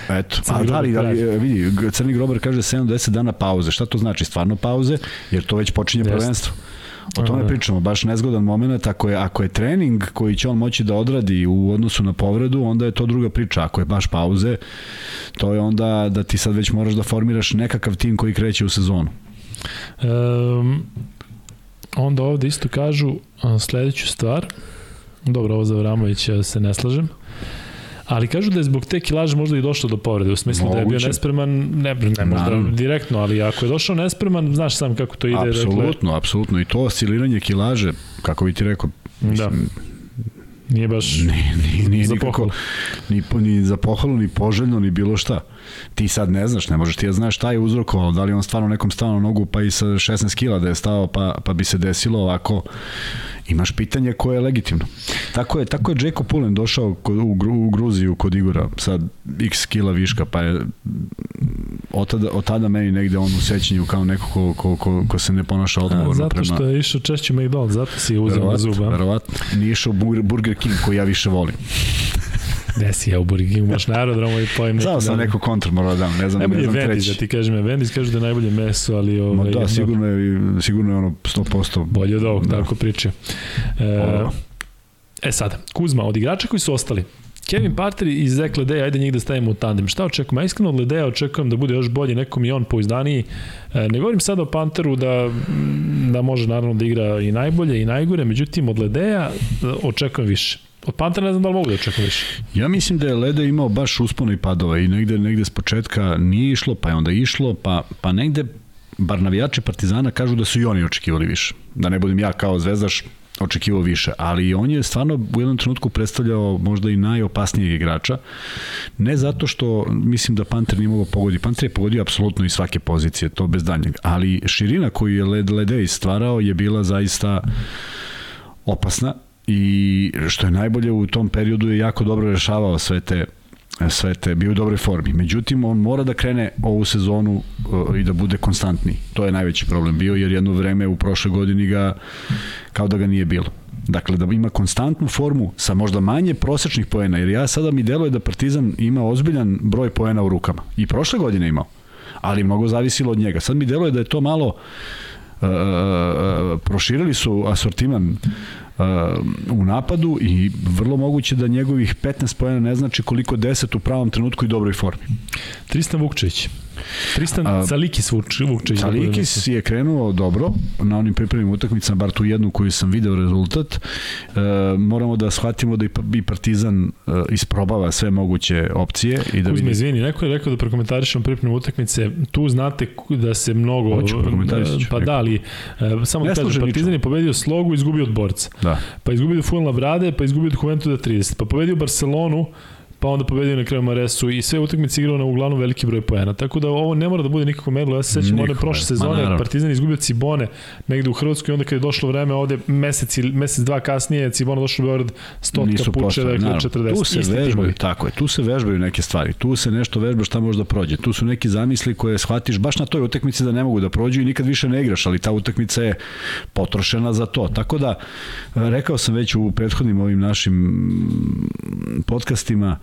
eto, Crni a da li, da li, vidi, Crni grobar kaže 7 do 10 dana pauze. Šta to znači? Stvarno pauze, jer to već počinje Jeste. prvenstvo. O tome Aha. pričamo, baš nezgodan moment, ako je, ako je trening koji će on moći da odradi u odnosu na povredu, onda je to druga priča, ako je baš pauze, to je onda da ti sad već moraš da formiraš nekakav tim koji kreće u sezonu. Um, onda ovde isto kažu sledeću stvar. Dobro, ovo za Vramovića se ne slažem. Ali kažu da je zbog te kilaže možda i došlo do povrede, u smislu da je bio Moguće. nespreman, ne, ne možda Naravno. direktno, ali ako je došao nespreman, znaš sam kako to ide. Apsolutno, apsolutno. I to osciliranje kilaže, kako bi ti rekao, Dakle, da, nije baš... Nije, nije, nije Za nikako, pohvalu. ni, ni za pohvalu, ni poželjno, ni bilo šta. Ti sad ne znaš, ne možeš ti da znaš šta je uzrokovalo, da li on stvarno nekom stao na nogu pa i sa 16 kila da je stao pa, pa bi se desilo ovako. Imaš pitanje koje je legitimno. Tako je, tako je Jacob Pullen došao kod, u, u Gruziju kod Igora, sad x kila viška, pa je od tada, od tada meni negde on u sećanju kao neko ko, ko, ko, ko se ne ponaša odgovorno zato prema... što je išao češće McDonald's, zato si je uzeo na zuba. verovatno. Nije išao Burger King koji ja više volim. Gde si ja u Burger baš na aerodromu i pojem neki Znao sam dan. neku kontru morao da dam, ne znam, Najbolje ne znam Wendy's, treći. da ti kažem, Wendy's kažu da je najbolje meso, ali Ma ovaj, da, jedno- sigurno je, sigurno je ono 100%. Bolje od ovog, Da. tako priča. E, Ovo. e sada, Kuzma, od igrača koji su ostali, Kevin Parter i Zek Ledeja, ajde njih da stavimo u tandem. Šta očekujem? Ja iskreno od Ledeja očekujem da bude još bolji, nekom i on pouzdaniji. E, ne govorim sada o Panteru da, da može naravno da igra i najbolje i najgore, međutim od Ledeja e, očekujem više. Od Pantera ne znam da li mogu da očekujem više. Ja mislim da je Lede imao baš uspona i padova i negde, negde s početka nije išlo, pa je onda išlo, pa, pa negde, bar navijači Partizana kažu da su i oni očekivali više. Da ne budem ja kao zvezdaš očekivao više, ali on je stvarno u jednom trenutku predstavljao možda i najopasnijeg igrača, ne zato što mislim da Panter nije mogao pogoditi, Panter je pogodio apsolutno i svake pozicije, to bez danjeg, ali širina koju je Led Ledej stvarao je bila zaista opasna i što je najbolje u tom periodu je jako dobro rešavao sve te sve te, bio u dobroj formi. Međutim, on mora da krene ovu sezonu uh, i da bude konstantni. To je najveći problem bio, jer jedno vreme u prošle godini ga, kao da ga nije bilo. Dakle, da ima konstantnu formu sa možda manje prosečnih poena, jer ja sada mi deluje da Partizan ima ozbiljan broj poena u rukama. I prošle godine imao, ali mnogo zavisilo od njega. Sad mi deluje da je to malo uh, proširili su asortiman u napadu i vrlo moguće da njegovih 15 pojena ne znači koliko 10 u pravom trenutku i dobroj formi. Tristan Vukčević. Tristan A, Calikis Vukčević. Calikis je krenuo dobro na onim pripremnim utakmicama, bar tu jednu koju sam video rezultat. E, moramo da shvatimo da i Partizan e, isprobava sve moguće opcije. I da Kuzme, vidi... izvini, neko je rekao da prokomentarišemo pripremne utakmice. Tu znate da se mnogo... Hoću, Pa da, ali e, samo da kažem, Partizan je pobedio slogu i izgubio od borca. Da. Pa izgubio od Fulna Brade, pa izgubio od Juventuda 30. Pa pobedio Barcelonu, pa onda pobedio na kraju Maresu i sve utakmice igrao na uglavnom veliki broj poena. Tako da ovo ne mora da bude nikako merilo. Ja se sećam one prošle sezone, Partizan izgubio Cibone negde u Hrvatskoj onda kad je došlo vreme ovde mesec, mesec dva kasnije Cibona došlo u Beograd stotka puče, dakle 40. Tu se vežbaju, timovi. tako je, tu se vežbaju neke stvari. Tu se nešto vežba šta može da prođe. Tu su neki zamisli koje shvatiš baš na toj utakmici da ne mogu da prođu i nikad više ne igraš, ali ta utakmica je potrošena za to. Tako da, rekao sam već u prethodnim ovim našim podcastima,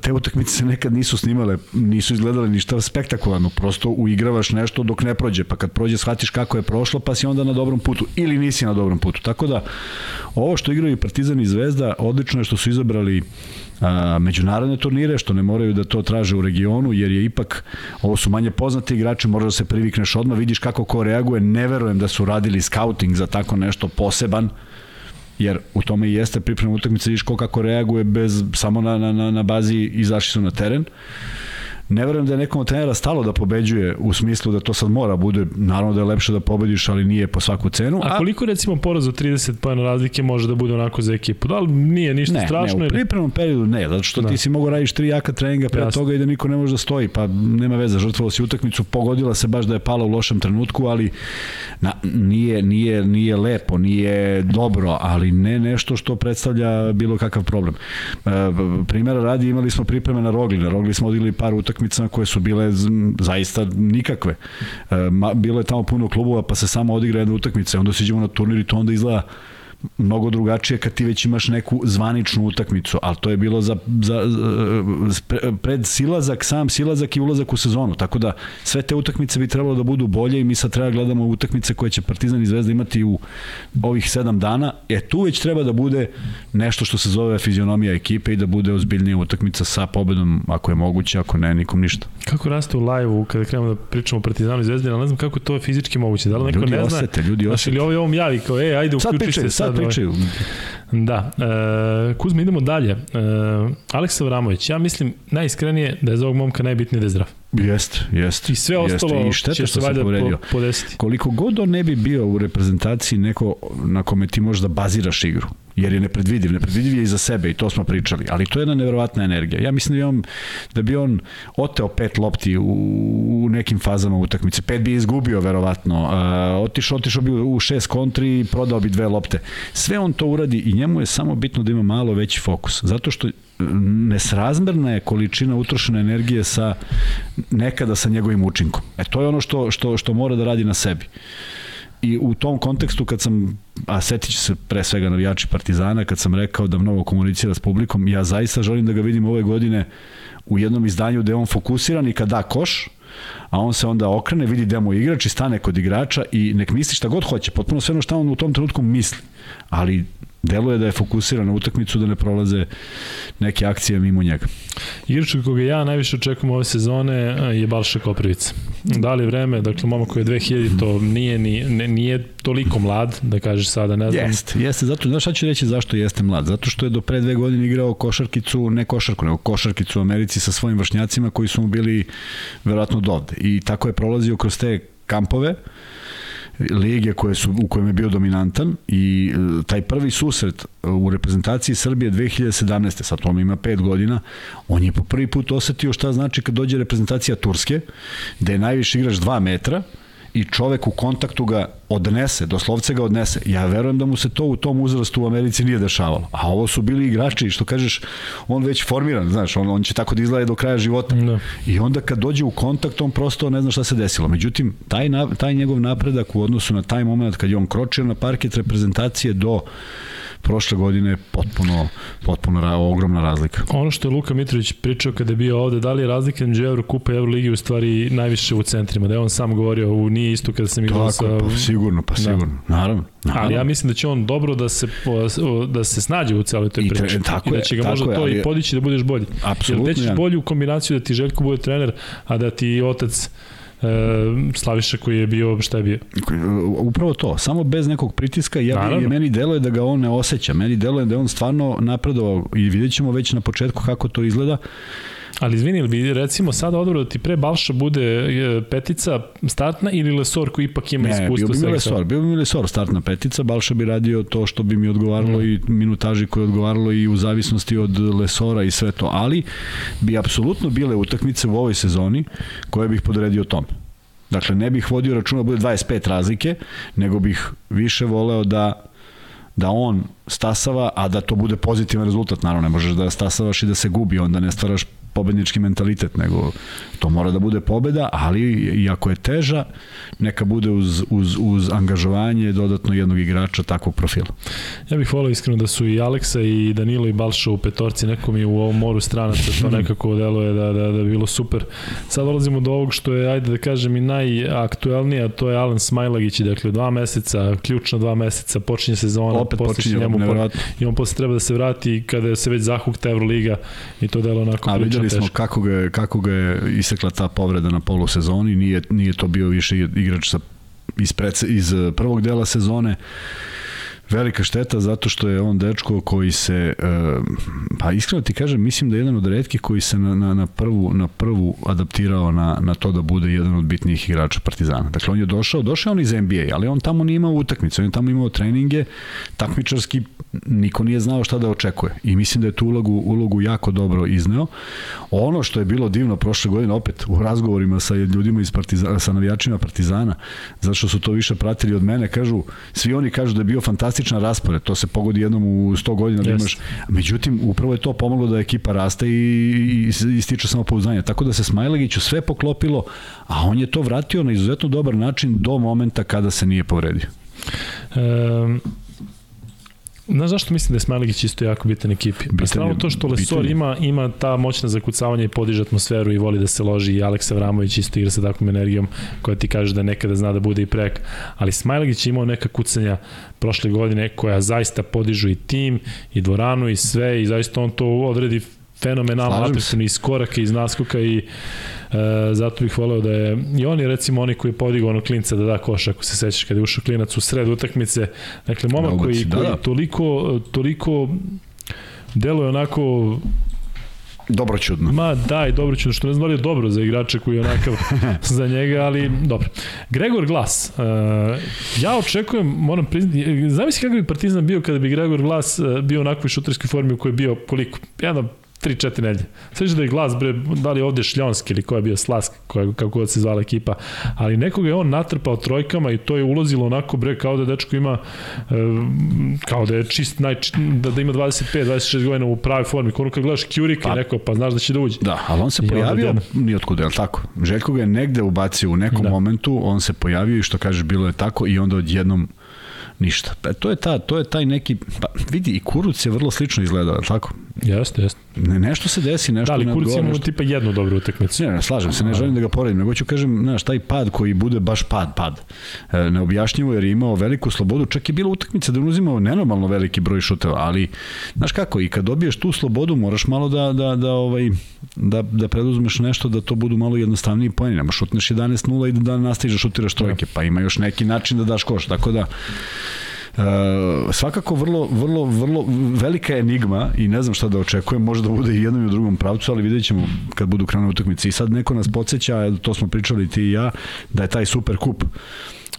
te utakmice se nekad nisu snimale, nisu izgledale ništa spektakularno, prosto uigravaš nešto dok ne prođe, pa kad prođe shvatiš kako je prošlo, pa si onda na dobrom putu ili nisi na dobrom putu. Tako da, ovo što igraju Partizan i Zvezda, odlično je što su izabrali a, međunarodne turnire, što ne moraju da to traže u regionu, jer je ipak, ovo su manje poznati igrači, možda da se privikneš odmah, vidiš kako ko reaguje, ne verujem da su radili scouting za tako nešto poseban, jer u tome i jeste priprema utakmica, vidiš ko kako reaguje bez, samo na, na, na bazi izašli su na teren. Ne verujem da je nekom od trenera stalo da pobeđuje u smislu da to sad mora bude, naravno da je lepše da pobediš, ali nije po svaku cenu. A, a koliko recimo poraz od 30 pojena razlike može da bude onako za ekipu? Da li nije ništa ne, strašno? Ne, u pripremnom periodu ne, zato što da. ti si mogo radiš tri jaka treninga pre Jasne. toga i da niko ne može da stoji, pa nema veze, žrtvovalo si utakmicu, pogodila se baš da je pala u lošem trenutku, ali na, nije, nije, nije lepo, nije dobro, ali ne nešto što predstavlja bilo kakav problem. E, primjera radi, imali smo pripreme na Rogli, na Rogli smo odigli par utakmica utakmicama koje su bile zaista nikakve. E, bilo je tamo puno klubova pa se samo odigra jedna utakmica, onda se iđemo na turnir i to onda izgleda mnogo drugačije kad ti već imaš neku zvaničnu utakmicu, ali to je bilo za, za, za pred silazak, sam silazak i ulazak u sezonu, tako da sve te utakmice bi trebalo da budu bolje i mi sad treba gledamo utakmice koje će Partizan i Zvezda imati u ovih sedam dana, e tu već treba da bude nešto što se zove fizionomija ekipe i da bude ozbiljnija utakmica sa pobedom, ako je moguće, ako ne, nikom ništa. Kako raste u live-u kada krenemo da pričamo o Partizanu i Zvezdi, ali ne znam kako to je fizički moguće, da li neko ljudi ne zna? Osete, ljudi osete. Ili ovo ovom javi kao, e, ajde, uključi se sad, sad pričaju. Da. E, Kuzma, idemo dalje. E, Aleksa Vramović, ja mislim najiskrenije da je za ovog momka najbitnije da je zdrav. Jest, jest. I sve ostalo jest. I šteta će se valjda po, podesiti. Koliko god on ne bi bio u reprezentaciji neko na kome ti možeš da baziraš igru, jer je nepredvidiv, nepredvidiv je i za sebe i to smo pričali, ali to je jedna neverovatna energija. Ja mislim da bi on, da bi on oteo pet lopti u, u nekim fazama utakmice, pet bi izgubio verovatno, uh, otišao, otišao bi u šest kontri i prodao bi dve lopte. Sve on to uradi i njemu je samo bitno da ima malo veći fokus, zato što nesrazmerna je količina utrošene energije sa nekada sa njegovim učinkom. E to je ono što, što, što mora da radi na sebi. I u tom kontekstu kad sam, a setit će se pre svega navijači Partizana, kad sam rekao da mnogo komunicira s publikom, ja zaista želim da ga vidim ove godine u jednom izdanju gde je on fokusiran i kad da koš, a on se onda okrene, vidi da mu igrač i stane kod igrača i nek misli šta god hoće, potpuno sve ono šta on u tom trenutku misli. Ali deluje da je fokusiran na utakmicu, da ne prolaze neke akcije mimo njega. Igrač koga ja najviše očekujem ove sezone je Balša Koprivica. Da li vreme, dakle, momak koji je 2000, to nije, ni, nije toliko mlad, da kažeš sada, ne znam. Jeste, jeste, zato, znaš šta ću reći zašto jeste mlad? Zato što je do pre dve godine igrao košarkicu, ne košarku, nego košarkicu u Americi sa svojim vršnjacima koji su mu bili verovatno dovde. I tako je prolazio kroz te kampove, lige koje su, u kojem je bio dominantan i e, taj prvi susret u reprezentaciji Srbije 2017. sad on ima 5 godina, on je po prvi put osetio šta znači kad dođe reprezentacija Turske, da je najviši igrač 2 metra, i čovek u kontaktu ga odnese, doslovce ga odnese. Ja verujem da mu se to u tom uzrastu u Americi nije dešavalo. A ovo su bili igrači, što kažeš, on već formiran, znaš, on, on će tako da izgleda do kraja života. Da. I onda kad dođe u kontakt, on prosto ne zna šta se desilo. Međutim, taj, na, taj njegov napredak u odnosu na taj moment kad je on kročio na parket reprezentacije do prošle godine potpuno, potpuno ra, ogromna razlika. Ono što je Luka Mitrović pričao kada je bio ovde, da li je razlika među Evrokupa i Euroligi u stvari najviše u centrima, da je on sam govorio, u nije isto kada sam igrao sa... Pa, sigurno, pa da. sigurno, da. naravno, naravno. Ali ja mislim da će on dobro da se, da se snađe u celoj toj priči. I, tako I da će ga možda je, to i podići da budeš bolji. Apsolutno. Jer da ćeš bolji u kombinaciju da ti Željko bude trener, a da ti otac Slaviša koji je bio, šta je bio? Upravo to, samo bez nekog pritiska, ja Naravno. meni deluje da ga on ne osjeća, meni deluje da je on stvarno napredovao i vidjet ćemo već na početku kako to izgleda. Ali izvini, bi recimo sada odbrao da ti pre Balša bude petica startna ili Lesor koji ipak ima ne, iskustvo? Ne, bio bi mi Lesor, bio bi mi Lesor startna petica, Balša bi radio to što bi mi odgovaralo mm. i minutaži koje odgovaralo i u zavisnosti od Lesora i sve to, ali bi apsolutno bile utakmice u ovoj sezoni koje bih podredio tome. Dakle, ne bih vodio računa da bude 25 razlike, nego bih više voleo da da on stasava, a da to bude pozitivan rezultat, naravno ne možeš da stasavaš i da se gubi, onda ne stvaraš pobednički mentalitet, nego to mora da bude pobeda, ali i ako je teža, neka bude uz, uz, uz angažovanje dodatno jednog igrača takvog profila. Ja bih volao iskreno da su i Aleksa i Danilo i Balša u petorci, nekom i u ovom moru stranaca, to nekako deluje da, da, da bi bilo super. Sad dolazimo do ovog što je, ajde da kažem, i najaktuelnije, to je Alen Smajlagić, dakle dva meseca, ključna dva meseca, počinje sezona, opet počinje, njemu, i on posle treba da se vrati kada se već zahukta Euroliga i to delo onako A videli smo kako ga, kako ga je isekla ta povreda na polusezoni, nije, nije to bio više igrač sa, iz, pred, iz prvog dela sezone velika šteta zato što je on dečko koji se pa iskreno ti kažem mislim da je jedan od retkih koji se na, na, na prvu na prvu adaptirao na, na to da bude jedan od bitnijih igrača Partizana. Dakle on je došao, došao on iz NBA, ali on tamo nije imao utakmice, on je tamo imao treninge, takmičarski niko nije znao šta da očekuje. I mislim da je tu ulogu, ulogu jako dobro izneo. Ono što je bilo divno prošle godine, opet u razgovorima sa ljudima iz Partizana, sa navijačima Partizana, zato što su to više pratili od mene, kažu, svi oni kažu da je bio fantastičan raspored, to se pogodi jednom u 100 godina da imaš. Međutim, upravo je to pomoglo da ekipa raste i, i, i stiče samopouzdanje. Tako da se Smajlegiću sve poklopilo, a on je to vratio na izuzetno dobar način do momenta kada se nije povredio. Um, Znaš zašto mislim da je Smajlegić isto jako bitan ekipi? Pa strano to što Lesor ima, ima ta moćna zakucavanja i podiže atmosferu i voli da se loži i Aleksa Vramović isto igra sa takvom energijom koja ti kaže da nekada zna da bude i prek. Ali Smajlegić je imao neka kucanja prošle godine koja zaista podižu i tim i dvoranu i sve i zaista on to odredi fenomenalno atraktivno iz koraka, iz naskoka i e, zato bih voleo da je i on je recimo oni koji je podigao ono klinca da da koš ako se sećaš kada je ušao klinac u sred utakmice dakle momak koji, da, koji da. toliko toliko deluje onako Dobro čudno. Ma da, i dobro čudno, što ne znam da li je dobro za igrača koji je onakav za njega, ali dobro. Gregor Glas, uh, ja očekujem, moram priznati, zamisli kako bi Partizan bio kada bi Gregor Glas uh, bio onakvoj šuterskoj formi u kojoj je bio koliko? Jedno 3-4 nedelje. Sveći da je glas, bre, da li ovde Šljonski ili ko je bio Slask, koja, kako god se zvala ekipa, ali nekoga je on natrpao trojkama i to je ulazilo onako, bre, kao da dečko ima, e, kao da je čist, naj, da, da ima 25-26 godina u pravoj formi. Kono kad gledaš Kjurika pa, neko, pa znaš da će da uđe. Da, ali on se I pojavio nijotkuda, je li tako? Željko ga je negde ubacio u nekom da. momentu, on se pojavio i što kažeš, bilo je tako i onda odjednom ništa. E, to je ta, to je taj neki pa vidi i Kuruc je vrlo slično izgledao, tako? Jeste, jeste. Ne, nešto se desi, nešto Da, ali ne Kurci imamo nešto- tipa jednu dobru utakmicu. Ne, ne, slažem se, ne želim da ga poredim, nego ću kažem, znaš, taj pad koji bude baš pad, pad. E, neobjašnjivo jer je imao veliku slobodu, čak je bila utakmica da je on uzimao nenormalno veliki broj šuteva, ali znaš kako, i kad dobiješ tu slobodu, moraš malo da, da, da, ovaj, da, da preduzmeš nešto da to budu malo jednostavniji poeni. Nemo šutneš 11-0 i da, da nastaviš da šutiraš trojke, pa ima još neki način da daš koš, tako da svakako vrlo, vrlo, vrlo velika enigma i ne znam šta da očekujem, može da bude i jednom i u drugom pravcu, ali vidjet ćemo kad budu krenule utakmice. I sad neko nas podsjeća, to smo pričali ti i ja, da je taj super kup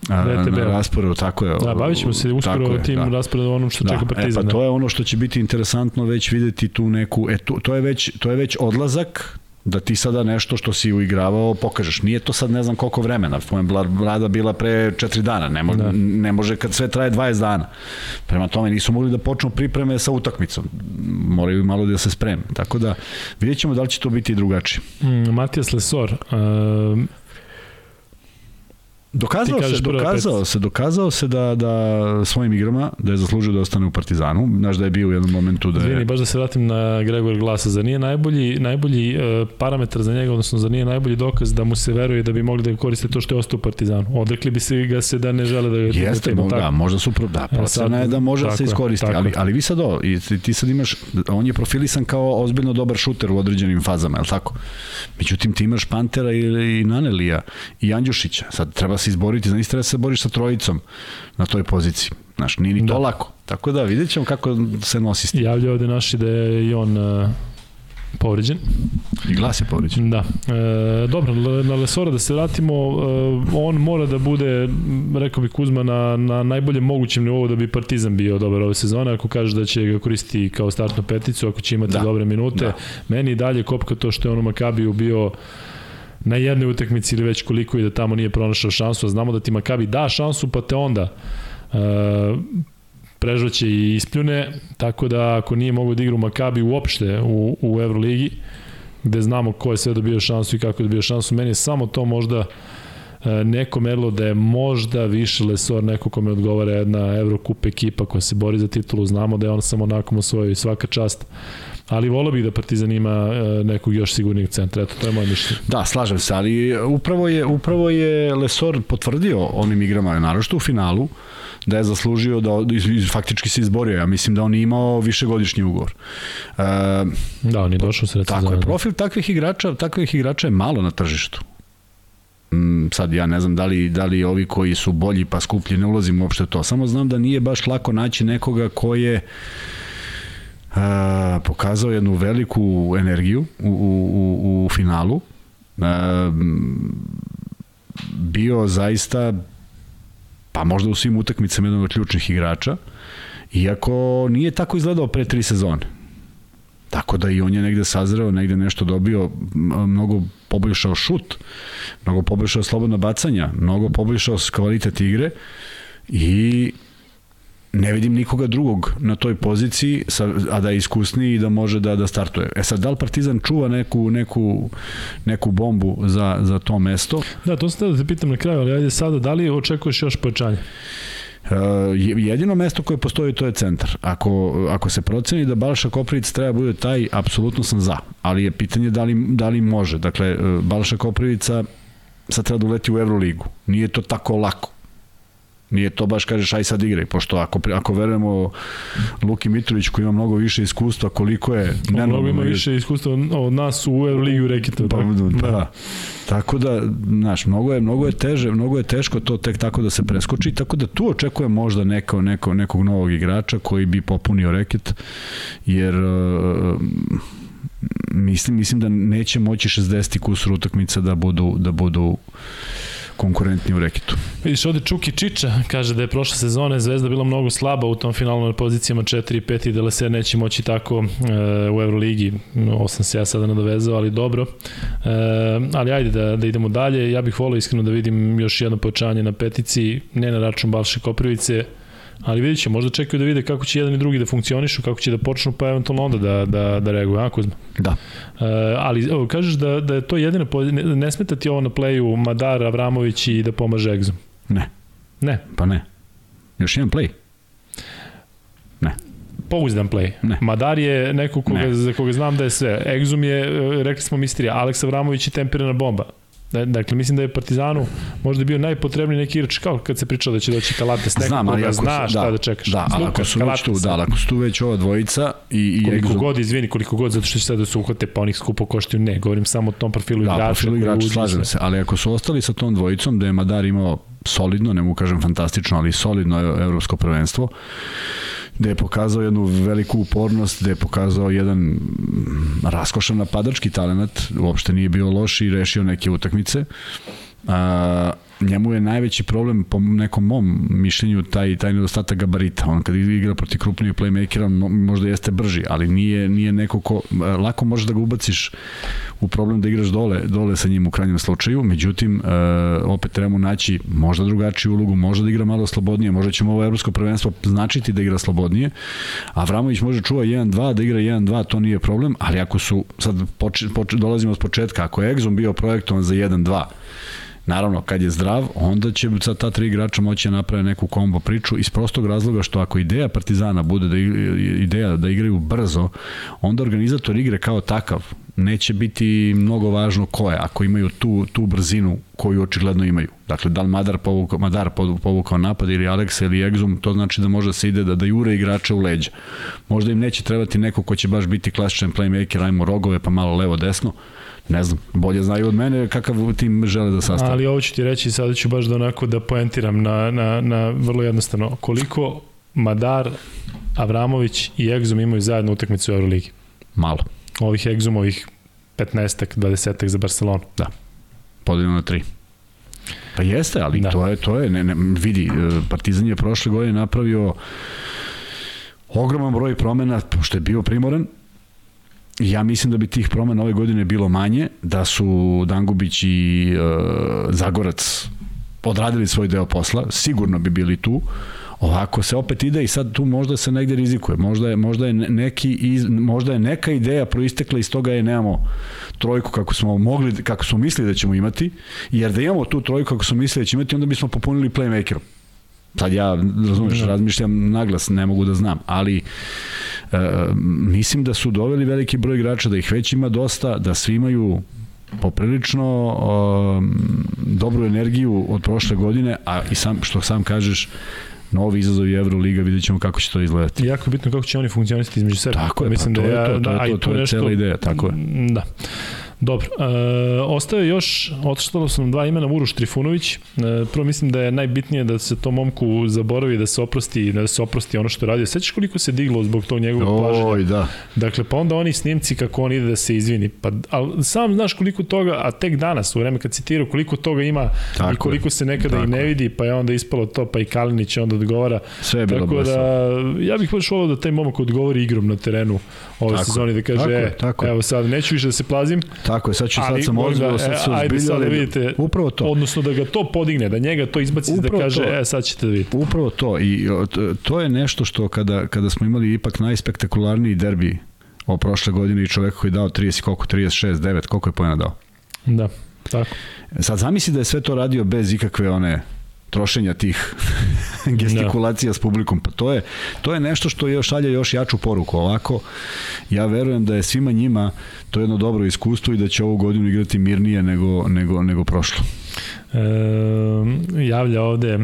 a, VTB. na rasporedu, tako je. Da, bavit ćemo se uskoro je, tim da. rasporedom onom što čeka Da, e, Partizan. pa da. to je ono što će biti interesantno već videti tu neku, e, to, to, je već, to je već odlazak da ti sada nešto što si uigravao pokažeš. Nije to sad ne znam koliko vremena. Moja vlada bila pre četiri dana. Ne, mo, Da. ne može kad sve traje 20 dana. Prema tome nisu mogli da počnu pripreme sa utakmicom. Moraju malo da se spreme. Tako da vidjet ćemo da li će to biti drugačije. Mm, Matijas Lesor, uh, Dokazao se, dokazao se, dokazao se da da svojim igrama da je zaslužio da ostane u Partizanu. Znaš da je bio u jednom momentu da je Izvini, baš da se vratim na Gregor Glasa, za nije najbolji, najbolji uh, parametar za njega, odnosno za nije najbolji dokaz da mu se veruje da bi mogli da koriste to što je ostao u Partizanu. Odrekli bi se ga se da ne žele da ga Jeste, da, da, možda su pro, da, procena sad- je da može da se iskoristi, tako ali, ali vi sad ovo, i ti, ti sad imaš, on je profilisan kao ozbiljno dobar šuter u određenim fazama, je li tako? Međutim, ti imaš Pantera i, i Nanelija i Andjušića, sad treba se izboriti, znači treba se boriš sa trojicom na toj poziciji. Znaš, nije ni to Da. lako. Tako da, vidjet ćemo kako se nosi s tim. Javlja ovde naši da je i on uh, povređen. I glas je povređen. Da. E, dobro, na Lesora da se vratimo, e, on mora da bude, rekao bi Kuzma, na, na najboljem mogućem nivou da bi Partizan bio dobar ove sezone, ako kaže da će ga koristiti kao startnu peticu, ako će imati Da. dobre minute. Da. Meni dalje kopka to što je on u Makabiju bio na jednoj utakmici ili već koliko i da tamo nije pronašao šansu, a znamo da ti Makabi da šansu, pa te onda e, prežvaće i ispljune, tako da ako nije mogo da igra u Makabi uopšte u, u Euroligi, gde znamo ko je sve dobio šansu i kako je dobio šansu, meni je samo to možda e, neko merilo da je možda više Lesor neko kome odgovara jedna Eurocup ekipa koja se bori za titulu, znamo da je on samo onako osvojio i svaka čast, ali volio bih da Partizan ima e, nekog još sigurnih centra, eto to je moje mišljenje. Da, slažem se, ali upravo je, upravo je Lesor potvrdio onim igrama, narošto u finalu, da je zaslužio da faktički se izborio. Ja mislim da on je imao višegodišnji ugovor. E, Da, on je došao sred tako je, profil takvih igrača, takvih igrača je malo na tržištu. Mm, sad ja ne znam da li, da li ovi koji su bolji pa skuplji, ne ulazim uopšte to. Samo znam da nije baš lako naći nekoga ko je a, pokazao jednu veliku energiju u, u, u, finalu. A, bio zaista pa možda u svim utakmicama jedan od ključnih igrača iako nije tako izgledao pre tri sezone. Tako da i on je negde sazreo, negde nešto dobio, mnogo poboljšao šut, mnogo poboljšao slobodna bacanja, mnogo poboljšao kvalitet igre i ne vidim nikoga drugog na toj poziciji, sa, a da je iskusniji i da može da da startuje. E sad, da li Partizan čuva neku, neku, neku bombu za, za to mesto? Da, to sam da te pitam na kraju, ali ajde sada, da li očekuješ još pojačanje? Uh, jedino mesto koje postoji to je centar. Ako, ako se proceni da Balša Koprivic treba bude taj, apsolutno sam za. Ali je pitanje da li, da li može. Dakle, uh, Balša Koprivica sad treba da uleti u Euroligu. Nije to tako lako. Nije to baš kažeš aj sad igraj, pošto ako, ako verujemo Luki Mitrović koji ima mnogo više iskustva, koliko je On mnogo ima više iskustva od nas u Euroligi u reketu. Pa, tako? da. Tako da, znaš, mnogo je, mnogo je teže, mnogo je teško to tek tako da se preskoči, tako da tu očekujem možda neko, neko, nekog novog igrača koji bi popunio reket, jer uh, mislim, mislim da neće moći 60 kusur utakmica da budu, da budu konkurentni u reketu. Vidiš ovde Čuki Čiča kaže da je prošle sezone Zvezda bila mnogo slaba u tom finalu na pozicijama 4 i 5 i da Leser neće moći tako e, u Euroligi. Ovo sam se ja sada nadovezao, ali dobro. E, ali ajde da, da idemo dalje. Ja bih volio iskreno da vidim još jedno pojačanje na petici, ne na račun Balše Koprivice, ali vidit će, možda čekaju da vide kako će jedan i drugi da funkcionišu, kako će da počnu, pa eventualno onda da, da, da reaguju, a Kuzma? Da. E, ali evo, kažeš da, da je to jedina, ne, ne smeta ti ovo na pleju Madar, Avramović i da pomaže Egzom? Ne, Ne, pa ne. Još jedan play. pouzdan play. Ne. Madar je neko koga, Ne. za koga znam da je sve. Exum je, e, rekli smo misterija, Aleksa Vramović je temperana bomba. Da- Dakle, mislim da je Partizanu možda bio najpotrebniji neki igrač kao kad se pričalo da će doći Kalates, neko Znam, ali koga zna šta da, da, čekaš. Da, ali ako su već tu, da, ako su tu već ova dvojica i, i koliko Exum, god, izvini, koliko god, zato što će sad da se uhvate pa onih skupo koštaju, ne, govorim samo o tom profilu da, igrača. profilu koji igrača, slažem se, ali ako su ostali sa tom dvojicom, da je Madar imao solidno, ne mogu kažem fantastično, ali solidno evropsko prvenstvo, da je pokazao jednu veliku upornost, da je pokazao jedan raskošan napadački talent, uopšte nije bio loš i rešio neke utakmice. A, njemu je najveći problem po nekom mom mišljenju taj taj nedostatak gabarita. On kad igra protiv krupnijih playmakera mo- možda jeste brži, ali nije nije neko ko lako možeš da ga ubaciš u problem da igraš dole, dole sa njim u krajnjem slučaju. Međutim e, opet trebamo naći možda drugačiju ulogu, možda da igra malo slobodnije, možda će mu ovo evropsko prvenstvo značiti da igra slobodnije. A Vramović može čuva 1-2, da igra 1-2, to nije problem, ali ako su sad poč, poč, dolazimo s početka, ako je bio projektovan za 1-2, Naravno, kad je zdrav, onda će sad ta tri igrača moći da naprave neku kombo priču iz prostog razloga što ako ideja Partizana bude da ideja da igraju brzo, onda organizator igre kao takav neće biti mnogo važno ko je, ako imaju tu, tu brzinu koju očigledno imaju. Dakle, da li Madar povukao, Madar povukao napad ili Aleksa ili Exum, to znači da može da se ide da, da jure igrače u leđa. Možda im neće trebati neko ko će baš biti klasičan playmaker, ajmo rogove pa malo levo-desno, ne znam, bolje znaju od mene kakav tim žele da sastave. Ali ovo ću ti reći, sada ću baš da onako da poentiram na, na, na vrlo jednostavno. Koliko Madar, Avramović i Egzum imaju zajedno utakmicu u Euroligi? Malo. Ovih Egzumovih 15-ak, 20-ak za Barcelonu. podeljeno na tri. Pa jeste, ali da. Da. to je, to je, ne, ne, vidi, e, Partizan je prošle godine napravio ogroman broj promena, pošto je bio primoran, Ja mislim da bi tih promena ove godine bilo manje, da su Dangubić i e, Zagorac odradili svoj deo posla, sigurno bi bili tu. Ovako se opet ide i sad tu možda se negde rizikuje. Možda je, možda je neki iz, možda je neka ideja proistekla iz toga je nemamo trojku kako smo mogli kako smo mislili da ćemo imati, jer da imamo tu trojku kako smo mislili da ćemo imati, onda bismo popunili playmakerom. Sad ja, razumeš, Da. razmišljam naglas, ne mogu da znam, ali e, mislim da su doveli veliki broj igrača, da ih već ima dosta, da svi imaju poprilično um, dobru energiju od prošle godine, a i sam, što sam kažeš, novi izazovi Euroliga, vidjet ćemo kako će to izgledati. Jako je bitno kako će oni funkcionisati između sebe. Tako je, Mislim pa to da je ja, to, to da, je to, tu to je nešto- cela ideja, tako je. Da. Dobro, e, ostaje još, otštalo su nam dva imena, Uroš Trifunović. E, prvo mislim da je najbitnije da se to momku zaboravi, da se oprosti, da se oprosti ono što je radio. Sećaš koliko se diglo zbog tog njegovog plaženja? Oj, da. Dakle, pa onda oni snimci kako on ide da se izvini. Pa, ali sam znaš koliko toga, a tek danas, u vreme kad citirao, koliko toga ima Tako i koliko je. se nekada Tako i ne vidi, pa je onda ispalo to, pa i Kalinić onda odgovara. Sve je bilo Tako da, ja bih baš volao da taj momak odgovori igrom na terenu ove Tako sezoni, da kaže, Tako e, tako evo sad, neću više da se plazim, Tako je, sad, ću, sad sam ozbiljno, e, sad se sad da ozbiljali. vidite, Upravo to. odnosno da ga to podigne, da njega to izbaci, da kaže, to. e, sad ćete da vidite. Upravo to i to je nešto što kada, kada smo imali ipak najspektakularniji derbi o prošle godine i čovek koji je dao 30 koliko 36 9 koliko je pojena dao. Da, tako. Sad zamisli da je sve to radio bez ikakve one trošenja tih gestikulacija s publikom. Pa to je, to je nešto što još šalje još jaču poruku. Ovako, ja verujem da je svima njima to jedno dobro iskustvo i da će ovu godinu igrati mirnije nego, nego, nego prošlo. E, javlja ovde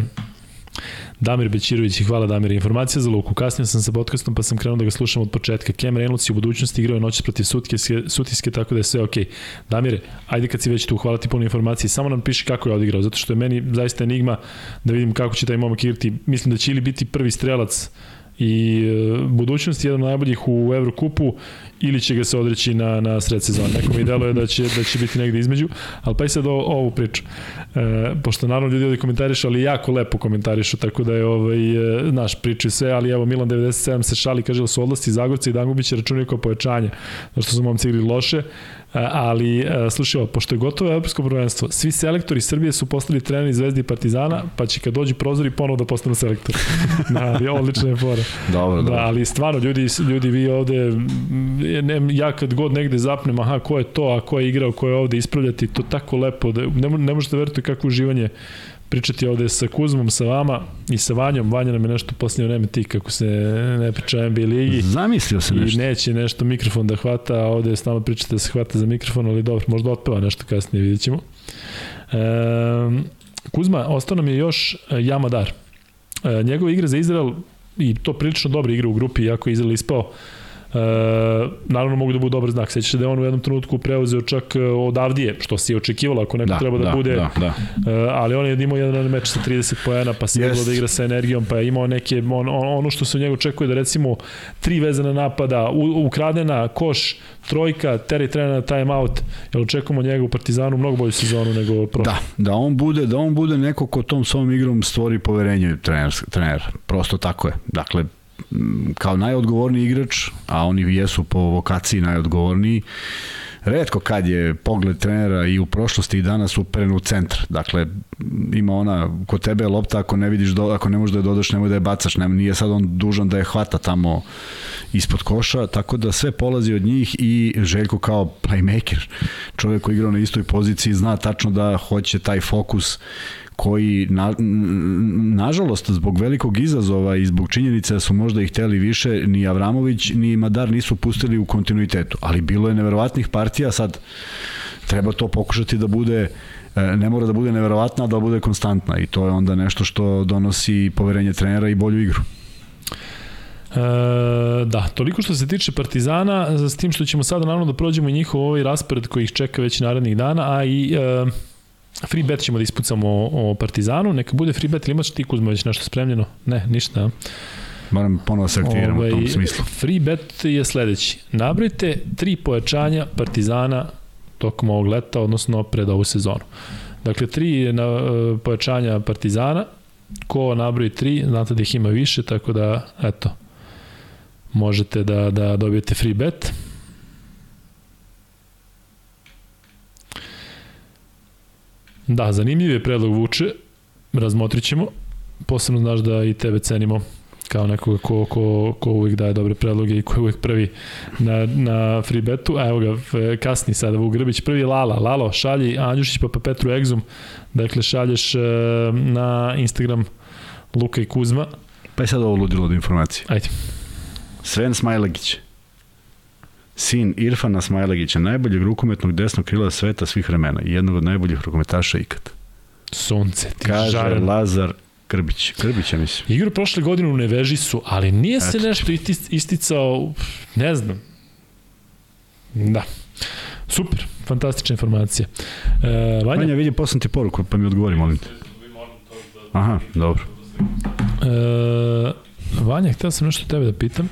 Damir Bećirović hvala Damir. Informacija za Luku. Kasnije sam sa podcastom pa sam krenuo da ga slušam od početka. Cam Reynolds je u budućnosti igrao noć protiv Sutkiske, Sutiske, tako da je sve okej. Damire, ajde kad si već tu, hvala ti puno informacije. Samo nam piši kako je odigrao, zato što je meni zaista enigma da vidim kako će taj momak igrati. Mislim da će ili biti prvi strelac i e, budućnost jedan od najboljih u Evrokupu ili će ga se odreći na, na sred sezona. Neko mi deluje da će, da će biti negde između, ali pa i sad o, ovu priču. E, pošto naravno ljudi ovdje komentarišu, ali jako lepo komentarišu, tako da je ovaj, e, naš priču i sve, ali evo Milan 97 se šali, kaže da su odlasti Zagorca i Dangubić računaju kao pojačanje, zato što su momci igrali loše, ali e, slušaj ovo, pošto je gotovo evropsko prvenstvo, svi selektori Srbije su postali treneri Zvezdi i Partizana, pa će kad dođu prozori ponovo da postanu selektori. Da, odlična je fora. Dobro, Da, dobro. ali stvarno, ljudi, ljudi vi ovde, mm, ne, ja kad god negde zapnem, aha, ko je to, a ko je igrao, ko je ovde ispravljati, to tako lepo, da ne, ne možete veriti kako uživanje pričati ovde sa Kuzmom, sa vama i sa Vanjom. Vanja nam je nešto posljednje vreme ti kako se ne priča NBA ligi. Zamislio se nešto. I neće nešto mikrofon da hvata, a ovde je stalno pričate da se hvata za mikrofon, ali dobro, možda otpeva nešto kasnije, vidjet ćemo. E, Kuzma, ostao nam je još Jamadar. E, njegova igra za Izrael i to prilično dobra igra u grupi, iako je Izrael ispao E, naravno mogu da budu dobar znak. Sećaš se da je on u jednom trenutku preuzeo čak e, od Avdije, što se je očekivalo ako neko da, treba da, da bude. Da, da. E, ali on je imao jedan meč sa 30 poena, pa se yes. da igra sa energijom, pa je imao neke, on, on, ono što se u njegu očekuje da recimo tri vezana napada, u, ukradena, koš, trojka, teri trena na time out, jel očekujemo njega u Partizanu mnogo bolju sezonu nego prošle. Da, da on bude, da on bude neko ko tom svom igrom stvori poverenje trener, trener. Prosto tako je. Dakle, kao najodgovorniji igrač, a oni jesu po vokaciji najodgovorniji, redko kad je pogled trenera i u prošlosti i danas uperen u centar. Dakle, ima ona, kod tebe je lopta, ako ne vidiš, do, ako ne možeš da je dodaš, nemoj da je bacaš, nema, nije sad on dužan da je hvata tamo ispod koša, tako da sve polazi od njih i Željko kao playmaker, čovjek koji igra na istoj poziciji, zna tačno da hoće taj fokus koji na, nažalost zbog velikog izazova i zbog činjenice da su možda ih hteli više ni Avramović ni Madar nisu pustili u kontinuitetu ali bilo je neverovatnih partija sad treba to pokušati da bude e, ne mora da bude neverovatna, da bude konstantna i to je onda nešto što donosi poverenje trenera i bolju igru. E, da, toliko što se tiče Partizana, s tim što ćemo sada naravno da prođemo i njihov ovaj raspored koji ih čeka već narednih dana, a i e, Free bet ćemo da ispucamo o, o Partizanu, neka bude free bet ili imaš ti Kuzma već nešto spremljeno? Ne, ništa. Moram ponovo se aktiviramo ovaj, u tom ovaj, smislu. Free bet je sledeći. Nabrojite tri pojačanja Partizana tokom ovog leta, odnosno pred ovu sezonu. Dakle, tri na, e, pojačanja Partizana, ko nabroji tri, znate da ih ima više, tako da, eto, možete da, da dobijete free bet. Da, zanimljiv je predlog Vuče, razmotrit ćemo. Posebno znaš da i tebe cenimo kao nekoga ko, ko, ko uvijek daje dobre predloge i ko je uvijek prvi na, na free betu. A evo ga, kasni sada Vuk Grbić, prvi Lala. Lalo, šalji Anđušić pa, pa Petru Egzum. Dakle, šalješ uh, na Instagram Luka i Kuzma. Pa je sad ovo ludilo od informacije. Ajde. Sven Smajlegić sin Irfana Smajlegića, najboljeg rukometnog desnog krila sveta svih vremena i jednog od najboljih rukometaša ikad. Sunce, ti Kaže žaren. Lazar Krbić. Krbić, ja mislim. Igra prošle godine u Nevežisu, ali nije se Eto. nešto isticao, ne znam. Da. Super, fantastična informacija. E, Vanja? Vanja, vidi, poslam ti poruku, pa mi odgovori, molim te. Aha, dobro. E, Vanja, htio sam nešto tebe da pitam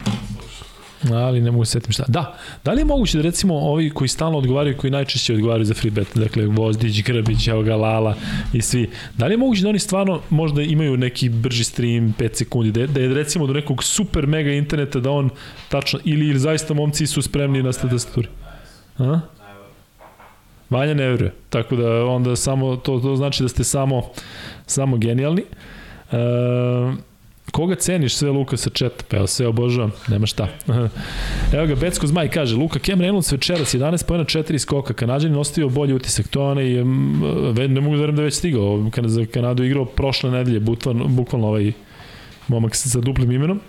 ali ne mogu se setim šta. Da, da li je moguće da recimo ovi koji stalno odgovaraju, koji najčešće odgovaraju za free bet, dakle Vozdić, Grbić, evo ga Lala i svi, da li je moguće da oni stvarno možda imaju neki brži stream 5 sekundi, da je, da je recimo do nekog super mega interneta da on tačno, ili, ili zaista momci su spremni na tastaturi? A? Vanja ne veruje. Tako da onda samo to, to znači da ste samo samo genijalni. E, Koga ceniš? Sve Luka sa četa? Pa evo sve obožavam, nema šta. evo ga, Becko Zmaj kaže, Luka Kem Reynolds večeras 11 pojena 4 skoka, Kanadjanin ostavio bolji utisak, to onaj, ne mogu da verujem da je već stigao, kada za Kanadu igrao prošle nedelje, bukvalno, bukvalno ovaj momak sa duplim imenom.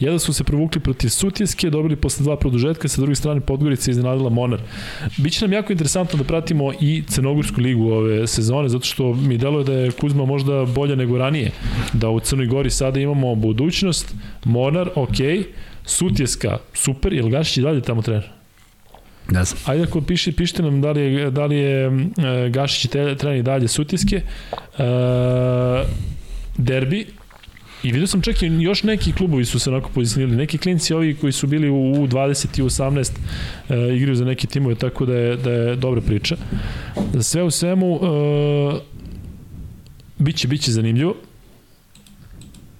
Jedan su se provukli protiv Sutjeske, dobili posle dva produžetka, sa druge strane Podgorica iznenadila Monar. Biće nam jako interesantno da pratimo i Crnogorsku ligu ove sezone, zato što mi deluje da je Kuzma možda bolja nego ranije. Da u Crnoj Gori sada imamo budućnost, Monar, ok, Sutjeska, super, je li Gašić i dalje tamo trener? Ne znam. Ajde ako piši, pišite nam da li je, da li je Gašić trener i dalje Sutjeske. E, derbi, I vidio sam čak i još neki klubovi su se onako pozicionirali, neki klinci ovi koji su bili u U20 i U18 e, igraju za neke timove, tako da je, da je dobra priča. Sve u svemu, e, biće, biće zanimljivo.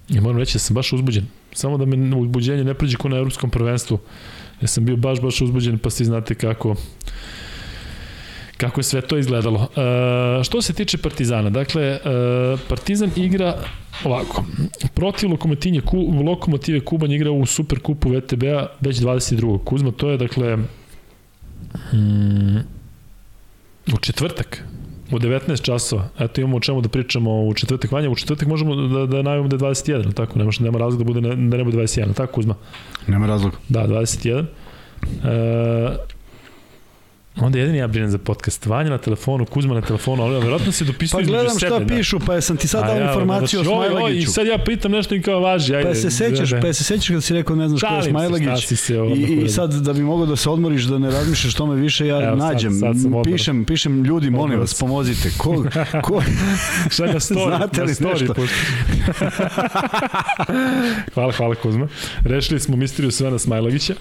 I moram reći da sam baš uzbuđen. Samo da me uzbuđenje ne prođe ko na evropskom prvenstvu. Ja sam bio baš, baš uzbuđen, pa svi znate kako kako je sve to izgledalo. E, što se tiče Partizana, dakle, e, Partizan igra ovako, protiv Lokomotive, Ku, Lokomotive Kuban igra u Superkupu VTB-a već 22. Kuzma, to je, dakle, mm, u četvrtak, u 19 časova. Eto imamo o čemu da pričamo u četvrtak vanja. U četvrtak možemo da, da najavimo da je 21, ali tako? Nema, nema razloga da, bude, da ne bude 21, ali tako Kuzma? Nema razloga. Da, 21. E, onda jedini ja brinem za podcast. Vanja na telefonu, Kuzma na telefonu, ali verovatno se dopisuju Pa između gledam šta sebe, da. pišu, pa jesam ti sad dao ja, informaciju o znači, oj, oj, I Smajlagiću. sad ja pitam nešto i kao važi. Ajde, Pa se sećaš, pa se sećaš kad si rekao ne znaš ko je Smajlagić. I, I sad da bi mogao da se odmoriš, da ne razmišljaš tome više, ja Evo, sad- nađem, sad sam odmor. pišem, pišem ljudi, molim vas, sam. pomozite. Ko, ko, Šta na story? Znate na li story, nešto? Pošto... hvala, hvala Kuzma. Rešili smo misteriju Svena Smajlagića.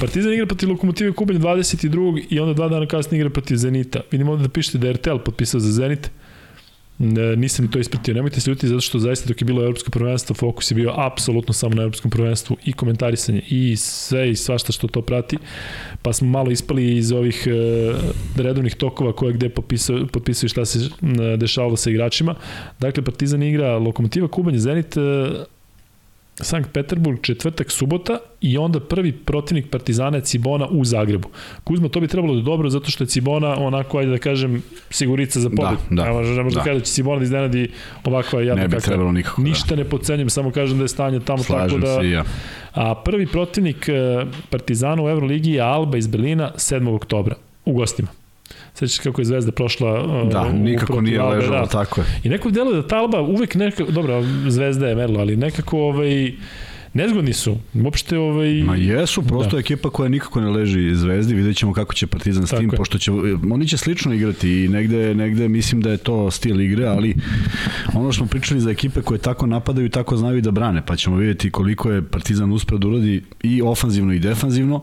Partizan igra protiv Lokomotive Kubanj 22. i onda dana kasnije igra protiv Zenita. Vidim ovde da pišete da je RTL potpisao za Zenit. Ne, nisam ni to ispratio. Nemojte se ljuti zato što zaista dok je bilo evropsko prvenstvo, fokus je bio apsolutno samo na evropskom prvenstvu i komentarisanje i sve i svašta što to prati. Pa smo malo ispali iz ovih e, redovnih tokova koje gde potpisao, potpisao šta se e, dešavalo sa igračima. Dakle, Partizan igra Lokomotiva, Kubanj, Zenit, e, Sankt Peterburg, četvrtak, subota i onda prvi protivnik Partizana je Cibona u Zagrebu. Kuzma, to bi trebalo da je dobro zato što je Cibona onako, ajde da kažem, sigurica za. Da, da, ne može, ne može da. da. kaže da će Cibona da iznenadi ovakva jedna ne bi kakva. trebalo nikako. Ništa ne podcenjam, samo kažem da je stanje tamo Slažem tako da... se ja. A prvi protivnik e, Partizana u Euroligi je Alba iz Berlina 7. oktobra u gostima. Sećaš kako je Zvezda prošla uh, Da, nikako nije Albe, ležalo, da. tako je. I neko deluje da ta Alba uvek neka, dobro, Zvezda je merlo, ali nekako ovaj, nezgodni su. Uopšte ovaj... Ma jesu, prosto Da. ekipa koja nikako ne leži zvezdi, vidjet ćemo kako će Partizan s Tako tim, je. pošto će, oni će slično igrati i negde, negde mislim da je to stil igre, ali ono što smo pričali za ekipe koje tako napadaju i tako znaju da brane, pa ćemo vidjeti koliko je Partizan uspeo da uradi i ofanzivno i defanzivno,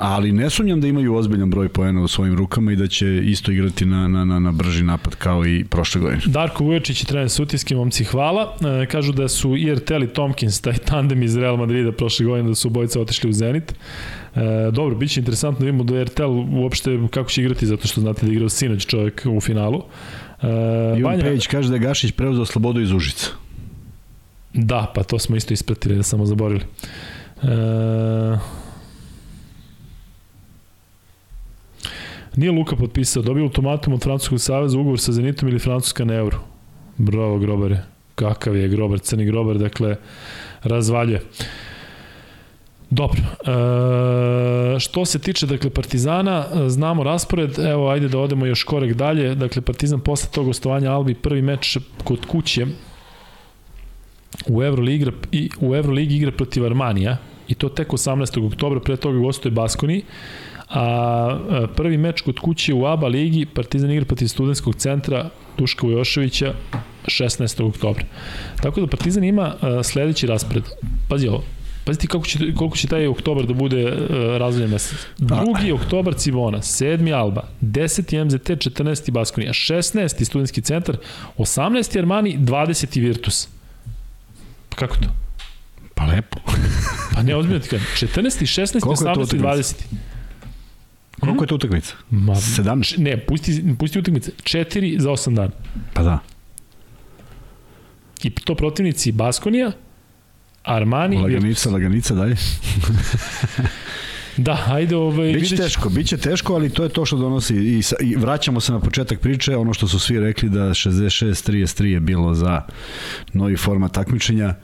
ali ne sumnjam da imaju ozbiljan broj poena u svojim rukama i da će isto igrati na, na, na, na brži napad kao i prošle godine. Darko Vujočić i trener Sutijski, momci hvala. E, kažu da su i i Tomkins, taj tandem iz Real Madrida prošle godine, da su obojica otišli u Zenit. E, dobro, bit će interesantno da vidimo da RTL uopšte kako će igrati, zato što znate da je igrao sinoć čovjek u finalu. E, Ivan Vanja- Pejić kaže da je Gašić preuzeo slobodu iz Užica. Da, pa to smo isto ispratili, da samo zaborili. E... Nije Luka potpisao, dobio ultimatum od Francuskog saveza ugovor sa Zenitom ili Francuska na euro. Bravo, Grobare. Kakav je Grobar, crni Grobar, dakle, razvaljuje. Dobro. E, što se tiče dakle Partizana, znamo raspored. Evo ajde da odemo još korek dalje. Dakle Partizan posle tog gostovanja Albi prvi meč kod kuće u Euroligi igra i u Euroligi igra protiv Armanija i to tek 18. oktobra, pre toga gostuje Baskoni. A, prvi meč kod kuće u ABA ligi Partizan igra protiv studentskog centra Duška Vujoševića 16. oktobra. Tako da Partizan ima a, sledeći raspored. Pazi ovo, Pazite kako će, koliko će taj oktobar da bude uh, razvaljen mesec. Drugi oktobar Cibona, 7. Alba, 10. MZT, 14. Baskonija, 16. studentski centar, 18. Armani, 20. Virtus. Pa kako to? Pa lepo. Pa ne, ozbiljno ti kažem. 14. 16. Koliko je to 18. utakmica? 20. Koliko je to utakmica? Ma, 17? č- Ne, pusti, pusti utakmice. 4 za 8 dana. Pa da. I to protivnici Baskonija, Armani, Virtus. Laganica, laganica dalje. Da, ajde, ovaj, Biće vidjet teško, biće teško, ali to je to što donosi i, sa, i vraćamo se na početak priče, ono što su svi rekli da 66-33 je bilo za novi format takmičenja.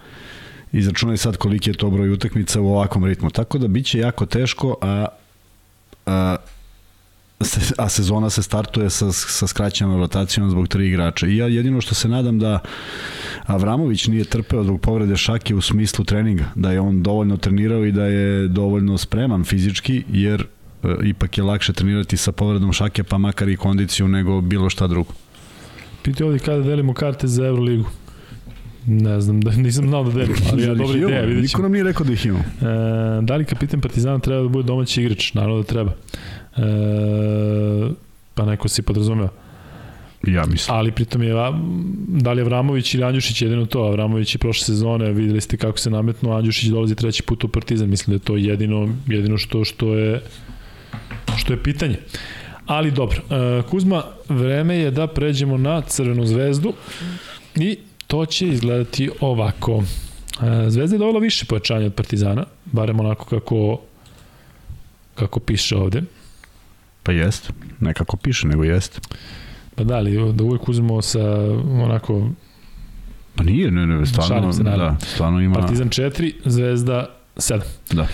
Izračunaj sad koliki je to broj utakmica u ovakvom ritmu. Tako da biće jako teško, a, a se, a sezona se startuje sa, sa skraćenom rotacijom zbog tri igrača. I ja jedino što se nadam da Avramović nije trpeo zbog povrede šake u smislu treninga, da je on dovoljno trenirao i da je dovoljno spreman fizički, jer e, ipak je lakše trenirati sa povredom šake, pa makar i kondiciju nego bilo šta drugo. Piti ovdje kada delimo karte za Euroligu. Ne znam, da nisam znao da delim, ali ja dobra imamo? ideja, vidjet Niko ćemo. nam nije rekao da ih imamo. E, da li kapitan Partizana treba da bude domaći igrač? Naravno da treba. E, pa neko si podrazumeo. Ja mislim. Ali pritom je, da li je Vramović ili Andjušić jedino to. Vramović je prošle sezone, videli ste kako se nametno, Andjušić dolazi treći put u Partizan. Mislim da je to jedino, jedino što, što je što je pitanje. Ali dobro, e, Kuzma, vreme je da pređemo na Crvenu zvezdu i to će izgledati ovako. E, Zvezda je dovoljno više pojačanja od Partizana, barem onako kako kako piše ovde. Pa jest. Nekako piše, nego jest. Pa da, ali da uvek uzmemo sa onako Pa nije, ne, ne, stvarno, se, da, stvarno ima... Partizan 4, Zvezda 7. Da,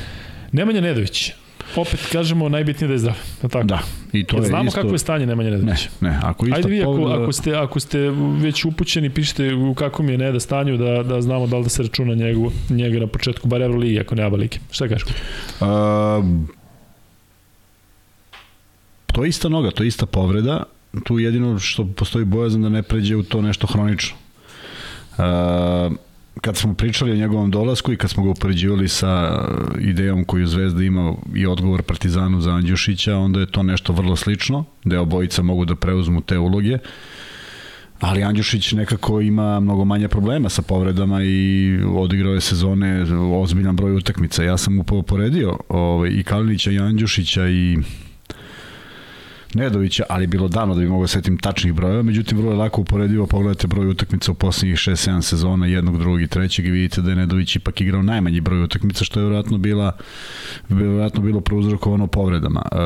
Nemanja Nedović. Opet kažemo najbitnije da je zdrav. Li Tako? da. I to Jel je znamo isto... kako je stanje Nemanja Ne, Nedović? ne, ako ista Ajde vi, ako, povreda- ako, ste, ako ste već upućeni, pišite u kakvom je Neda stanju da, da znamo da li da se računa njegu, njega na početku, bar Euroligi, ako ne Aba Ligi. Šta kažeš? A, to je ista noga, to je ista povreda. Tu jedino što postoji bojazan da ne pređe u to nešto hronično. A, kad smo pričali o njegovom dolasku i kad smo ga upoređivali sa idejom koju Zvezda ima i odgovor Partizanu za Andjušića, onda je to nešto vrlo slično, da obojica mogu da preuzmu te uloge. Ali Andjušić nekako ima mnogo manje problema sa povredama i odigrao je sezone ozbiljan broj utakmica. Ja sam mu poredio ovaj, i Kalinića i Andjušića i Nedovića, ali bilo davno da bi mogao setim tačnih brojeva, međutim vrlo je lako uporedivo, pogledajte broj utakmica u poslednjih 6-7 sezona, jednog, drugog i trećeg i vidite da je Nedović ipak igrao najmanji broj utakmica, što je vjerojatno bila vjerojatno bilo prouzrokovano povredama. E,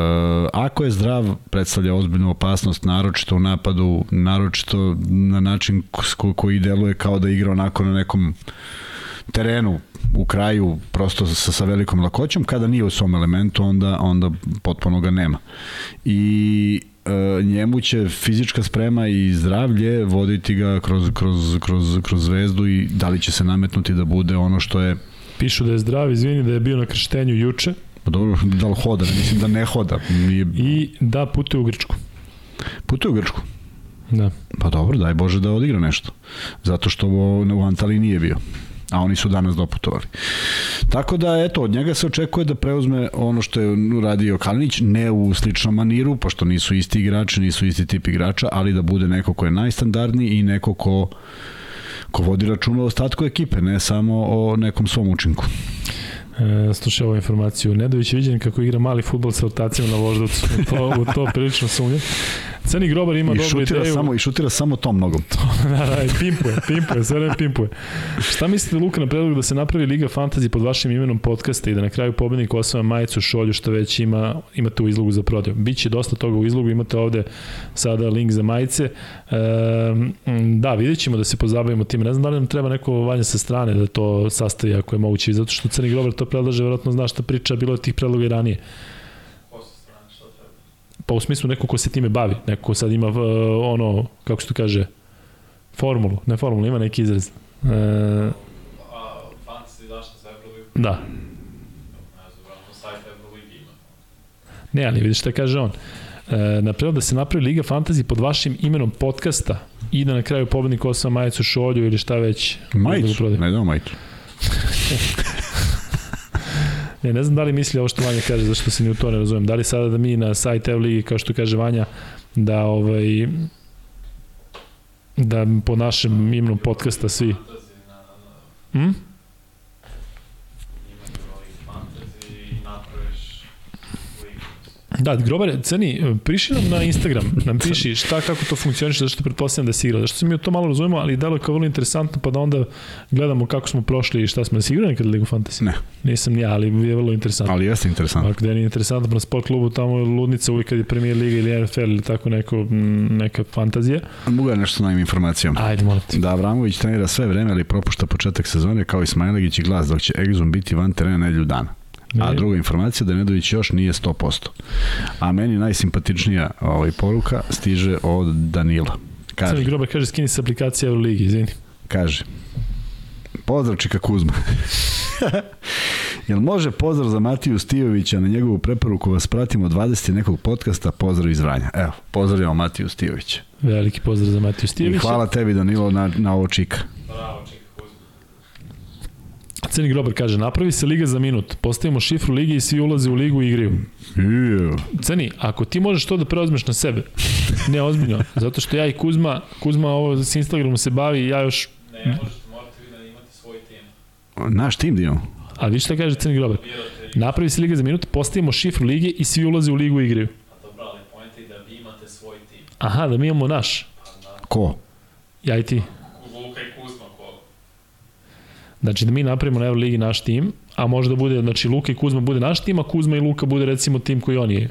ako je zdrav, predstavlja ozbiljnu opasnost, naročito u napadu, naročito na način ko, koji deluje kao da igra onako na nekom terenu u kraju prosto sa, sa velikom lakoćom kada nije u svom elementu onda onda potpuno ga nema. I e, njemu će fizička sprema i zdravlje voditi ga kroz, kroz, kroz, kroz zvezdu i da li će se nametnuti da bude ono što je. Pišu da je zdrav, izvini da je bio na krštenju juče. Pa dobro, da li hoda, mislim da ne hoda nije, i da putuje u Grčku. putuje u Grčku? Da. pa dobro, daj Bože da odigra nešto zato što u, u Antali nije bio a oni su danas doputovali. Tako da, eto, od njega se očekuje da preuzme ono što je radio Kalinić, ne u sličnom maniru, pošto nisu isti igrači, nisu isti tip igrača, ali da bude neko ko je najstandardniji i neko ko ko vodi računa o ostatku ekipe, ne samo o nekom svom učinku. E, slušaj ovu informaciju. Nedović je viđen kako igra mali futbol sa rotacijom na voždovcu. U to, u to prilično sumnjam. Crni grobar ima I dobru šutira ideju. samo i šutira samo tom nogom. da, da, i pimpuje, pimpuje, sve vreme pimpuje. Šta mislite, Luka, na predlogu da se napravi Liga Fantasy pod vašim imenom podcasta i da na kraju pobednik osvaja majicu, šolju, što već ima, imate u izlogu za prodaju? Biće dosta toga u izlogu, imate ovde sada link za majice. E, da, vidjet ćemo da se pozabavimo tim. Ne znam da li nam treba neko vanje sa strane da to sastavi ako je moguće, zato što Crni grobar to predlaže, verovatno zna šta priča, bilo je tih predloga i ranije. Ko sa strane, šta treba? Pa u smislu neko ko se time bavi, neko ko sad ima uh, ono, kako se to kaže, formulu, ne formulu, ima neki izraz. E, A, fantasy zašto za Euroligu? da, Ne ali vidiš šta kaže on. E, napravio da se napravi Liga Fantasy pod vašim imenom podcasta i da na kraju pobednik osva majicu, šolju ili šta već. Majicu, ne dao majicu. Ne, ne znam da li misli ovo što Vanja kaže, zašto se ni u to ne razumem. Da li sada da mi na sajt Evo Ligi, kao što kaže Vanja, da ovaj da po našem imenom podcasta svi hm? ima Euroligi fantasy i napraviš ligu. Da, Grobare, Crni, priši nam na Instagram, nam piši šta, kako to funkcioniše, zašto pretpostavljam da si igrao. Zašto se mi to malo razumemo, ali delo je kao vrlo interesantno, pa da onda gledamo kako smo prošli i šta smo. Jesi igrao nekad Ligu Fantasy? Ne. Nisam ni ja, ali je vrlo interesantno. Ali jeste interesantno. Ako da je interesantno, na sport klubu tamo je ludnica uvijek kad je premier liga ili NFL ili tako neko, neka fantazija. Mogu ja nešto sa novim informacijama? Ajde, molim te. Da Avramović trenira sve vreme, ali propušta početak sezone kao i Smajlegić i glas, dok će Egzum biti van terena nedelju dana. A druga informacija da Nedović još nije 100%. A meni najsimpatičnija ovaj, poruka stiže od Danila. Crni Kaže, Grobar kaže skini se aplikacija Euroligi, izvini. kaže Pozdrav Čika Kuzma. Jel može pozdrav za Matiju Stijovića na njegovu preporuku vas pratimo 20 nekog podcasta, pozdrav iz Vranja. Evo, pozdravljamo Matiju Stijovića. Veliki pozdrav za Matiju I Stijevića. hvala tebi Danilo na, na ovo čika. Bravo, čeka Crni Grobar kaže, napravi se liga za minut, postavimo šifru lige i svi ulaze u ligu i igraju. Iu. Crni, ako ti možeš to da preozmeš na sebe, ne ozbiljno, zato što ja i Kuzma, Kuzma ovo s Instagramom se bavi, ja još, Ne možete, morate vi da imate svoj tim. Naš tim da imamo. ali vi šta kaže Crni Grobar? Napravi se liga za minut, postavimo šifru lige i svi ulaze u ligu i igraju. a dobro, ali pojenta je da vi imate svoj tim. Aha, da mi imamo naš, Ko? ja i ti. Luka i Kuzma, ko? Znači da mi napravimo na Euroligi naš tim, a može da bude, znači Luka i Kuzma bude naš tim, a Kuzma i Luka bude recimo tim koji oni je.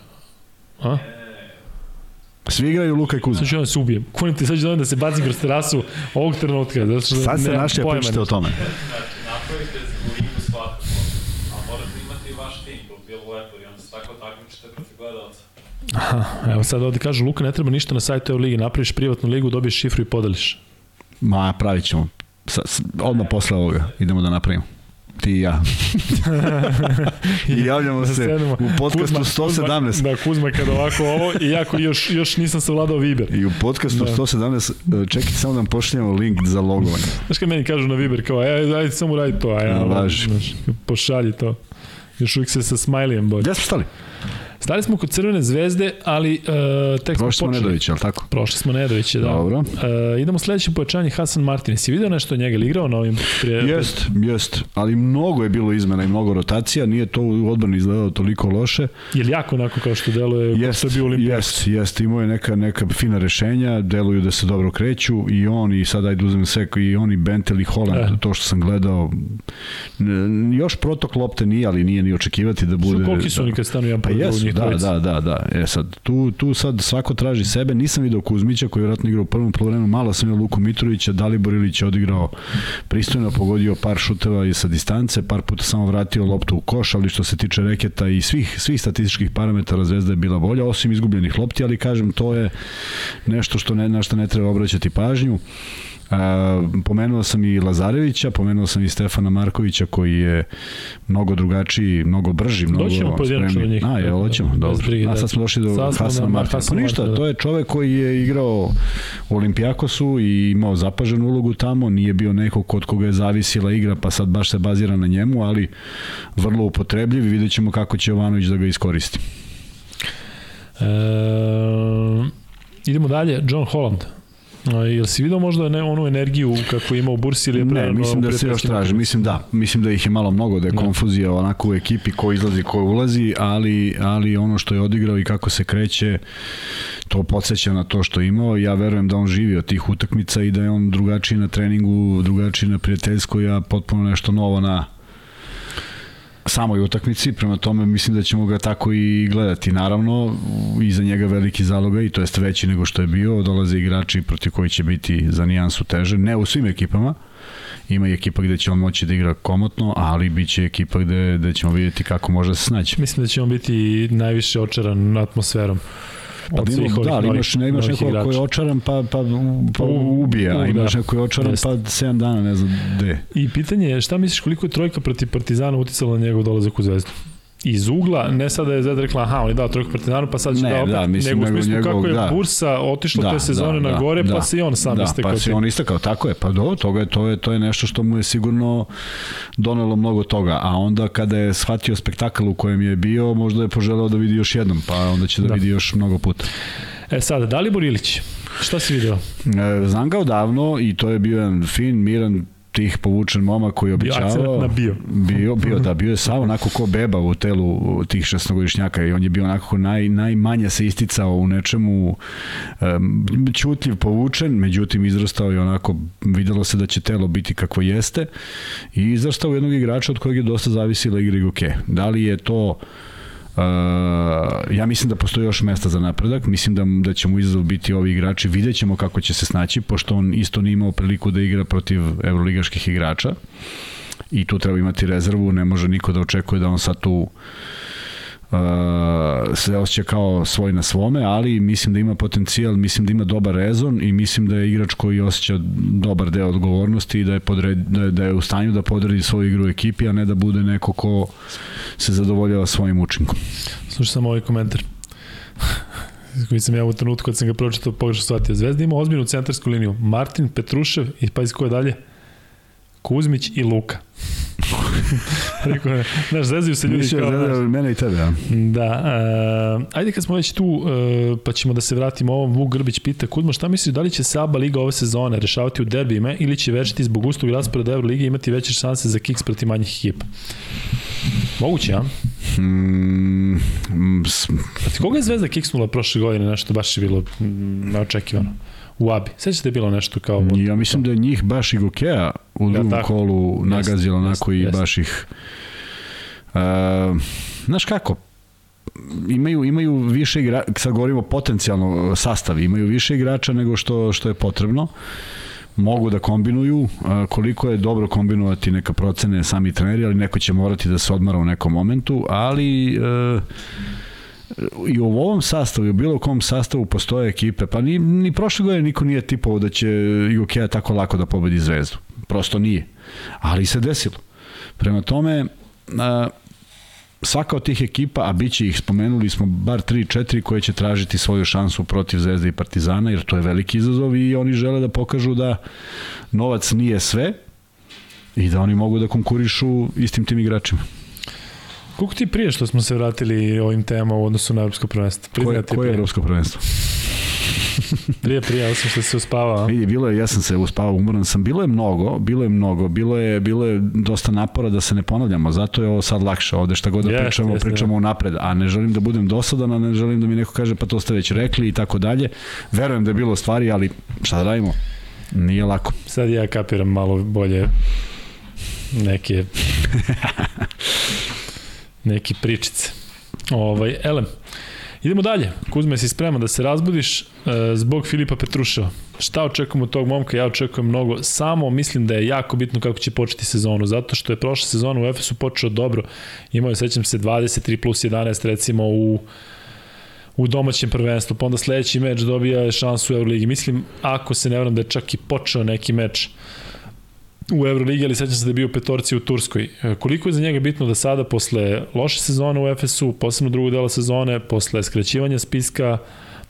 A? Svi igraju Luka i Kuzma. Sad ću da se ubijem. Kunim ti sad ću da da se bacim kroz terasu ovog trenutka. Zato što Sad ste nemam našli, a pojma pričate o tome. Znači, napravite ligu a morate imati i vaš tim, to bi bilo lepo, i onda se tako takmičite protiv gledalca. Aha, evo sad ovde kažu, Luka, ne treba ništa na sajtu Evo Ligi, napraviš privatnu ligu, dobiješ šifru i podeliš. Ma, pravit ćemo. Sa, odmah posle ovoga idemo da napravimo. Ti i ja. I javljamo se sednemo. u podcastu Kuzma- 117. Kuzma, da, Kuzma kada ovako ovo, iako još, još nisam savladao Viber. I u podcastu Da. 117, e, čekajte samo da vam pošaljemo link za logovanje. Znaš kad meni kažu na Viber, kao, e, ajde samo radi to, a ja, važi. znaš, pošalji to. Još uvijek se sa smajlijem bolje. Gde smo stali? Stali smo kod Crvene zvezde, ali uh, tek Prošli smo počeli. Nedović, ali tako? Prošli smo Nedovića, da. Dobro. Uh, idemo sledeće pojačanje Hasan Martin. Si video nešto od njega ili igrao na ovim prije? Jest, jest, ali mnogo je bilo izmena i mnogo rotacija, nije to u odbrani izgledalo toliko loše. Je li jako onako kao što deluje Jest, što je bio Olimpijakos? jest, jest, imao je neka, neka fina rešenja, deluju da se dobro kreću i on i sad ajde uzmem sve i on i Bentel i Holland, E. to što sam gledao, još protok lopte nije, ali nije ni očekivati da bude... Su koliki su oni kad stanu jedan Pa jesu, da, da, da, da. E sad, tu, tu sad svako traži sebe. Nisam video Kuzmića koji je vjerojatno igrao u prvom polovremenu, malo sam vidio Luku Mitrovića, Dalibor Ilić je odigrao pristojno, pogodio par šuteva i sa distance, par puta samo vratio loptu u koš, ali što se tiče reketa i svih, svih statističkih parametara Zvezda je bila bolja, osim izgubljenih lopti, ali kažem, to je nešto što ne, na što ne treba obraćati pažnju. Pomenuo sam i Lazarevića, pomenuo sam i Stefana Markovića koji je mnogo drugačiji, mnogo brži, mnogo Doći ćemo pojedinačno do njih. A, jel, hoćemo, Bez dobro. brige, A da. sad smo došli do Sad Hasana Martina. Hasana Pa ništa, da. to je čovek koji je igrao u Olimpijakosu i imao zapaženu ulogu tamo, nije bio neko kod koga je zavisila igra, pa sad baš se bazira na njemu, ali vrlo upotrebljiv i vidjet ćemo kako će Jovanović da ga iskoristi. E, idemo dalje, John Holland. A, jel si video možda ne, onu energiju kako ima u Bursi ili je Ne, prerano mislim u da se još traži, mislim da, mislim da ih je malo mnogo, da je Da. konfuzija onako u ekipi ko izlazi, ko ulazi, ali, ali ono što je odigrao i kako se kreće, to podsjeća na to što je imao. Ja verujem da on živi od tih utakmica i da je on drugačiji na treningu, drugačiji na prijateljskoj, a potpuno nešto novo na samoj utakmici, prema tome mislim da ćemo ga tako i gledati. Naravno, iza njega veliki zaloga i to jest veći nego što je bio, dolaze igrači protiv koji će biti za nijansu teže, ne u svim ekipama, ima i ekipa gde će on moći da igra komotno, ali bit će ekipa gde, gde ćemo vidjeti kako može da se snaći. Mislim da će on biti najviše očaran atmosferom. Pa Od da, svih ovih da, ali imaš, ne, imaš nekog koji je očaran pa, pa, pa ubije, a u, imaš da. neko koji je očaran Jeste. pa 7 dana, ne znam gde. I pitanje je šta misliš koliko je trojka protiv Partizana uticala na njegov dolazak u Zvezdu? Iz ugla, ne sada je Zvezda rekla, aha, on je dao trojku Partizanu, pa sad će Ne, da opet, da, mislim, nego u smislu njegov- kako je da. Bursa otišla te sezone na gore, pa se i on sam da, istekao. Pa se on istakao, tako je. Pa do, toga je, to je, to je nešto što mu je sigurno donelo mnogo toga. A onda kada je shvatio spektakl u kojem je bio, možda je poželeo da vidi još jednom, pa onda će da, Da. vidi još mnogo puta. E sad, Dalibor Ilić, šta si video? E, znam ga odavno i to je bio jedan fin, miran, tih povučen momak koji običavao. na bio. Bio, bio, da, bio je sav onako ko beba u telu tih šestnogodišnjaka i on je bio onako naj, najmanje se isticao u nečemu um, ćutljiv, povučen, međutim izrastao je onako, videlo se da će telo biti kakvo jeste i izrastao u jednog igrača od kojeg je dosta zavisila igra Igoke. Da li je to Uh, ja mislim da postoji još mesta za napredak, mislim da, da će mu izazov biti ovi igrači, vidjet ćemo kako će se snaći, pošto on isto nije imao priliku da igra protiv evroligaških igrača. I tu treba imati rezervu, ne može niko da očekuje da on sad tu uh, se osjeća kao svoj na svome, ali mislim da ima potencijal, mislim da ima dobar rezon i mislim da je igrač koji osjeća dobar deo odgovornosti i da je, podred, da je, da je u stanju da podredi svoju igru u ekipi, a ne da bude neko ko se zadovoljava svojim učinkom. Slušaj samo ovaj komentar koji sam ja u trenutku kad sam ga pročitao pogrešno shvatio. Zvezda ima ozbiljnu centarsku liniju. Martin, Petrušev i pa iz koje dalje? Kuzmić i Luka. Rekao je, znaš, zezaju se ljudi Mislio kao... znaš, mene i tebe, a? Da, uh, ajde kad smo već tu, uh, pa ćemo da se vratimo ovom. Vuk Grbić pita, Kuzma, šta misliš, da li će se ABA Liga ove sezone rešavati u derbijima ili će večiti zbog ustog rasporeda Euroligi imati veće šanse za kiks protiv manjih ekipa? Moguće, a? Mm, mm, koga je Zvezda kiksnula prošle godine, nešto baš je bilo mm, neočekivano? U Abi. Sećate da je bilo nešto kao... ja mislim da je njih baš i Gokea u drugom tako. kolu nagazilo Jeste, onako i baš ih... Uh, znaš kako, imaju imaju više igra sad govorimo potencijalno sastav imaju više igrača nego što što je potrebno mogu da kombinuju koliko je dobro kombinovati neka procene sami treneri ali neko će morati da se odmara u nekom momentu ali e, i u ovom sastavu i u bilo kom sastavu postoje ekipe, pa ni, ni prošle godine niko nije tipovao da će Jukeja tako lako da pobedi Zvezdu. Prosto nije. Ali se desilo. Prema tome, a, svaka od tih ekipa, a bit ih, spomenuli smo bar 3-4 koje će tražiti svoju šansu protiv Zvezde i Partizana, jer to je veliki izazov i oni žele da pokažu da novac nije sve i da oni mogu da konkurišu istim tim igračima. Koliko ti prije što smo se vratili ovim temama u odnosu na Evropsko prvenstvo? Koje, koje je Evropsko prvenstvo? prije, prije, osim što se uspavao. Vidi, bilo je, ja sam se uspavao, umoran sam. Bilo je mnogo, bilo je mnogo, bilo je, bilo je dosta napora da se ne ponavljamo, zato je ovo sad lakše ovde, šta god da yes, pričamo, yes, pričamo yes. unapred, a ne želim da budem dosadan, a ne želim da mi neko kaže pa to ste već rekli i tako dalje. Verujem da je bilo stvari, ali šta da radimo? Nije lako. Sad ja kapiram malo bolje neke neke pričice. Ovaj, elem, idemo dalje. Kuzme, si spreman da se razbudiš e, zbog Filipa Petruševa. Šta očekujemo od tog momka? Ja očekujem mnogo. Samo mislim da je jako bitno kako će početi sezonu, zato što je prošla sezona u Efesu počeo dobro. Imao je, sećam se, 23 plus 11 recimo u u domaćem prvenstvu, pa onda sledeći meč dobija šansu u Euroligi. Mislim, ako se ne vram da je čak i počeo neki meč u Euroligi, ali sećam se da je bio petorci u Turskoj. E, koliko je za njega bitno da sada, posle loše sezone u Efesu, posebno drugog dela sezone, posle skraćivanja spiska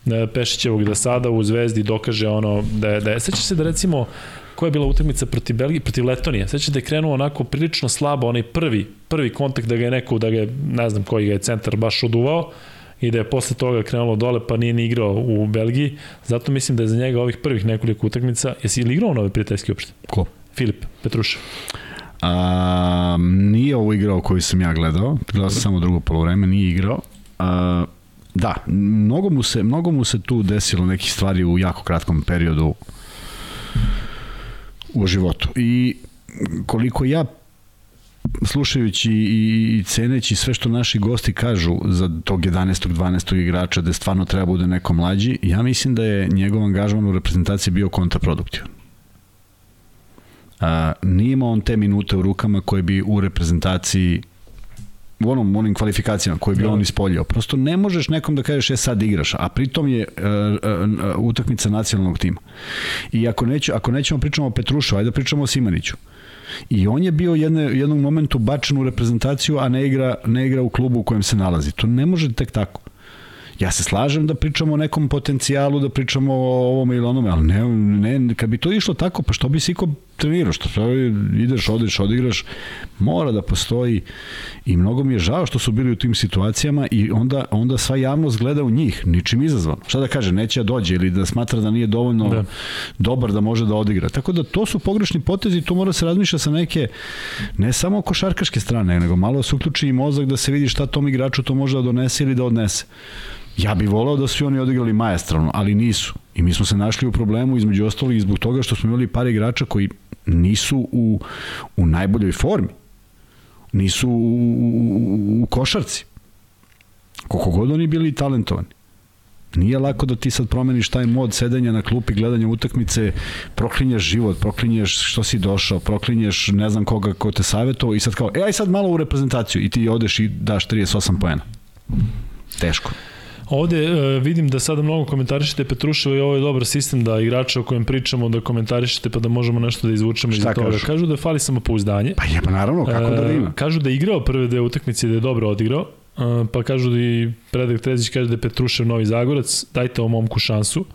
e, Pešićevog, da sada u Zvezdi dokaže ono da je, da je sećam se da recimo koja je bila utakmica protiv Belgije, protiv Letonije. Sećam da je krenuo onako prilično slabo, onaj prvi, prvi kontakt da ga je neko, da ga je, ne znam koji ga je centar baš oduvao, i da je posle toga krenulo dole pa nije ni igrao u Belgiji. Zato mislim da je za njega ovih prvih nekoliko utakmica, jesi li igrao nove prijateljske uopšte? Ko? Filip Petrušev. A, nije ovo igrao koji sam ja gledao, gledao sam samo drugo polovreme, nije igrao. A, da, mnogo mu, se, mnogo mu se tu desilo nekih stvari u jako kratkom periodu u životu. I koliko ja slušajući i, i ceneći sve što naši gosti kažu za tog 11. 12. igrača da stvarno treba bude neko mlađi, ja mislim da je njegov angažman u reprezentaciji bio kontraproduktivan a, nije imao on te minute u rukama koje bi u reprezentaciji u onom onim kvalifikacijama koje bi da. on ispoljio. Prosto ne možeš nekom da kažeš je sad igraš, a pritom je uh, uh, utakmica nacionalnog tima. I ako neće, ako nećemo pričamo o Petrušu, ajde da pričamo o Simaniću. I on je bio jedne, jednog momentu bačen u reprezentaciju, a ne igra, ne igra u klubu u kojem se nalazi. To ne može tek tako. Ja se slažem da pričamo o nekom potencijalu, da pričamo o ovome ili onome, ali ne, ne, kad bi to išlo tako, pa što bi si ko trenirao, što ideš, odeš, odigraš, mora da postoji i mnogo mi je žao što su bili u tim situacijama i onda, onda sva javnost gleda u njih, ničim izazvan. Šta da kaže, neće da dođe ili da smatra da nije dovoljno da. dobar da može da odigra. Tako da to su pogrešni potezi, to mora se razmišlja sa neke, ne samo košarkaške strane, nego malo se uključi i mozak da se vidi šta tom igraču to može da donese ili da odnese. Ja bih volao da su oni odigrali majestralno, ali nisu. I mi smo se našli u problemu između ostalih zbog toga što smo imali par igrača koji nisu u, u najboljoj formi. Nisu u, u, u košarci. Koliko god oni bili talentovani. Nije lako da ti sad promeniš taj mod sedenja na klupi, gledanja utakmice, proklinješ život, proklinješ što si došao, proklinješ ne znam koga ko te savjetovao i sad kao, e aj sad malo u reprezentaciju i ti odeš i daš 38 poena. Teško. Ovde uh, vidim da sada mnogo komentarišete Petruševa i ovo je dobar sistem da igrača o kojem pričamo da komentarišete pa da možemo nešto da izvučemo iz toga. Kažu? kažu da fali samopouzdanje. Pa je, pa naravno, kako uh, da ima. Kažu da je igrao prve dve utakmice da je dobro odigrao. Uh, pa kažu da i Predrag Trezić kaže da je Petrušev novi Zagorac, dajte ovom momku šansu.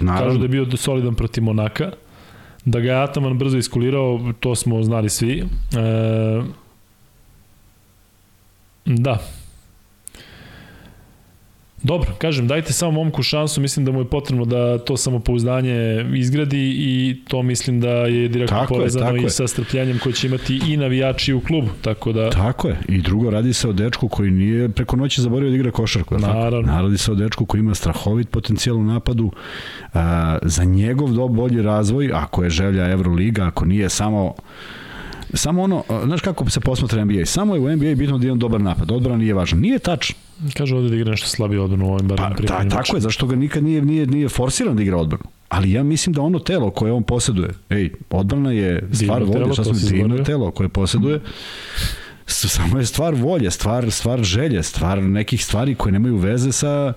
Naravno. Kažu da je bio solidan protiv Monaka. Da ga je Ataman brzo iskulirao, to smo znali svi. E, da, Dobro, kažem, dajte samo momku šansu, mislim da mu je potrebno da to samopouzdanje izgradi i to mislim da je direktno tako povezano je, i je. sa strpljenjem koje će imati i navijači u klubu, tako da... Tako je, i drugo, radi se o dečku koji nije preko noći zaboravio da igra košarku. Naravno. Tako? Radi se o dečku koji ima strahovit potencijal u napadu, a, za njegov do bolji razvoj, ako je želja Euroliga, ako nije samo samo ono, znaš kako se posmatra NBA, samo je u NBA bitno da imam dobar napad, odbrana nije važna. Nije tačno. Kaže ovde da igra nešto slabije odbranu u ovim Pa, barem ta, tako je, zašto ga nikad nije, nije, nije forsiran da igra odbranu. Ali ja mislim da ono telo koje on poseduje, ej, odbrana je stvar Divno volje, sasvim divno telo koje poseduje, S- samo je stvar volje, stvar, stvar želje, stvar nekih stvari koje nemaju veze sa,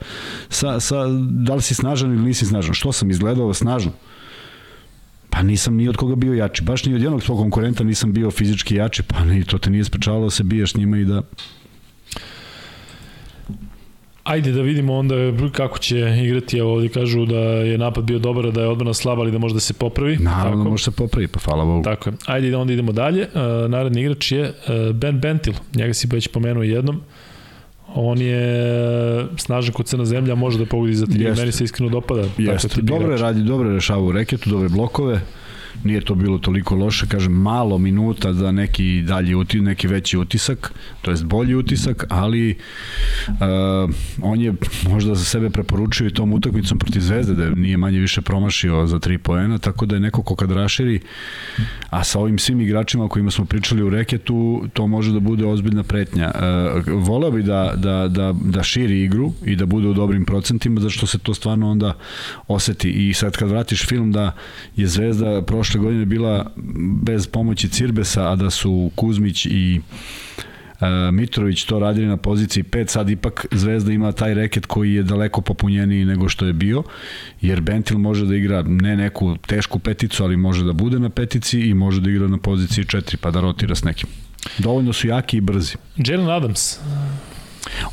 sa, sa da li si snažan ili nisi snažan. Što sam izgledao snažno? Pa nisam ni od koga bio jači. Baš ni od jednog svog konkurenta nisam bio fizički jači, pa ni to te nije sprečavalo da se biješ njima i da... Ajde da vidimo onda kako će igrati. Evo ovdje kažu da je napad bio dobar, da je odbrana slaba, ali da može da se popravi. Naravno, Tako. može se popravi, pa hvala Bogu. Tako je. Ajde da onda idemo dalje. Uh, naredni igrač je uh, Ben Bentil. Njega si već pomenuo jednom. On je snažan kod crna zemlja, može da pogodi za tri. Meni se iskreno dopada. Jeste, dobro je radi, dobro je rešavao reketu, dobre blokove. Nije to bilo toliko loše, kažem, malo minuta za neki dalji uti, neki veći utisak, to jest bolji utisak, ali uh, on je možda za sebe preporučio i tom utakmicom protiv Zvezde da nije manje više promašio za tri poena, tako da je neko ko kad raširi, a sa ovim svim igračima o kojima smo pričali u reketu, to može da bude ozbiljna pretnja. Uh, voleo bi da, da, da, da širi igru i da bude u dobrim procentima, zato što se to stvarno onda oseti. I sad kad vratiš film da je Zvezda prošle godine bila bez pomoći Cirbesa, a da su Kuzmić i e, Mitrović to radili na poziciji 5, sad ipak Zvezda ima taj reket koji je daleko popunjeniji nego što je bio, jer Bentil može da igra ne neku tešku peticu, ali može da bude na petici i može da igra na poziciji 4, pa da rotira s nekim. Dovoljno su jaki i brzi. Jalen Adams.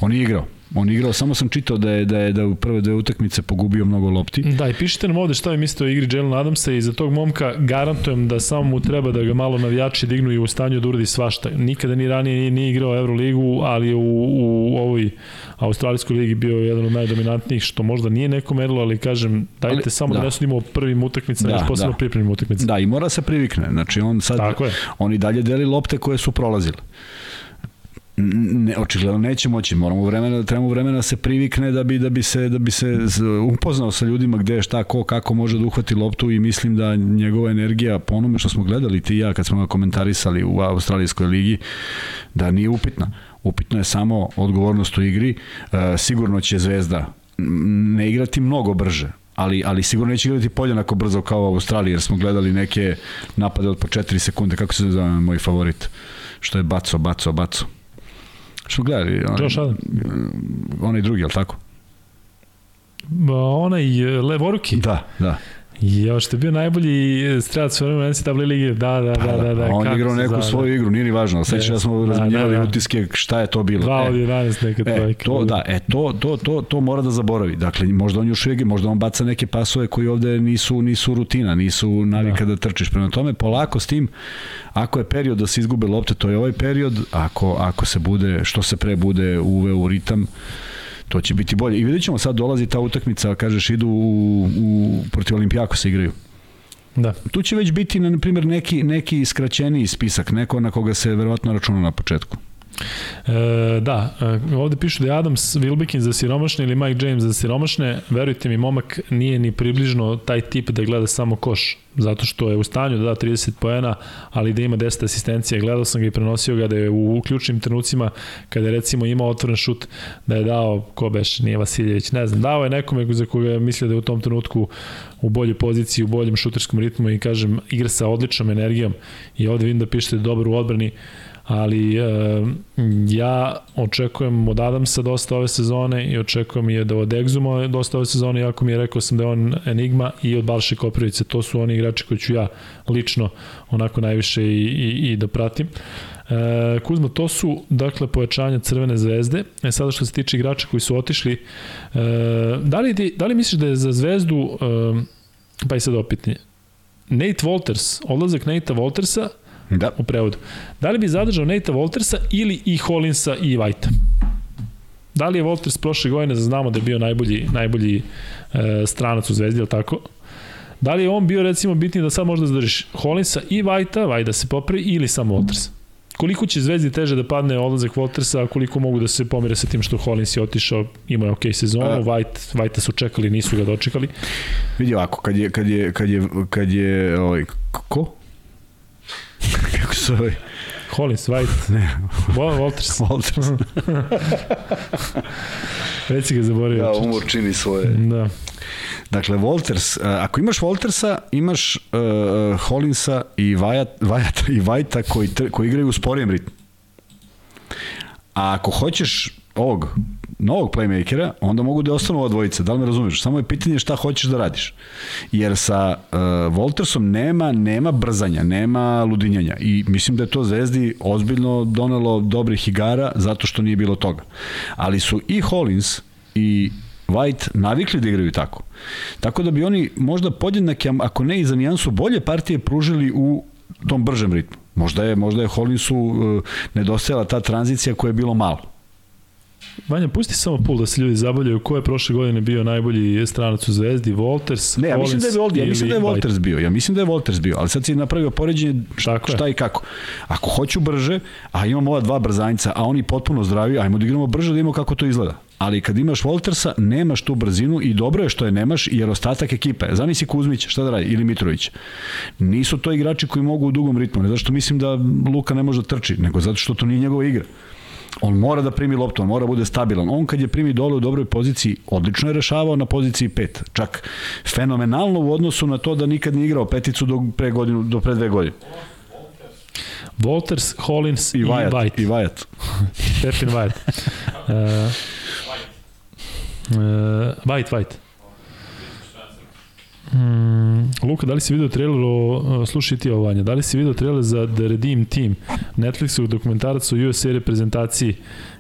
On je igrao. On je igrao, samo sam čitao da je, da je da u prve dve utakmice pogubio mnogo lopti. Da, i pišite nam ovde šta vi mislite o igri Jalen Adamsa i za tog momka garantujem da samo mu treba da ga malo navijači dignu i u stanju da uradi svašta. Nikada ni ranije nije, nije igrao Euroligu, ali je u, u ovoj Australijskoj ligi bio jedan od najdominantnijih, što možda nije neko merilo, ali kažem, dajte Ali- samo da, da. ne sudimo o prvim utakmicama, Da, da, posebno da. pripremnim utakmicama. Da, i mora se privikne. Znači, on sad, on i dalje deli lopte koje su prolazile. Ne, očigledno neće moći, moramo vremena, trebamo vremena da se privikne da bi da bi se da bi se upoznao sa ljudima gde je šta ko kako može da uhvati loptu i mislim da njegova energija po onome što smo gledali ti i ja kad smo ga komentarisali u australijskoj ligi da nije upitna. Upitno je samo odgovornost u igri. E, sigurno će Zvezda ne igrati mnogo brže, ali, ali sigurno neće igrati podjednako brzo kao u Australiji, jer smo gledali neke napade od po 4 sekunde, kako se zove moj favorit, što je baco, baco, baco. Što gledali? Onaj, Josh Allen. onaj drugi, je tako? Ba, Onaj e, levoruki. Da, da. Jo, što je bio najbolji strelac u vremenu NCAA lige. Da, da, da, da. da, on je igrao neku zove. svoju igru, nije ni važno. Sećam da smo Da, razminjavali da, da. utiske šta je to bilo. Dva E, od 11 neka E, trojka. to, da, e, to, to, to, to mora da zaboravi. Dakle, možda on još uvijek, možda on baca neke pasove koji ovde nisu, nisu rutina, nisu navika da. da trčiš. Prema tome, polako s tim, ako je period da se izgube lopte, to je ovaj period, ako, ako se bude, što se pre bude uveo u ritam, to će biti bolje. I vidjet ćemo, sad dolazi ta utakmica, kažeš, idu u, u protiv Olimpijako se igraju. Da. Tu će već biti, na primjer, neki, neki skraćeniji spisak, neko na koga se verovatno računa na početku. E, da, e, ovde pišu da je Adams Wilbekin za siromašne ili Mike James za siromašne. Verujte mi, momak nije ni približno taj tip da gleda samo koš, zato što je u stanju da da 30 poena, ali da ima 10 asistencija. Gledao sam ga i prenosio ga da je u ključnim trenucima, kada je recimo imao otvoren šut, da je dao, ko beš, nije Vasiljević, ne znam, dao je nekome za koga mislio da je u tom trenutku u boljoj poziciji, u boljem šuterskom ritmu i kažem, igra sa odličnom energijom i ovde vidim da pišete dobro u odbrani, ali e, ja očekujem od Adamsa dosta ove sezone i očekujem i da od Exuma dosta ove sezone, iako mi je rekao sam da je on enigma i od Balše Koprivice, to su oni igrači koji ću ja lično onako najviše i, i, i da pratim. E, Kuzma, to su dakle pojačanja Crvene zvezde. E sada što se tiče igrača koji su otišli, e, da, li, ti- da li misliš da je za zvezdu, e, pa i sad opitnije, Nate Walters, odlazak Natea Waltersa Da. u prevodu. Da li bi zadržao Natea Waltersa ili i Hollinsa i Whitea? Da li je Walters prošle godine, znamo da je bio najbolji, najbolji e, stranac u Zvezdi, je li tako? Da li je on bio recimo bitniji da sad možda zadržiš Hollinsa i Whitea, White da se popravi ili samo Walters? Koliko će Zvezdi teže da padne odlazak Waltersa, a koliko mogu da se pomire sa tim što Hollins je otišao, imao je okej sezonu, A- White, White su čekali, nisu ga dočekali. Vidi ovako, kad je, kad je, kad je, kad je, ovaj, ko? Kako se ovaj... Hollins, White. Ne, Wa- Walters. Walters. Već si ga zaboravio. da, umor čini svoje. Da. Dakle, Walters, uh, ako imaš Waltersa, imaš uh, Hollinsa i Wyatt, Wyatt, i Whitea koji, koji igraju u sporijem ritmu. A ako hoćeš ovog novog playmakera, onda mogu da ostanu ova dvojica, da li me razumeš? Samo je pitanje šta hoćeš da radiš. Jer sa uh, Voltersom nema nema brzanja, nema ludinjanja i mislim da je to Zvezdi ozbiljno donelo dobrih igara zato što nije bilo toga. Ali su i Hollins i White navikli da igraju tako. Tako da bi oni možda podjednake, ako ne i za nijansu, bolje partije pružili u tom bržem ritmu. Možda je, možda je Hollinsu uh, nedostajala ta tranzicija koja je bilo malo. Vanja, pusti samo pul da se ljudi zabavljaju ko je prošle godine bio najbolji stranac u Zvezdi, Walters, Ne, ja mislim da je Volters, ja mislim da je. Volters bio. Ja mislim da je Volters bio, ali sad si napravio poređenje je. šta i kako. Ako hoću brže, a imamo ova dva brzanjca, a oni potpuno zdravi, ajmo da igramo brže da vidimo kako to izgleda. Ali kad imaš Voltersa, nemaš tu brzinu i dobro je što je nemaš, jer ostatak ekipe, zamisli Kuzmić, šta da radi, ili Mitrović. Nisu to igrači koji mogu u dugom ritmu, ne zato što mislim da Luka ne može da trči, nego zato što to nije njegova igra. On mora da primi loptu, on mora da bude stabilan. On kad je primi dole u dobroj poziciji, odlično je rešavao na poziciji 5. Čak fenomenalno u odnosu na to da nikad nije igrao peticu do pre godinu, do pre dve godine. Walters, Hollins i, I Wyatt. White. I Wyatt. Pepin White. Uh, uh, White, White. Mm, Luka, da li si video trailer o, uh, slušaj ti ovo Vanja, da li si video trailer za The Redeem Team, Netflixov dokumentarac o USA reprezentaciji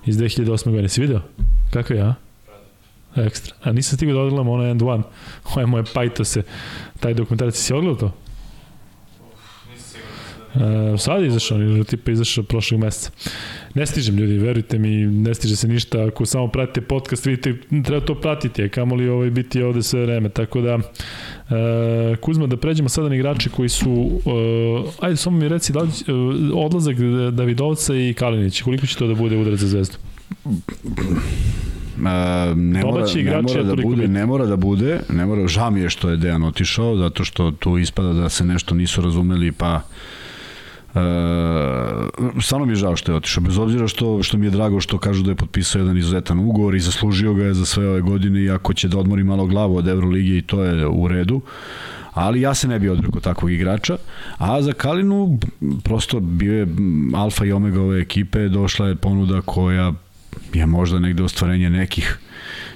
iz 2008. godine, si video? Kako je, a? Ekstra. A nisam stigao da odgledam ono End One. Ovo je moje pajto se. Taj dokumentarac, si odgledao to? Uh, sad je izašao, ili tipa izašao prošlog meseca. Ne stižem ljudi, verujte mi, ne stiže se ništa. Ako samo pratite podcast, vidite, treba to pratiti, a kamoli ovaj biti ovde sve vreme. Tako da, uh, Kuzma, da pređemo sada na igrače koji su, uh, ajde samo mi reci, da li, uh, odlazak Davidovca i Kalinić, koliko će to da bude udarac za zvezdu? Uh, ne mora, ne mora je da bude, bitno. ne mora da bude, ne mora, žao mi je što je Dejan otišao, zato što tu ispada da se nešto nisu razumeli, pa Uh, stvarno mi je žao što je otišao, bez obzira što, što mi je drago što kažu da je potpisao jedan izuzetan ugovor i zaslužio ga je za sve ove godine i ako će da odmori malo glavu od Evrolige i to je u redu ali ja se ne bi odrekao takvog igrača, a za Kalinu prosto bio je alfa i omega ove ekipe, došla je ponuda koja je možda negde ostvarenje nekih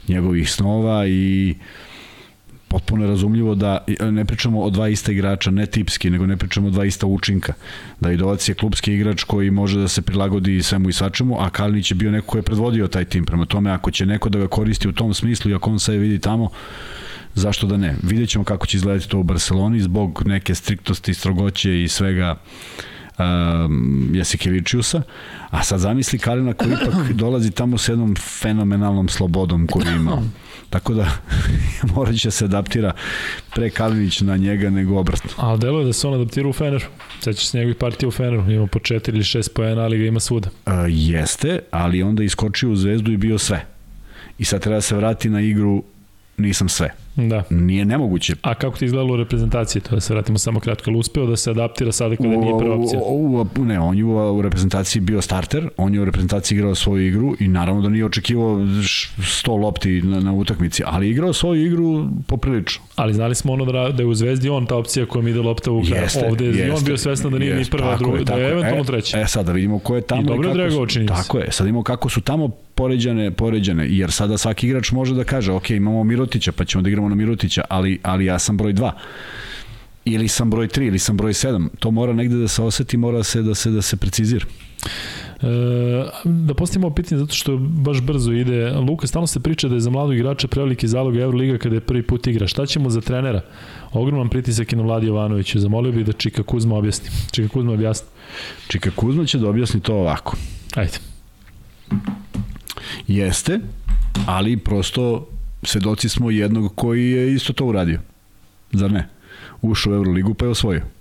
njegovih snova i potpuno je razumljivo da ne pričamo o dva ista igrača, ne tipski, nego ne pričamo o dva ista učinka. Da Idovac je klubski igrač koji može da se prilagodi svemu i svačemu, a Kalinić je bio neko ko je predvodio taj tim. Prema tome, ako će neko da ga koristi u tom smislu i ako on sve vidi tamo, zašto da ne? Vidjet ćemo kako će izgledati to u Barceloni zbog neke striktnosti, strogoće i svega um, Jasikevičiusa, a sad zamisli Kalina koji ipak dolazi tamo s jednom fenomenalnom slobodom koju je imao. Tako da morat će se adaptira pre Kalinić na njega nego obratno. Ali delo je da se on adaptira u Feneru. Sećaš se njegovih partija u Feneru, ima po 4 ili 6 pojena, ali ga ima svuda. Uh, jeste, ali onda iskočio u zvezdu i bio sve. I sad treba da se vrati na igru nisam sve. Da. Nije nemoguće. A kako ti izgledalo u reprezentaciji? To da se vratimo samo kratko. Ali uspeo da se adaptira sada kada nije prva opcija? U, u, u, ne, on je u, u reprezentaciji bio starter, on je u reprezentaciji igrao svoju igru i naravno da nije očekivao š- 100 lopti na, na utakmici, ali je igrao svoju igru poprilično. Ali znali smo ono da, da je u Zvezdi on ta opcija koja mi ide lopta u kraj. Jeste, Ovde je jeste, on bio svestan da nije ni jeste, prva, tako druga, je, da je eventualno e, treća. E, sad da vidimo ko je tamo. I dobro je kako su-. Tako je, sad vidimo kako su tamo poređane, poređane, jer sada svaki igrač može da kaže, ok, imamo Mirotića, pa ćemo da igramo na Mirotića, ali, ali ja sam broj 2 ili sam broj 3 ili sam broj 7 to mora negde da se oseti mora se da se da se precizira E, da postavimo ovo pitanje zato što baš brzo ide. Luka, stalno se priča da je za mladog igrača preveliki zalog Euroliga kada je prvi put igra. Šta ćemo za trenera? Ogroman pritisak i na Vladi Jovanoviću. Zamolio bih da Čika Kuzma objasni. Čika Kuzma objasni. Čika Kuzma će da objasni to ovako Ajde. jeste ali prosto svedoci smo jednog koji je isto to uradio. Zar ne? Ušao u Euroligu pa je osvojio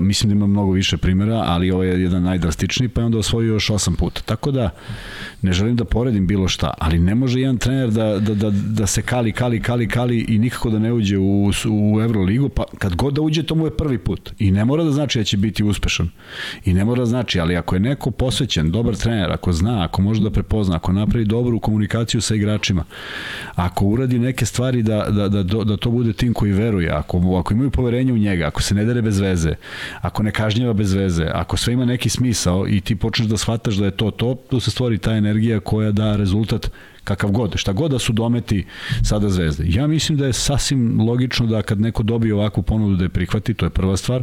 Mislim da ima mnogo više primjera, ali ovo je jedan najdrastičniji, pa je onda osvojio još osam puta. Tako da, ne želim da poredim bilo šta, ali ne može jedan trener da, da, da, da se kali, kali, kali, kali i nikako da ne uđe u, u Euroligu, pa kad god da uđe, to mu je prvi put. I ne mora da znači da će biti uspešan. I ne mora da znači, ali ako je neko posvećen, dobar trener, ako zna, ako može da prepozna, ako napravi dobru komunikaciju sa igračima, ako uradi neke stvari da, da, da, da to bude tim koji veruje, ako, ako imaju poverenje u njega, ako se ne dere bez veze, ako ne kažnjava bez veze, ako sve ima neki smisao i ti počneš da shvataš da je to to, tu se stvori ta energija koja da rezultat kakav god, šta god da su dometi sada zvezde. Ja mislim da je sasvim logično da kad neko dobije ovakvu ponudu da je prihvati, to je prva stvar.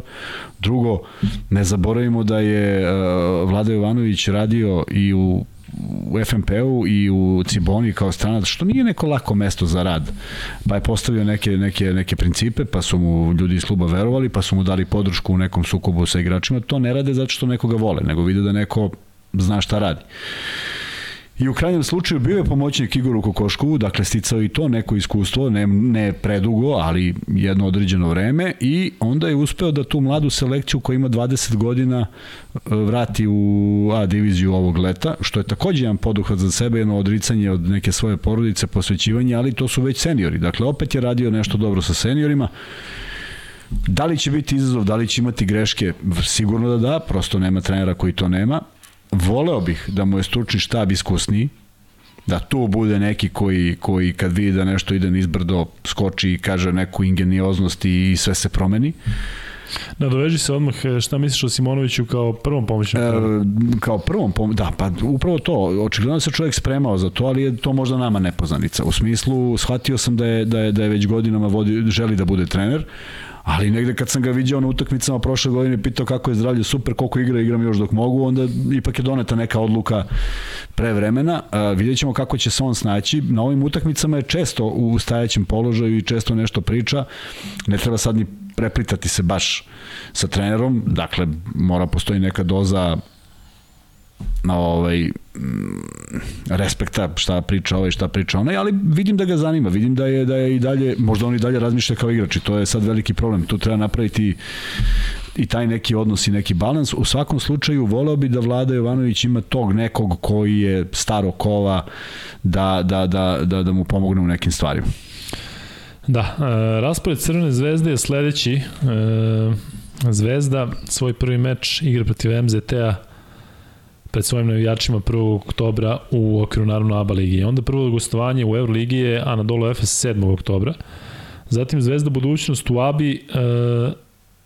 Drugo, ne zaboravimo da je uh, Vlada Jovanović radio i u u FMP-u i u Ciboni kao stranac, što nije neko lako mesto za rad. Pa je postavio neke, neke, neke principe, pa su mu ljudi iz kluba verovali, pa su mu dali podršku u nekom sukobu sa igračima. To ne rade zato što nekoga vole, nego vide da neko zna šta radi. I u krajnjem slučaju bio je pomoćnik Igoru Kokoškovu, dakle sticao i to neko iskustvo, ne, ne predugo, ali jedno određeno vreme i onda je uspeo da tu mladu selekciju koja ima 20 godina e, vrati u A diviziju ovog leta, što je takođe jedan poduhvat za sebe, jedno odricanje od neke svoje porodice, posvećivanje, ali to su već seniori. Dakle, opet je radio nešto dobro sa seniorima. Da li će biti izazov, da li će imati greške? Sigurno da da, prosto nema trenera koji to nema voleo bih da mu je stručni štab iskusniji, da tu bude neki koji, koji kad vidi da nešto ide nizbrdo, skoči i kaže neku ingenioznost i sve se promeni. Nadoveži se odmah, e, šta misliš o Simonoviću kao prvom pomoćnom e, Kao prvom pomoćnom, da, pa upravo to, očigledno se čovjek spremao za to, ali je to možda nama nepoznanica. U smislu, shvatio sam da je, da je, da je već godinama vodi, želi da bude trener, ali negde kad sam ga viđao na utakmicama prošle godine pitao kako je zdravlje super, koliko igra, igram još dok mogu, onda ipak je doneta neka odluka pre vremena. Uh, vidjet ćemo kako će se on snaći. Na ovim utakmicama je često u stajaćem položaju i često nešto priča. Ne treba sad ni preplitati se baš sa trenerom, dakle mora postoji neka doza ovaj respekta šta priča ovaj, šta priča onaj, ali vidim da ga zanima, vidim da je da je i dalje, možda on i dalje razmišlja kao igrač i to je sad veliki problem. Tu treba napraviti i taj neki odnos i neki balans. U svakom slučaju voleo bi da Vlada Jovanović ima tog nekog koji je staro kova da, da, da, da, da mu pomogne u nekim stvarima. Da, e, raspored Crvene zvezde je sledeći. E, zvezda svoj prvi meč igra protiv MZT-a pred svojim navijačima 1. oktobra u okviru naravno ABA ligi. Onda prvo gostovanje u Euroligi je Anadolu Efes 7. oktobra. Zatim Zvezda budućnost u ABI e,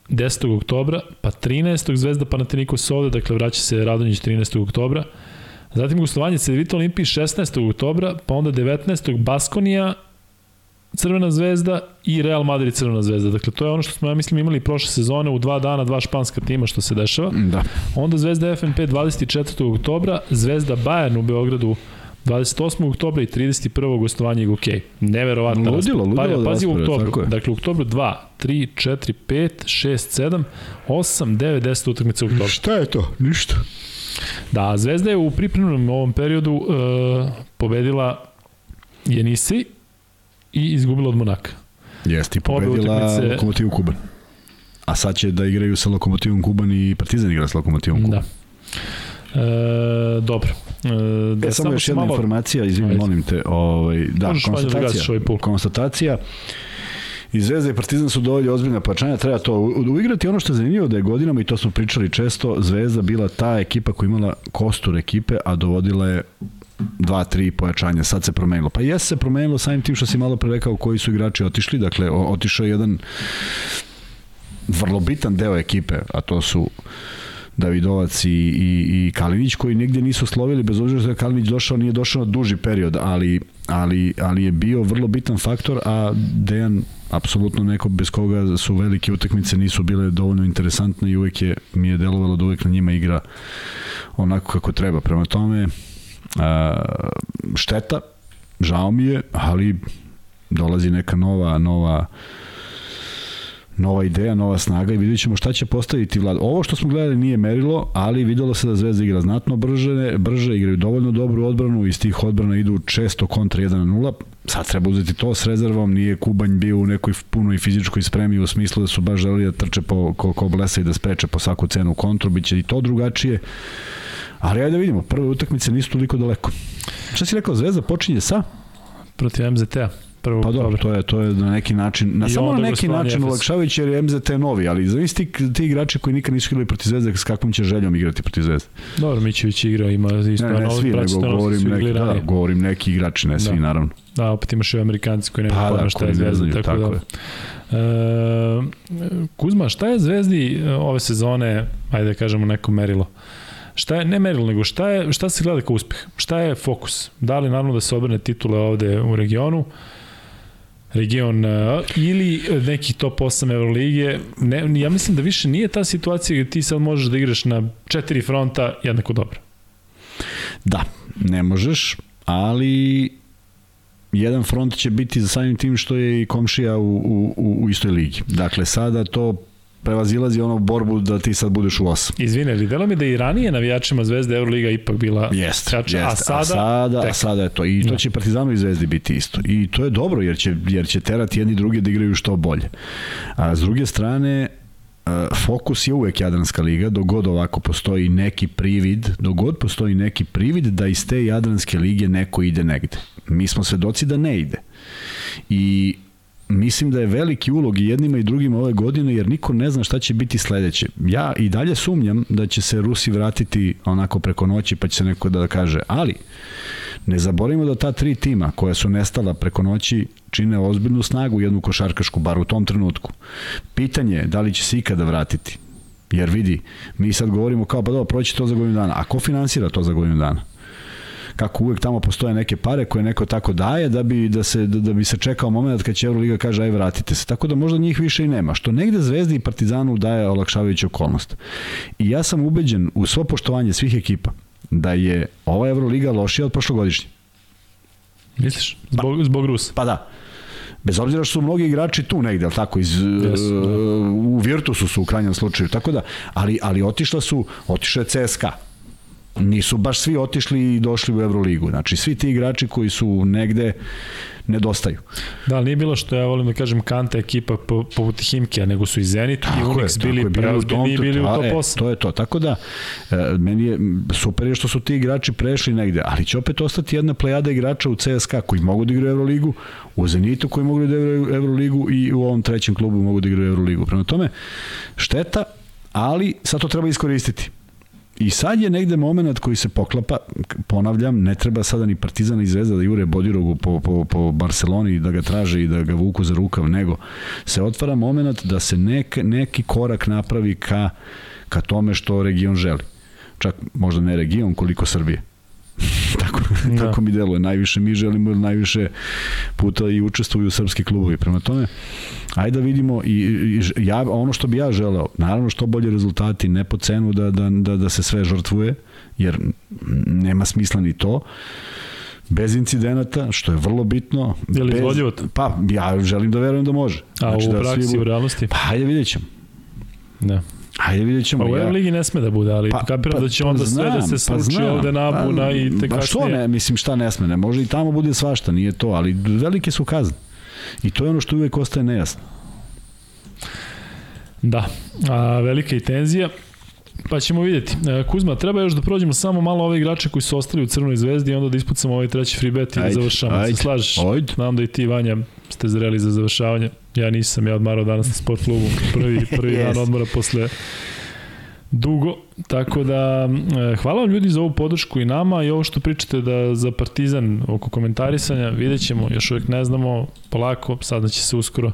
10. oktobra, pa 13. Zvezda Panathinaikos ovde, dakle vraća se Radonjić 13. oktobra. Zatim gostovanje Cedevita Olimpiji 16. oktobra, pa onda 19. Baskonija Crvena zvezda i Real Madrid Crvena zvezda. Dakle, to je ono što smo, ja mislim, imali prošle sezone u dva dana, dva španska tima što se dešava. Da. Onda Zvezda FNP 24. oktobra, Zvezda Bayern u Beogradu 28. oktobra i 31. gostovanje Igokej. Neverovatno. Ludilo, ludilo. Pa, pazi u oktobru. Dakle, u oktobru 2, 3, 4, 5, 6, 7, 8, 9, 10 utakmice u oktobru. Šta je to? Ništa. Da, Zvezda je u pripremnom ovom periodu uh, pobedila Jenisi i izgubila od Monaka. Jeste, i pobedila utakmice... Lokomotivu Kuban. A sad će da igraju sa Lokomotivom Kuban i Partizan igra sa Lokomotivom Kuban. Da. E, dobro. E, da, e, samo još jedna malo... informacija, izvini, molim te. Ovaj, da, Možeš da konstatacija, ovaj konstatacija. I Zvezda i Partizan su dovoljno ozbiljna pojačanja, treba to uigrati. Ono što je zanimljivo da je godinama, i to smo pričali često, Zvezda bila ta ekipa koja imala kostur ekipe, a dovodila je dva, tri pojačanja, sad se promenilo. Pa jes se promenilo samim tim što si malo pre rekao koji su igrači otišli, dakle otišao je jedan vrlo bitan deo ekipe, a to su Davidovac i, i, i Kalinić koji nigde nisu slovili bez obzira što je Kalinić došao, nije došao na duži period, ali, ali, ali je bio vrlo bitan faktor, a Dejan apsolutno neko bez koga su velike utakmice nisu bile dovoljno interesantne i uvek je, mi je delovalo da uvek na njima igra onako kako treba. Prema tome, šteta, žao mi je, ali dolazi neka nova, nova nova ideja, nova snaga i vidjet ćemo šta će postaviti vlad. Ovo što smo gledali nije merilo, ali videlo se da Zvezda igra znatno brže, brže igraju dovoljno dobru odbranu, iz tih odbrana idu često kontra 1 na 0, sad treba uzeti to s rezervom, nije Kubanj bio u nekoj punoj fizičkoj spremi u smislu da su baš želeli da trče po ko, ko blesa i da spreče po svaku cenu kontru, bit će i to drugačije. Ali ajde da vidimo, prve utakmice nisu toliko daleko. Šta si rekao, Zvezda počinje sa? Protiv MZT-a. Prvo pa dobro, to je, to je na neki način, na I samo na neki način olakšavajući jer je MZT novi, ali za ti, ti igrači koji nikad nisu igrali protiv Zvezde, s kakvom će željom igrati protiv Zvezde? Dobro, Mićević igra, ima isto ne, ne, ne svi, nego govorim, neki, da, govorim neki igrači, ne svi, da. naravno. Da, opet imaš i Amerikanci koji ne pa, da, šta je Zvezda, tako, tako da. Je. E, Kuzma, šta je Zvezdi e, ove sezone, ajde da kažemo neko merilo? Šta je, ne merilo, nego šta, je, šta se gleda kao uspeh? Šta je fokus? Da li naravno da se obrne titule ovde u regionu? region uh, ili neki top 8 Euroligije. Ne, ja mislim da više nije ta situacija gde ti sad možeš da igraš na četiri fronta jednako dobro. Da, ne možeš, ali jedan front će biti za samim tim što je i komšija u, u, u istoj ligi. Dakle, sada to prevazilazi ono borbu da ti sad budeš u 8. Izvine, li delo mi da i ranije navijačima Zvezde Euroliga ipak bila jest, jača, jest. a sada, a sada, a sada je to. I to da. će Partizanu i Zvezdi biti isto. I to je dobro jer će, jer će terati jedni drugi da igraju što bolje. A s druge strane, fokus je uvek Jadranska liga, dogod ovako postoji neki privid, dogod postoji neki privid da iz te Jadranske lige neko ide negde. Mi smo svedoci da ne ide. I mislim da je veliki ulog i jednima i drugima ove godine, jer niko ne zna šta će biti sledeće. Ja i dalje sumnjam da će se Rusi vratiti onako preko noći, pa će se neko da kaže, ali ne zaboravimo da ta tri tima koja su nestala preko noći čine ozbiljnu snagu jednu košarkašku, bar u tom trenutku. Pitanje je da li će se ikada vratiti. Jer vidi, mi sad govorimo kao, pa dobro, proći to za godinu dana. A ko finansira to za godinu dana? Kako uvek tamo postoje neke pare koje neko tako daje da bi, da se, da, da bi se čekao moment kad će Euroliga kaže aj vratite se. Tako da možda njih više i nema. Što negde Zvezdi i Partizanu daje olakšavajuću okolnost. I ja sam ubeđen u svo poštovanje svih ekipa da je ova Euroliga lošija od prošlogodišnje. Misliš? Zbog, pa, zbog Rusa? Pa da. Bez obzira što su mnogi igrači tu negde, al tako, iz, yes, da. u Virtusu su u krajnjem slučaju, tako da, ali, ali otišla su, otišla je CSKA, nisu baš svi otišli i došli u Euroligu. Znači, svi ti igrači koji su negde nedostaju. Da, ali nije bilo što ja volim da kažem Kanta ekipa po, poput Himkija, nego su i Zenit i Unix bili preozbiljni i bili u top 8. E, to je to. Tako da, e, meni je super je što su ti igrači prešli negde, ali će opet ostati jedna plejada igrača u CSKA koji mogu da igraju Euroligu, u Zenitu koji mogu da igraju Euroligu i u ovom trećem klubu mogu da igraju Euroligu. Prema tome, šteta, ali sad to treba iskoristiti I sad je negde moment koji se poklapa, ponavljam, ne treba sada ni Partizan i Zvezda da jure Bodirogu po, po, po Barceloni da ga traže i da ga vuku za rukav, nego se otvara moment da se nek, neki korak napravi ka, ka tome što region želi. Čak možda ne region, koliko Srbije. Tako, da. tako mi deluje. Najviše mi želimo, najviše puta i učestvuju srpski klubovi. Prema tome, ajde da vidimo i, i ja, ono što bi ja želeo, naravno što bolje rezultati, ne po cenu da, da, da, da se sve žrtvuje, jer nema smisla ni to bez incidenata, što je vrlo bitno. Je li izvodljivo Pa, ja želim da verujem da može. A znači, u da praksi, svi... u realnosti? Pa, hajde vidjet ćemo. Da. Ajde vidjet ćemo. Pa u Euroligi ne sme da bude, ali pa, kapiram pa, da će pa, onda sve da se sluči pa, ovde nabuna pa, i te kasnije. Pa što ne, mislim šta ne sme, ne može i tamo bude svašta, nije to, ali velike su kazne. I to je ono što uvek ostaje nejasno. Da, a, velika i tenzija. Pa ćemo vidjeti. E, Kuzma, treba još da prođemo samo malo ove igrače koji su ostali u Crvenoj zvezdi i onda da ispucamo ovaj treći free bet i da završamo. Ajde, se slažeš? Ajde. Znam da i ti, Vanja, ste zreli za završavanje. Ja nisam, ja odmarao danas na sport klubu. Prvi, prvi yes. dan odmora posle dugo, tako da e, hvala vam ljudi za ovu podršku i nama i ovo što pričate da za Partizan oko komentarisanja, vidjet ćemo, još uvek ne znamo, polako, sada će se uskoro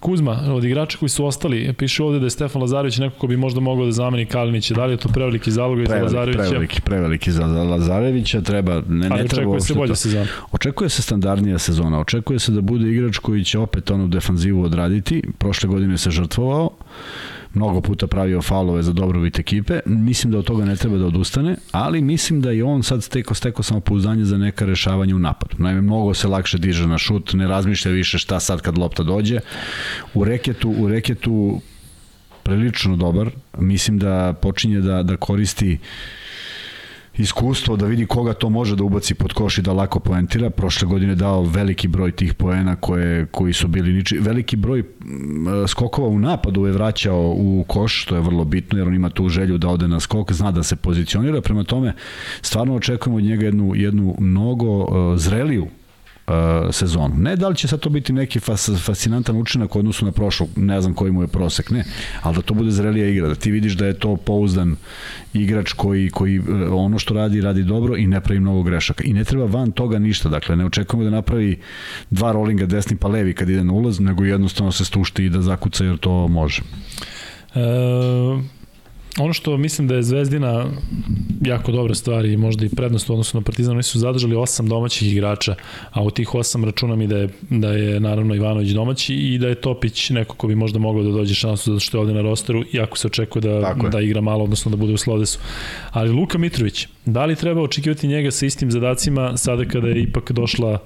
Kuzma, od igrača koji su ostali, piše ovde da je Stefan Lazarević neko ko bi možda mogao da zameni Kalinića. Da li je to preveliki zalog za Lazarevića? Preveliki, preveliki za Lazarevića. Treba, ne, ne treba očekuje se bolja sezona. Očekuje se standardnija sezona. Očekuje se da bude igrač koji će opet onu defanzivu odraditi. Prošle godine se žrtvovao mnogo puta pravio faulove za dobrobit ekipe. Mislim da od toga ne treba da odustane, ali mislim da i on sad steko steko samopouzdanje za neka rešavanja u napadu. Naime, mnogo se lakše diže na šut, ne razmišlja više šta sad kad lopta dođe. U reketu, u reketu prilično dobar. Mislim da počinje da, da koristi uh, iskustvo da vidi koga to može da ubaci pod koš i da lako poentira. Prošle godine dao veliki broj tih poena koje, koji su bili niči. Veliki broj skokova u napadu je vraćao u koš, što je vrlo bitno jer on ima tu želju da ode na skok, zna da se pozicionira. Prema tome, stvarno očekujemo od njega jednu, jednu mnogo zreliju uh, sezonu. Ne da li će sad to biti neki fas, fascinantan učinak u odnosu na prošlu, ne znam koji mu je prosek, ne, ali da to bude zrelija igra, da ti vidiš da je to pouzdan igrač koji, koji uh, ono što radi, radi dobro i ne pravi mnogo grešaka. I ne treba van toga ništa, dakle ne očekujemo da napravi dva rollinga desni pa levi kad ide na ulaz, nego jednostavno se stušti i da zakuca jer to može. E, ono što mislim da je Zvezdina jako dobra stvar i možda i prednost u odnosu na Partizan, oni su zadržali osam domaćih igrača, a u tih osam računam i da je, da je naravno Ivanović domaći i da je Topić neko ko bi možda mogao da dođe šansu zato što je ovde na rosteru, iako se očekuje da, da igra malo, odnosno da bude u Slodesu. Ali Luka Mitrović, da li treba očekivati njega sa istim zadacima sada kada je ipak došla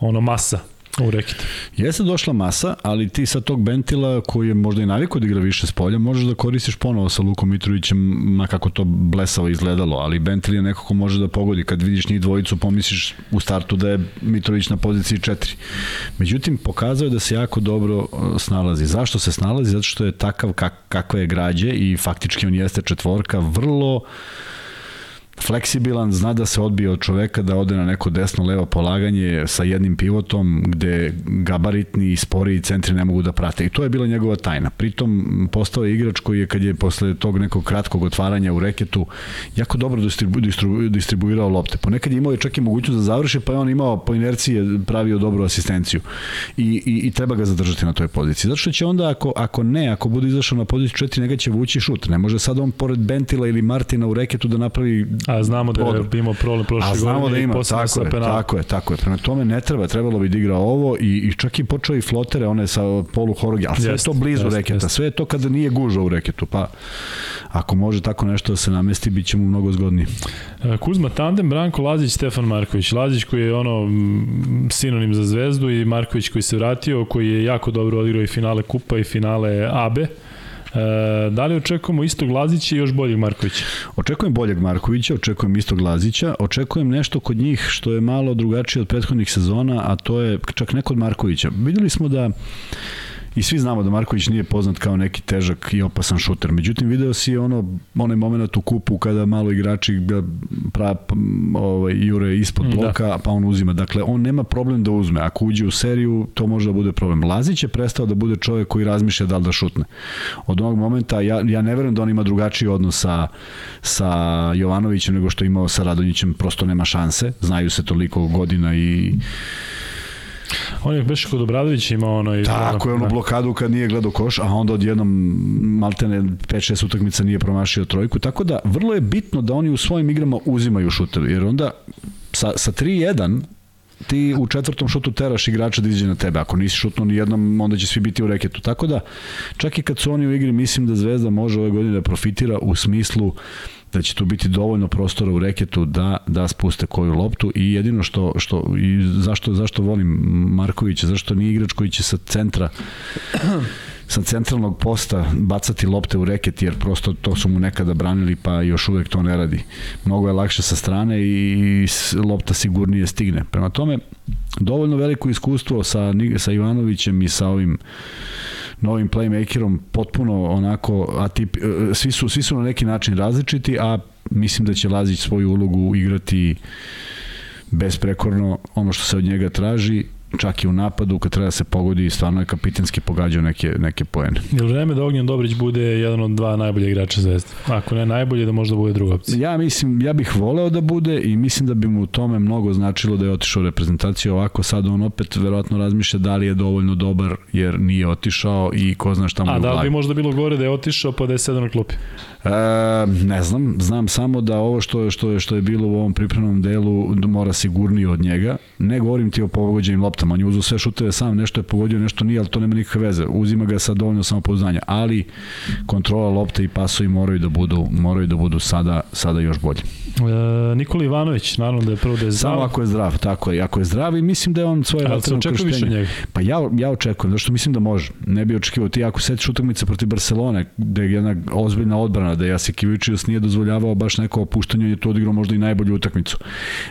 ono masa U reket. Jeste došla masa, ali ti sa tog Bentila koji je možda i navikao da igra više s polja, možeš da koristiš ponovo sa Lukom Mitrovićem, ma kako to blesavo izgledalo, ali Bentil je neko ko može da pogodi. Kad vidiš njih dvojicu, pomisliš u startu da je Mitrović na poziciji 4. Međutim, pokazao je da se jako dobro uh, snalazi. Zašto se snalazi? Zato što je takav kak, kakva je građe i faktički on jeste četvorka, vrlo fleksibilan, zna da se odbije od čoveka da ode na neko desno levo polaganje sa jednim pivotom gde gabaritni i sporiji centri ne mogu da prate i to je bila njegova tajna. Pritom postao je igrač koji je kad je posle tog nekog kratkog otvaranja u reketu jako dobro distribu, distribu, distribuirao lopte. Ponekad je imao je čak i mogućnost da završi pa je on imao po inerciji pravio dobru asistenciju i, i, i treba ga zadržati na toj poziciji. Zato što će onda ako, ako ne, ako bude izašao na poziciju 4 njega će vući šut. Ne može sad on pored Bentila ili Martina u reketu da napravi A znamo da je imao problem prošle godine. A znamo da ima, tako je, penal. tako je, tako je. Prema tome ne treba, trebalo bi da igra ovo i, i čak i počeo i flotere, one sa polu horoge, ali sve jest, je to blizu jest, reketa, jest. sve je to kada nije guža u reketu, pa ako može tako nešto da se namesti, bit će mu mnogo zgodniji. E, Kuzma Tandem, Branko Lazić, Stefan Marković. Lazić koji je ono sinonim za zvezdu i Marković koji se vratio, koji je jako dobro odigrao i finale Kupa i finale ABE. E, da li očekujemo istog Lazića i još boljeg Markovića? Očekujem boljeg Markovića, očekujem istog Lazića, očekujem nešto kod njih što je malo drugačije od prethodnih sezona, a to je čak neko od Markovića. Videli smo da i svi znamo da Marković nije poznat kao neki težak i opasan šuter. Međutim, video si ono, onaj moment u kupu kada malo igrači ga pra, ovaj, jure ispod da. bloka, da. pa on uzima. Dakle, on nema problem da uzme. Ako uđe u seriju, to može da bude problem. Lazić je prestao da bude čovjek koji razmišlja da li da šutne. Od onog momenta, ja, ja ne verujem da on ima drugačiji odnos sa, sa Jovanovićem nego što je imao sa Radonjićem, prosto nema šanse. Znaju se toliko godina i On je baš kod Obradovića imao onaj... Tako je, ono blokadu kad nije gledao koš, a onda odjednom maltene 5-6 utakmica nije promašio trojku. Tako da, vrlo je bitno da oni u svojim igrama uzimaju šutevi, jer onda sa, sa 3-1 ti u četvrtom šutu teraš igrača da iđe na tebe. Ako nisi šutno ni jednom, onda će svi biti u reketu. Tako da, čak i kad su oni u igri, mislim da Zvezda može ove godine da profitira u smislu da će tu biti dovoljno prostora u reketu da da spuste koju loptu i jedino što što i zašto zašto volim Markovića zašto nije igrač koji će sa centra sa centralnog posta bacati lopte u reket jer prosto to su mu nekada branili pa još uvek to ne radi. Mnogo je lakše sa strane i lopta sigurnije stigne. Prema tome dovoljno veliko iskustvo sa sa Ivanovićem i sa ovim novim playmakerom potpuno onako atip, e, svi su, svi su na neki način različiti, a mislim da će Lazić svoju ulogu igrati besprekorno ono što se od njega traži čak i u napadu kad treba da se pogodi stvarno je kapitanski pogađao neke, neke poene. Je li vreme da Ognjen Dobrić bude jedan od dva najbolje igrača Zvezde? Ako ne najbolje, da možda bude druga opcija. Ja mislim, ja bih voleo da bude i mislim da bi mu u tome mnogo značilo da je otišao u reprezentaciju. Ovako sad on opet verovatno razmišlja da li je dovoljno dobar jer nije otišao i ko zna šta mu A je da li bi možda bilo gore da je otišao pa da je sedam na klupi? E, ne znam, znam samo da ovo što, što, je, što je bilo u ovom pripremnom delu mora sigurnije od njega. Ne govorim ti o pogođenim loptama, on je uzao sve šuteve sam, nešto je pogodio, nešto nije, ali to nema nikakve veze. Uzima ga sa dovoljno samopouzdanja, ali kontrola lopte i pasovi moraju da budu, moraju da budu sada, sada još bolji. E, Nikola Ivanović, naravno da je prvo da je zdrav. Samo ako je zdrav, tako je. Ako je zdrav i mislim da je on svoje vatreno krštenje. Pa ja, ja očekujem, zašto mislim da može. Ne bi očekivao. Ti ako setiš utakmice protiv Barcelone, gde je jedna ozbiljna odbrana, da Jasikivičius nije dozvoljavao baš neko opuštanje, je to odigrao možda i najbolju utakmicu.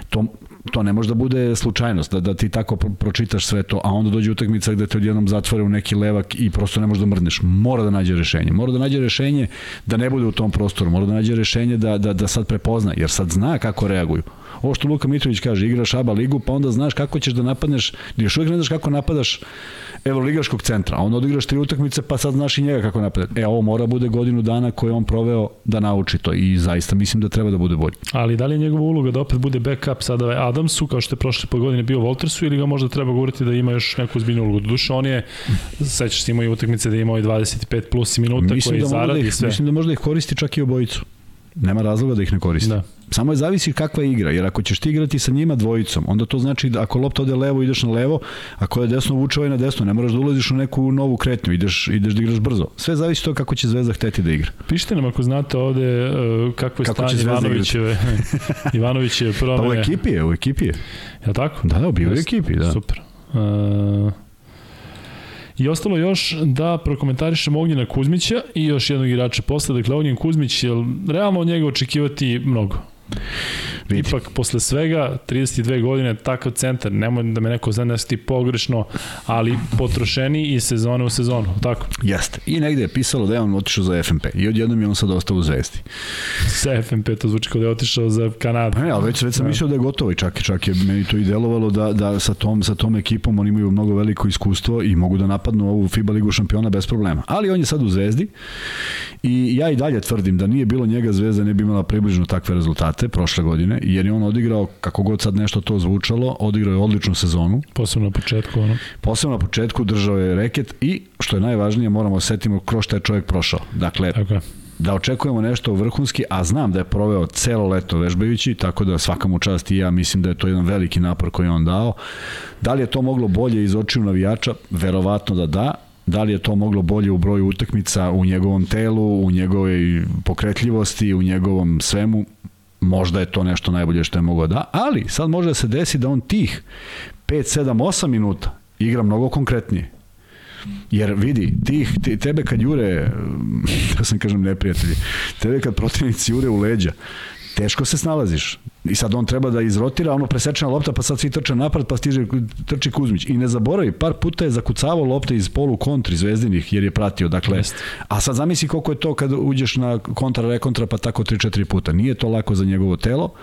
To to ne može da bude slučajnost, da, da ti tako pročitaš sve to, a onda dođe utakmica gde te odjednom zatvore u neki levak i prosto ne možeš da mrdneš. Mora da nađe rešenje. Mora da nađe rešenje da ne bude u tom prostoru. Mora da nađe rešenje da, da, da sad prepozna, jer sad zna kako reaguju. Ovo što Luka Mitrović kaže, igraš ABA ligu, pa onda znaš kako ćeš da napadneš, još uvijek ne znaš kako napadaš evroligaškog centra, a onda odigraš tri utakmice, pa sad znaš i njega kako napada. E, ovo mora bude godinu dana koje on proveo da nauči to i zaista mislim da treba da bude bolji. Ali da li je njegova uloga da opet bude backup sada Adamsu, kao što je prošle po godine bio Voltersu, ili ga možda treba govoriti da ima još neku zbiljnu ulogu? Duše, on je, sećaš se imao i utakmice da je imao i 25 plus minuta mislim koje da zaradi da ih, sve. Mislim da možda ih koristi čak i obojicu. Nema razloga da ih ne koristi. Da. Samo je zavisi kakva je igra, jer ako ćeš ti igrati sa njima dvojicom, onda to znači da ako lopta ode levo, ideš na levo, ako je desno, vuče ovaj na desno, ne moraš da ulaziš u neku novu kretnju, ideš, ideš da igraš brzo. Sve zavisi to kako će Zvezda hteti da igra. Pišite nam ako znate ovde uh, kako je kako stanje Ivanovićeve. Ivanović je promene. Pa u ekipi je, u ekipi je. Ja tako? Da, da, bio u ekipi, da. Super. Uh, I ostalo još da prokomentarišemo Ognjena Kuzmića i još jednog igrača posle. Dakle, Ognjen Kuzmić, je realno od njega očekivati mnogo? Vidi. Ipak, posle svega, 32 godine, takav centar, nemoj da me neko zna da pogrešno, ali potrošeni i sezone u sezonu, tako? Jeste. I negde je pisalo da je on otišao za FNP i odjednom je on sad ostao u Zvezdi. Za FNP, to zvuči kao da je otišao za Kanadu. Ne, ali već, već sam da. mislio da je gotovo i čak, čak je meni to i delovalo da, da sa, tom, sa tom ekipom oni imaju mnogo veliko iskustvo i mogu da napadnu ovu FIBA ligu šampiona bez problema. Ali on je sad u Zvezdi i ja i dalje tvrdim da nije bilo njega Zvezda ne bi imala približno takve rezultate prošle godine, jer je on odigrao, kako god sad nešto to zvučalo, odigrao je odličnu sezonu. Posebno na početku, ono. Posebno na početku držao je reket i, što je najvažnije, moramo da setimo kroz šta je čovjek prošao. Dakle, Tako da očekujemo nešto vrhunski, a znam da je proveo celo leto vežbajući, tako da svaka mu čast i ja mislim da je to jedan veliki napor koji je on dao. Da li je to moglo bolje iz očiju navijača? Verovatno da da, da li je to moglo bolje u broju utakmica u njegovom telu, u njegovoj pokretljivosti, u njegovom svemu, možda je to nešto najbolje što je mogao da, ali sad može da se desi da on tih 5, 7, 8 minuta igra mnogo konkretnije. Jer vidi, tih, tebe kad jure, da sam kažem neprijatelji, tebe kad protivnici jure u leđa, teško se snalaziš. I sad on treba da izrotira, ono presečena lopta, pa sad svi trče napred, pa stiže, trči Kuzmić. I ne zaboravi, par puta je zakucavao lopte iz polu kontri zvezdinih, jer je pratio. Dakle, Jest. a sad zamisli koliko je to kad uđeš na kontra, rekontra, pa tako 3-4 puta. Nije to lako za njegovo telo,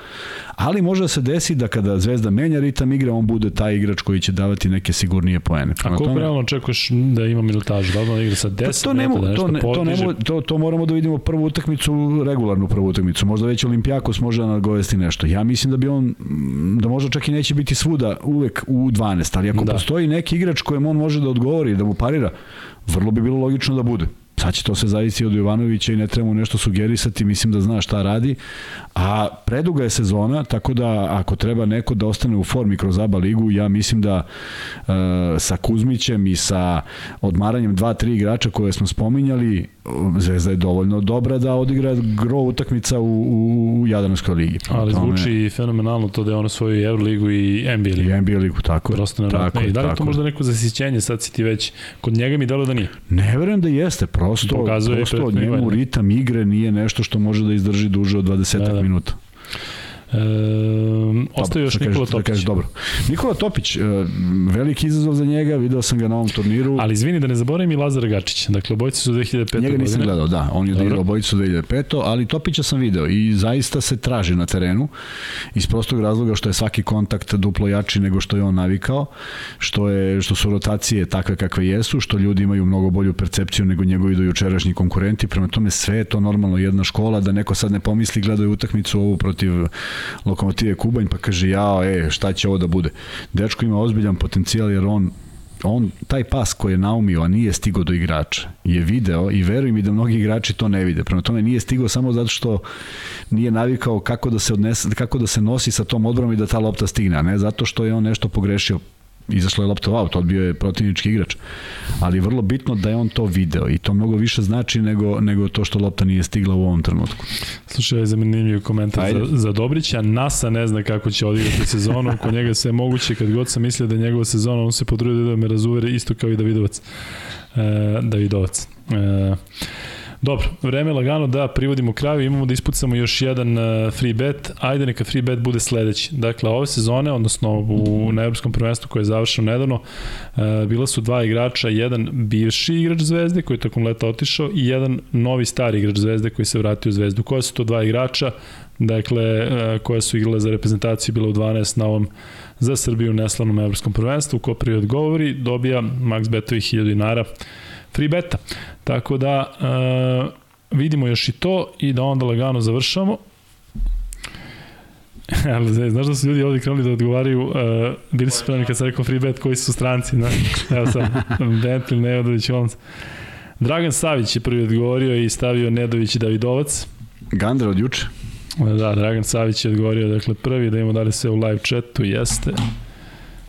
ali može da se desi da kada Zvezda menja ritam igre, on bude taj igrač koji će davati neke sigurnije poene. a koliko tome, realno očekuješ da ima minutažu? Da li on igra sa 10 pa to, nemo, da to, ne, to, nemo, to, to moramo da vidimo prvu utakmicu, regularnu prvu utakmicu. Možda već Olimpijakos može da nagovesti nešto. Ja mislim da bi on, da možda čak i neće biti svuda uvek u 12, ali ako da. postoji neki igrač kojem on može da odgovori, da mu parira, vrlo bi bilo logično da bude. Sad će to se zavisi od Jovanovića i ne treba mu nešto sugerisati, mislim da zna šta radi. A preduga je sezona, tako da ako treba neko da ostane u formi kroz ABA ligu, ja mislim da e, sa Kuzmićem i sa odmaranjem dva, tri igrača koje smo spominjali, Zvezda je dovoljno dobra da odigra gro utakmica u, u, u Jadranskoj ligi. Ali tome... zvuči fenomenalno to da je ono svoju Euroligu i NBA ligu. I NBA ligu, tako. Prosto tako, I da li je to možda neko zasićenje, sad si ti već, kod njega mi delo da nije. Ne verujem da jeste, prosto, Pokazuje prosto njemu ritam igre nije nešto što može da izdrži duže od 20 da, da. minuta. E, ostaje još da Nikola Topić. Da kažeš, dobro. Nikola Topić, e, veliki izazov za njega, video sam ga na ovom turniru. Ali izvini da ne zaboravim i Lazar Gačić. Dakle, obojice su 2005. Njega nisam gledao, da. On je odigrao obojicu 2005. Ali Topića sam video i zaista se traži na terenu iz prostog razloga što je svaki kontakt duplo jači nego što je on navikao, što, je, što su rotacije takve kakve jesu, što ljudi imaju mnogo bolju percepciju nego njegovi dojučerašnji konkurenti. Prema tome sve je to normalno jedna škola da neko sad ne pomisli gledaju utakmicu ovu protiv Lokomotive Kubanj, pa kaže, jao, e, šta će ovo da bude? Dečko ima ozbiljan potencijal jer on on, taj pas koji je naumio, a nije stigao do igrača, je video i verujem mi da mnogi igrači to ne vide. Prema tome nije stigao samo zato što nije navikao kako da se, odnese, kako da se nosi sa tom odbranom i da ta lopta stigne, a ne zato što je on nešto pogrešio izašla je lopta u aut, odbio je protivnički igrač. Ali je vrlo bitno da je on to video i to mnogo više znači nego, nego to što lopta nije stigla u ovom trenutku. Slušaj, je zanimljiv komentar Ajde. za, za Dobrića. NASA ne zna kako će odigrati sezonu, kod njega sve moguće, kad god sam mislio da je njegova sezona, on se potrudio da me razuvere isto kao i Davidovac. E, Davidovac. E, Dobro, vreme lagano da privodimo kraju, imamo da ispucamo još jedan uh, free bet, ajde neka free bet bude sledeći. Dakle, ove sezone, odnosno u, na Evropskom prvenstvu koje je završeno nedavno, uh, bila su dva igrača, jedan bivši igrač Zvezde koji je tokom leta otišao i jedan novi stari igrač Zvezde koji se vratio u Zvezdu. Koje su to dva igrača? Dakle, uh, koje su igrale za reprezentaciju, bila u 12 na ovom za Srbiju neslanom evropskom prvenstvu. Ko prije odgovori, dobija Max Betovi 1000 dinara free beta. Tako da uh, vidimo još i to i da onda lagano završamo. Ali znaš da su ljudi ovdje krenuli da odgovaraju, uh, bili su spremni kad sam rekao free bet koji su stranci, ne? Evo sad, Bentley, Nedović, Holmes. Dragan Savić je prvi odgovorio i stavio Nedović i Davidovac. Gander od juče. Da, Dragan Savić je odgovorio, dakle prvi da imamo dali sve u live chatu, jeste.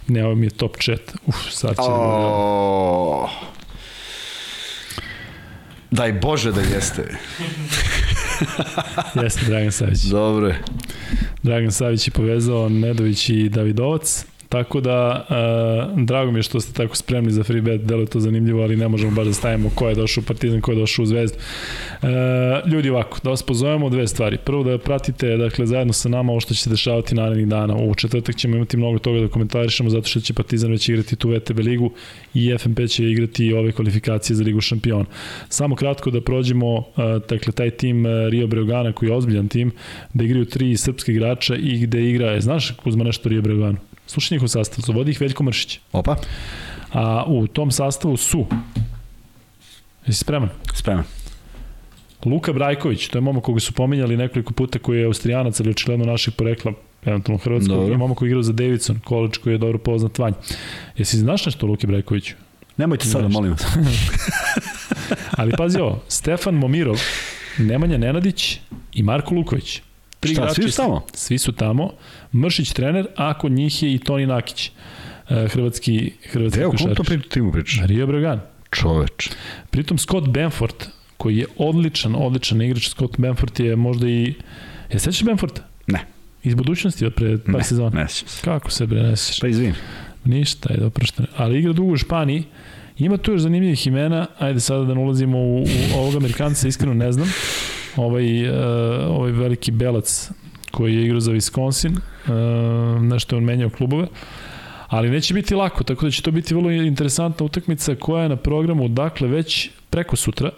Ne, ovo mi je top chat. Uf, sad će oh. da... Daj Bože da jeste. jeste Dragan Savić. Dobro. Dragan Savić je povezao Nedović i Davidovac. Tako da, uh, drago mi je što ste tako spremni za free bet, delo je to zanimljivo, ali ne možemo baš da stavimo ko je došao u Partizan, ko je došao u Zvezdu. Uh, ljudi ovako, da vas pozovemo dve stvari. Prvo da pratite, dakle, zajedno sa nama ovo što će se dešavati narednih dana. U četvrtak ćemo imati mnogo toga da komentarišemo, zato što će Partizan već igrati tu VTB ligu i FNP će igrati ove kvalifikacije za ligu šampiona. Samo kratko da prođemo, uh, dakle, taj tim Rio Breogana, koji je ozbiljan tim, da igraju tri srpske igrača i gde igra, je, znaš Kuzma nešto Rio Breogana? Slušaj njihov sastav, zavodi ih Veljko Mršić. Opa. A u tom sastavu su Jesi spreman? Spreman. Luka Brajković, to je momak koga su pominjali nekoliko puta koji je austrijanac, ali očigledno naših porekla, eventualno hrvatskog, dobro. i momak koji igrao za Davidson, količ koji je dobro poznat vanj. Jesi znaš nešto o Luki Brajkoviću? Nemojte sada, molim vas. ali pazi ovo, Stefan Momirov, Nemanja Nenadić i Marko Luković. Tri Šta, svi su tamo? Svi su tamo. Mršić trener, a kod njih je i Toni Nakić. E, hrvatski, hrvatski Evo, kom to pri timu priča? Rio Bregan. Čoveč. Pritom Scott Benford, koji je odličan, odličan igrač, Scott Benford je možda i... Je sećaš Benforda? Ne. Iz budućnosti od pre par ne, sezona? Ne, se. Kako se bre ne sećaš? Pa izvim. Ništa, ajde, oprošteno. Ali igra dugo u Španiji, Ima tu još zanimljivih imena, ajde sada da ne ulazimo u, u ovog Amerikanca, iskreno ne znam ovaj, uh, ovaj veliki belac koji je igrao za Wisconsin, uh, nešto je on menjao klubove, ali neće biti lako, tako da će to biti vrlo interesantna utakmica koja je na programu, dakle, već preko sutra,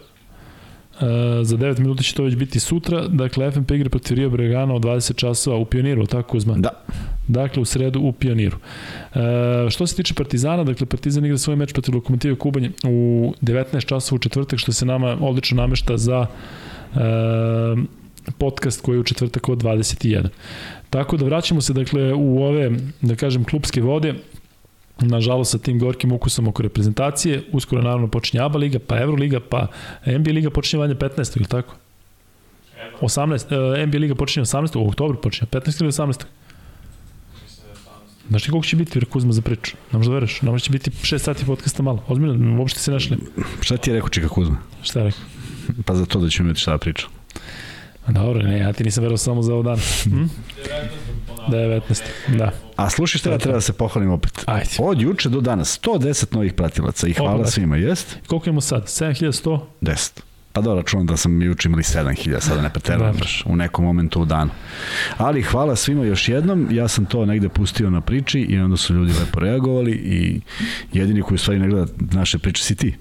Uh, za 9 minuta će to već biti sutra. Dakle, FNP igra protiv Rio Bregana od 20 časova u Pioniru, tako uzman? Da. Dakle, u sredu u Pioniru. Uh, što se tiče Partizana, dakle, Partizan igra svoj meč protiv Lokomotive Kubanje u 19 časova u četvrtak, što se nama odlično namešta za uh, podcast koji je u četvrtak od 21. Tako da vraćamo se dakle u ove, da kažem, klubske vode, nažalost sa tim gorkim ukusom oko reprezentacije, uskoro naravno počinje ABA liga, pa Euroliga, pa NBA liga počinje vanje 15. ili tako? 18, uh, NBA liga počinje 18. u oktobru počinje, 15. ili 18. Znaš ti koliko će biti Kuzma za priču? Ne možda veruješ, ne možda će biti 6 sati podcasta malo. Ozbiljno, uopšte se našli. Šta ti je rekao Čika Kuzma? Šta je rekao? Pa za to da ćemo imati šta da pričam. Dobro, ne, ja ti nisam verao samo za ovaj dan. Hm? 19. Da. A slušaj šta ja treba da se pohvalim opet. Ajde. Od juče do danas 110 novih pratilaca i hvala Opa, svima, jest? Koliko imamo sad? 7100? 10. Pa da, računam da sam juče imali 7000, sada ne preterujem u nekom momentu u danu. Ali hvala svima još jednom, ja sam to negde pustio na priči i onda su ljudi lepo reagovali i jedini koji u stvari ne gleda naše priče si ti.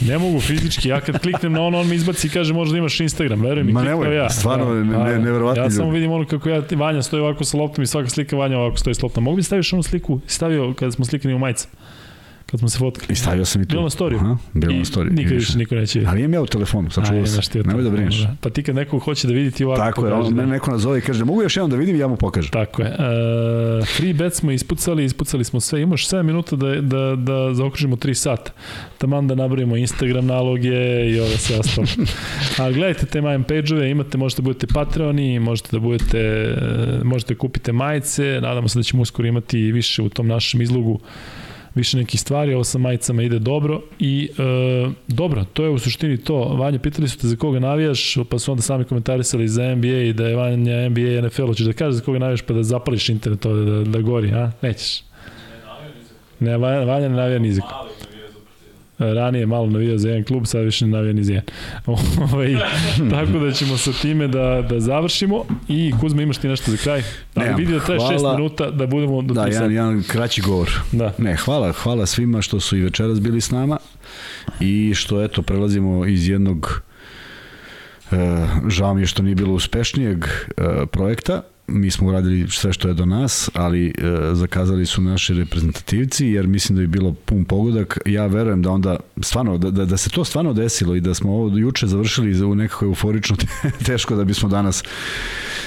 Ne mogu fizički, ja kad kliknem na ono, on mi izbaci i kaže možda imaš Instagram, verujem mi, Ma nemoj, ja. stvarno, da, ne, ne, neverovatno Ja samo vidim ono kako ja, Vanja stoji ovako sa loptom i svaka slika Vanja ovako stoji s loptom. Mogu bi staviš onu sliku, stavio kada smo slikani u majice? Kad smo se fotkali. I stavio sam i tu. Bilo na storiju. Aha, bilo I na storiju. Nikad I više niko neće vidjeti. Ali imam ja u telefonu, sačuvao sam. Nemoj da brineš. da. Pa ti kad neko hoće da vidi ti ovako Tako je, on, da- neko nazove i kaže, mogu još jednom da vidim, ja mu pokažem. Tako je. E, free bet smo ispucali, ispucali smo sve. Imaš 7 minuta da, da, da zaokružimo 3 sata. Taman da nabrojimo Instagram naloge i ove sve ostalo. A gledajte te majem page-ove, imate, možete da budete Patreoni, možete da budete, e, možete da kupite majice, nadamo se da ćemo uskoro imati više u tom našem izlogu više nekih stvari, ovo sa majicama ide dobro i e, dobro, to je u suštini to. Vanja, pitali su te za koga navijaš, pa su onda sami komentarisali za NBA i da je Vanja NBA i NFL, hoćeš da kažeš za koga navijaš pa da zapališ internet ovde, da, da gori, a? Nećeš. Ne, Vanja, ne navija ni za partizan. Ranije malo navijao za jedan klub, sad više ne navija ni za jedan. Ovaj, tako da ćemo sa time da, da završimo i Kuzma imaš ti nešto za kraj? Ali Nemam. vidi da traje 6 Hvala. minuta da budemo do Da, 3 jedan, jedan kraći govor. Da. Ne, hvala, hvala svima što su i večeras bili s nama i što eto prelazimo iz jednog e, žao mi je što nije bilo uspešnijeg e, projekta mi smo uradili sve što je do nas, ali e, zakazali su naši reprezentativci, jer mislim da je bilo pun pogodak. Ja verujem da onda, stvarno, da, da, da se to stvarno desilo i da smo ovo juče završili u nekako euforično teško da bismo danas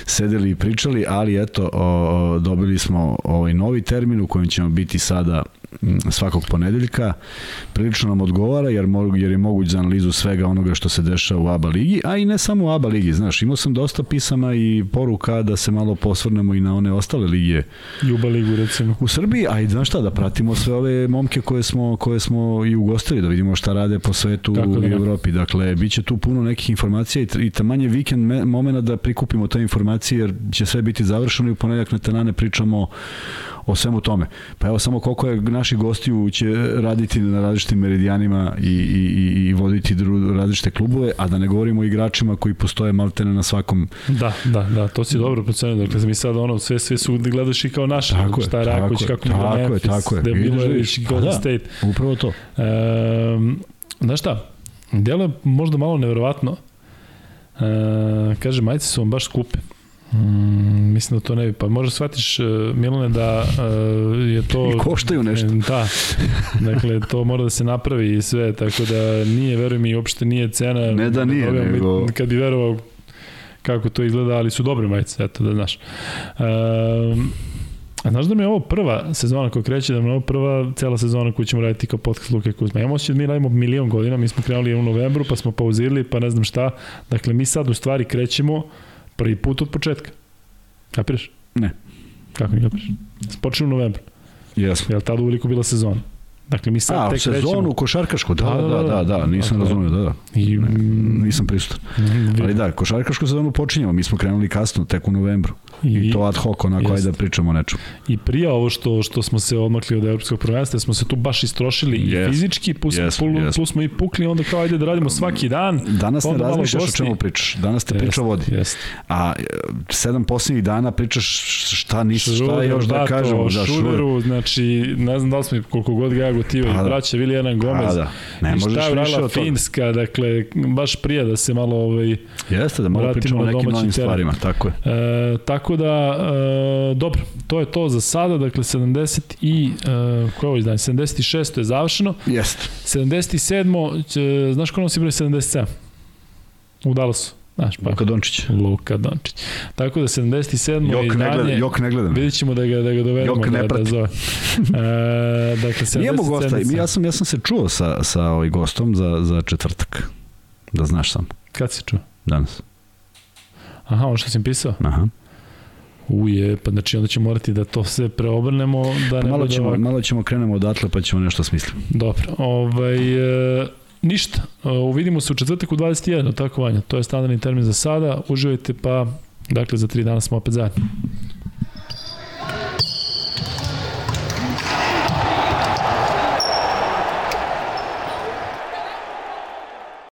sedeli i pričali, ali eto, o, dobili smo ovaj novi termin u kojem ćemo biti sada svakog ponedeljka. Prilično nam odgovara jer, jer je moguć za analizu svega onoga što se dešava u ABA ligi, a i ne samo u ABA ligi, znaš, imao sam dosta pisama i poruka da se malo posvrnemo i na one ostale lige Juba ligu recimo. u Srbiji, a i znaš šta, da pratimo sve ove momke koje smo, koje smo i ugostili, da vidimo šta rade po svetu Tako da i. Evropi. Dakle, bit će tu puno nekih informacija i, i tamanje vikend me, momena da prikupimo te informacije, jer će sve biti završeno i u ponedjak na tenane pričamo o svemu tome. Pa evo samo koliko je naših gostiju će raditi na različitim meridijanima i, i, i, voditi dru, različite klubove, a da ne govorimo o igračima koji postoje maltene na svakom Da, da, da, to si dobro procenio. Dakle, mi sad ono, sve, sve su gledaš i kao naše. Tako je, šta je tako Raković, je, kako mu tako je je, Memphis, tako je. je vidiš. Golden Pa da. State. upravo to. Um, znaš šta, delo je možda malo neverovatno. E, kaže, majice su vam baš skupe. Mm, mislim da to ne bi, pa možda shvatiš, e, Milane, da e, je to... I koštaju nešto. E, Da, dakle, to mora da se napravi i sve, tako da nije, veruj mi, uopšte nije cena. Ne da nije, Dobijam, nego- Kad bi verovao kako to izgleda, ali su dobre majice, eto da znaš. Um, a znaš da mi je ovo prva sezona koja kreće, da mi je ovo prva cela sezona koju ćemo raditi kao podcast Luke Kuzma. Imamo osjećaj da mi radimo milion godina, mi smo krenuli u novembru, pa smo pauzirali, pa ne znam šta. Dakle, mi sad u stvari krećemo prvi put od početka. Kapiraš? Ne. Kako ne kapiraš? Počne u novembru. Jesmo. Je li tada uveliko bila sezona? Dakle, mi sad A, tek sezonu krećemo. košarkašku, da, da, da, da, da, nisam Dakle, razumio, da, da. I, mm, Nisam prisutan. Ali da, košarkašku sezonu počinjemo, mi smo krenuli kasno, tek u novembru. I, to ad hoc, onako, Jest. ajde da pričamo o nečemu. I prije ovo što što smo se odmakli od evropskog prvenstva, smo se tu baš istrošili i Jest. fizički, plus, Jest, plus, jest. plus smo i pukli, onda kao ajde da radimo svaki dan. Danas pa ne razmišljaš o čemu pričaš. Danas te priča vodi. Jest. A e, sedam posljednjih dana pričaš šta nisi, šta još da Bato, kažemo. Da, šuder. Šuderu, znači, ne znam da li smo i koliko god ga ja gotivaju, Pa da. braća Vilijana Gomez. A da, ne I možeš šta je od toga. Finska, dakle, baš prije da se malo ovaj, Jeste, da malo pričamo o nekim novim stvarima, tako je. E, tako da, e, dobro, to je to za sada, dakle 70 i, e, koje je ovo izdanje, 76. je završeno, Jeste. 77. Će, znaš ko nosi broj 77? U Dallasu. Znaš, pa. Luka Dončić. Luka Dončić. Tako da 77. Jok ne, izdanje, gleda, jok ne gledam. vidit ćemo da ga, da ga dovedemo Jok ne da, da prati. zove. E, dakle, 77. Nijemo gosta, ja sam, ja sam se čuo sa, sa ovaj gostom za, za četvrtak. Da znaš sam, Kad si čuo? danas. Aha, ono što sam pisao? Aha. Uje, pa znači onda ćemo morati da to sve preobrnemo, da ne Malo ćemo, ovako. malo ćemo krenemo odatle pa ćemo nešto smisliti. Dobro, ovaj, e, ništa, e, uvidimo se u četvrtak u 21, tako Vanja, to je standardni termin za sada, uživajte pa, dakle za tri dana smo opet zajedno.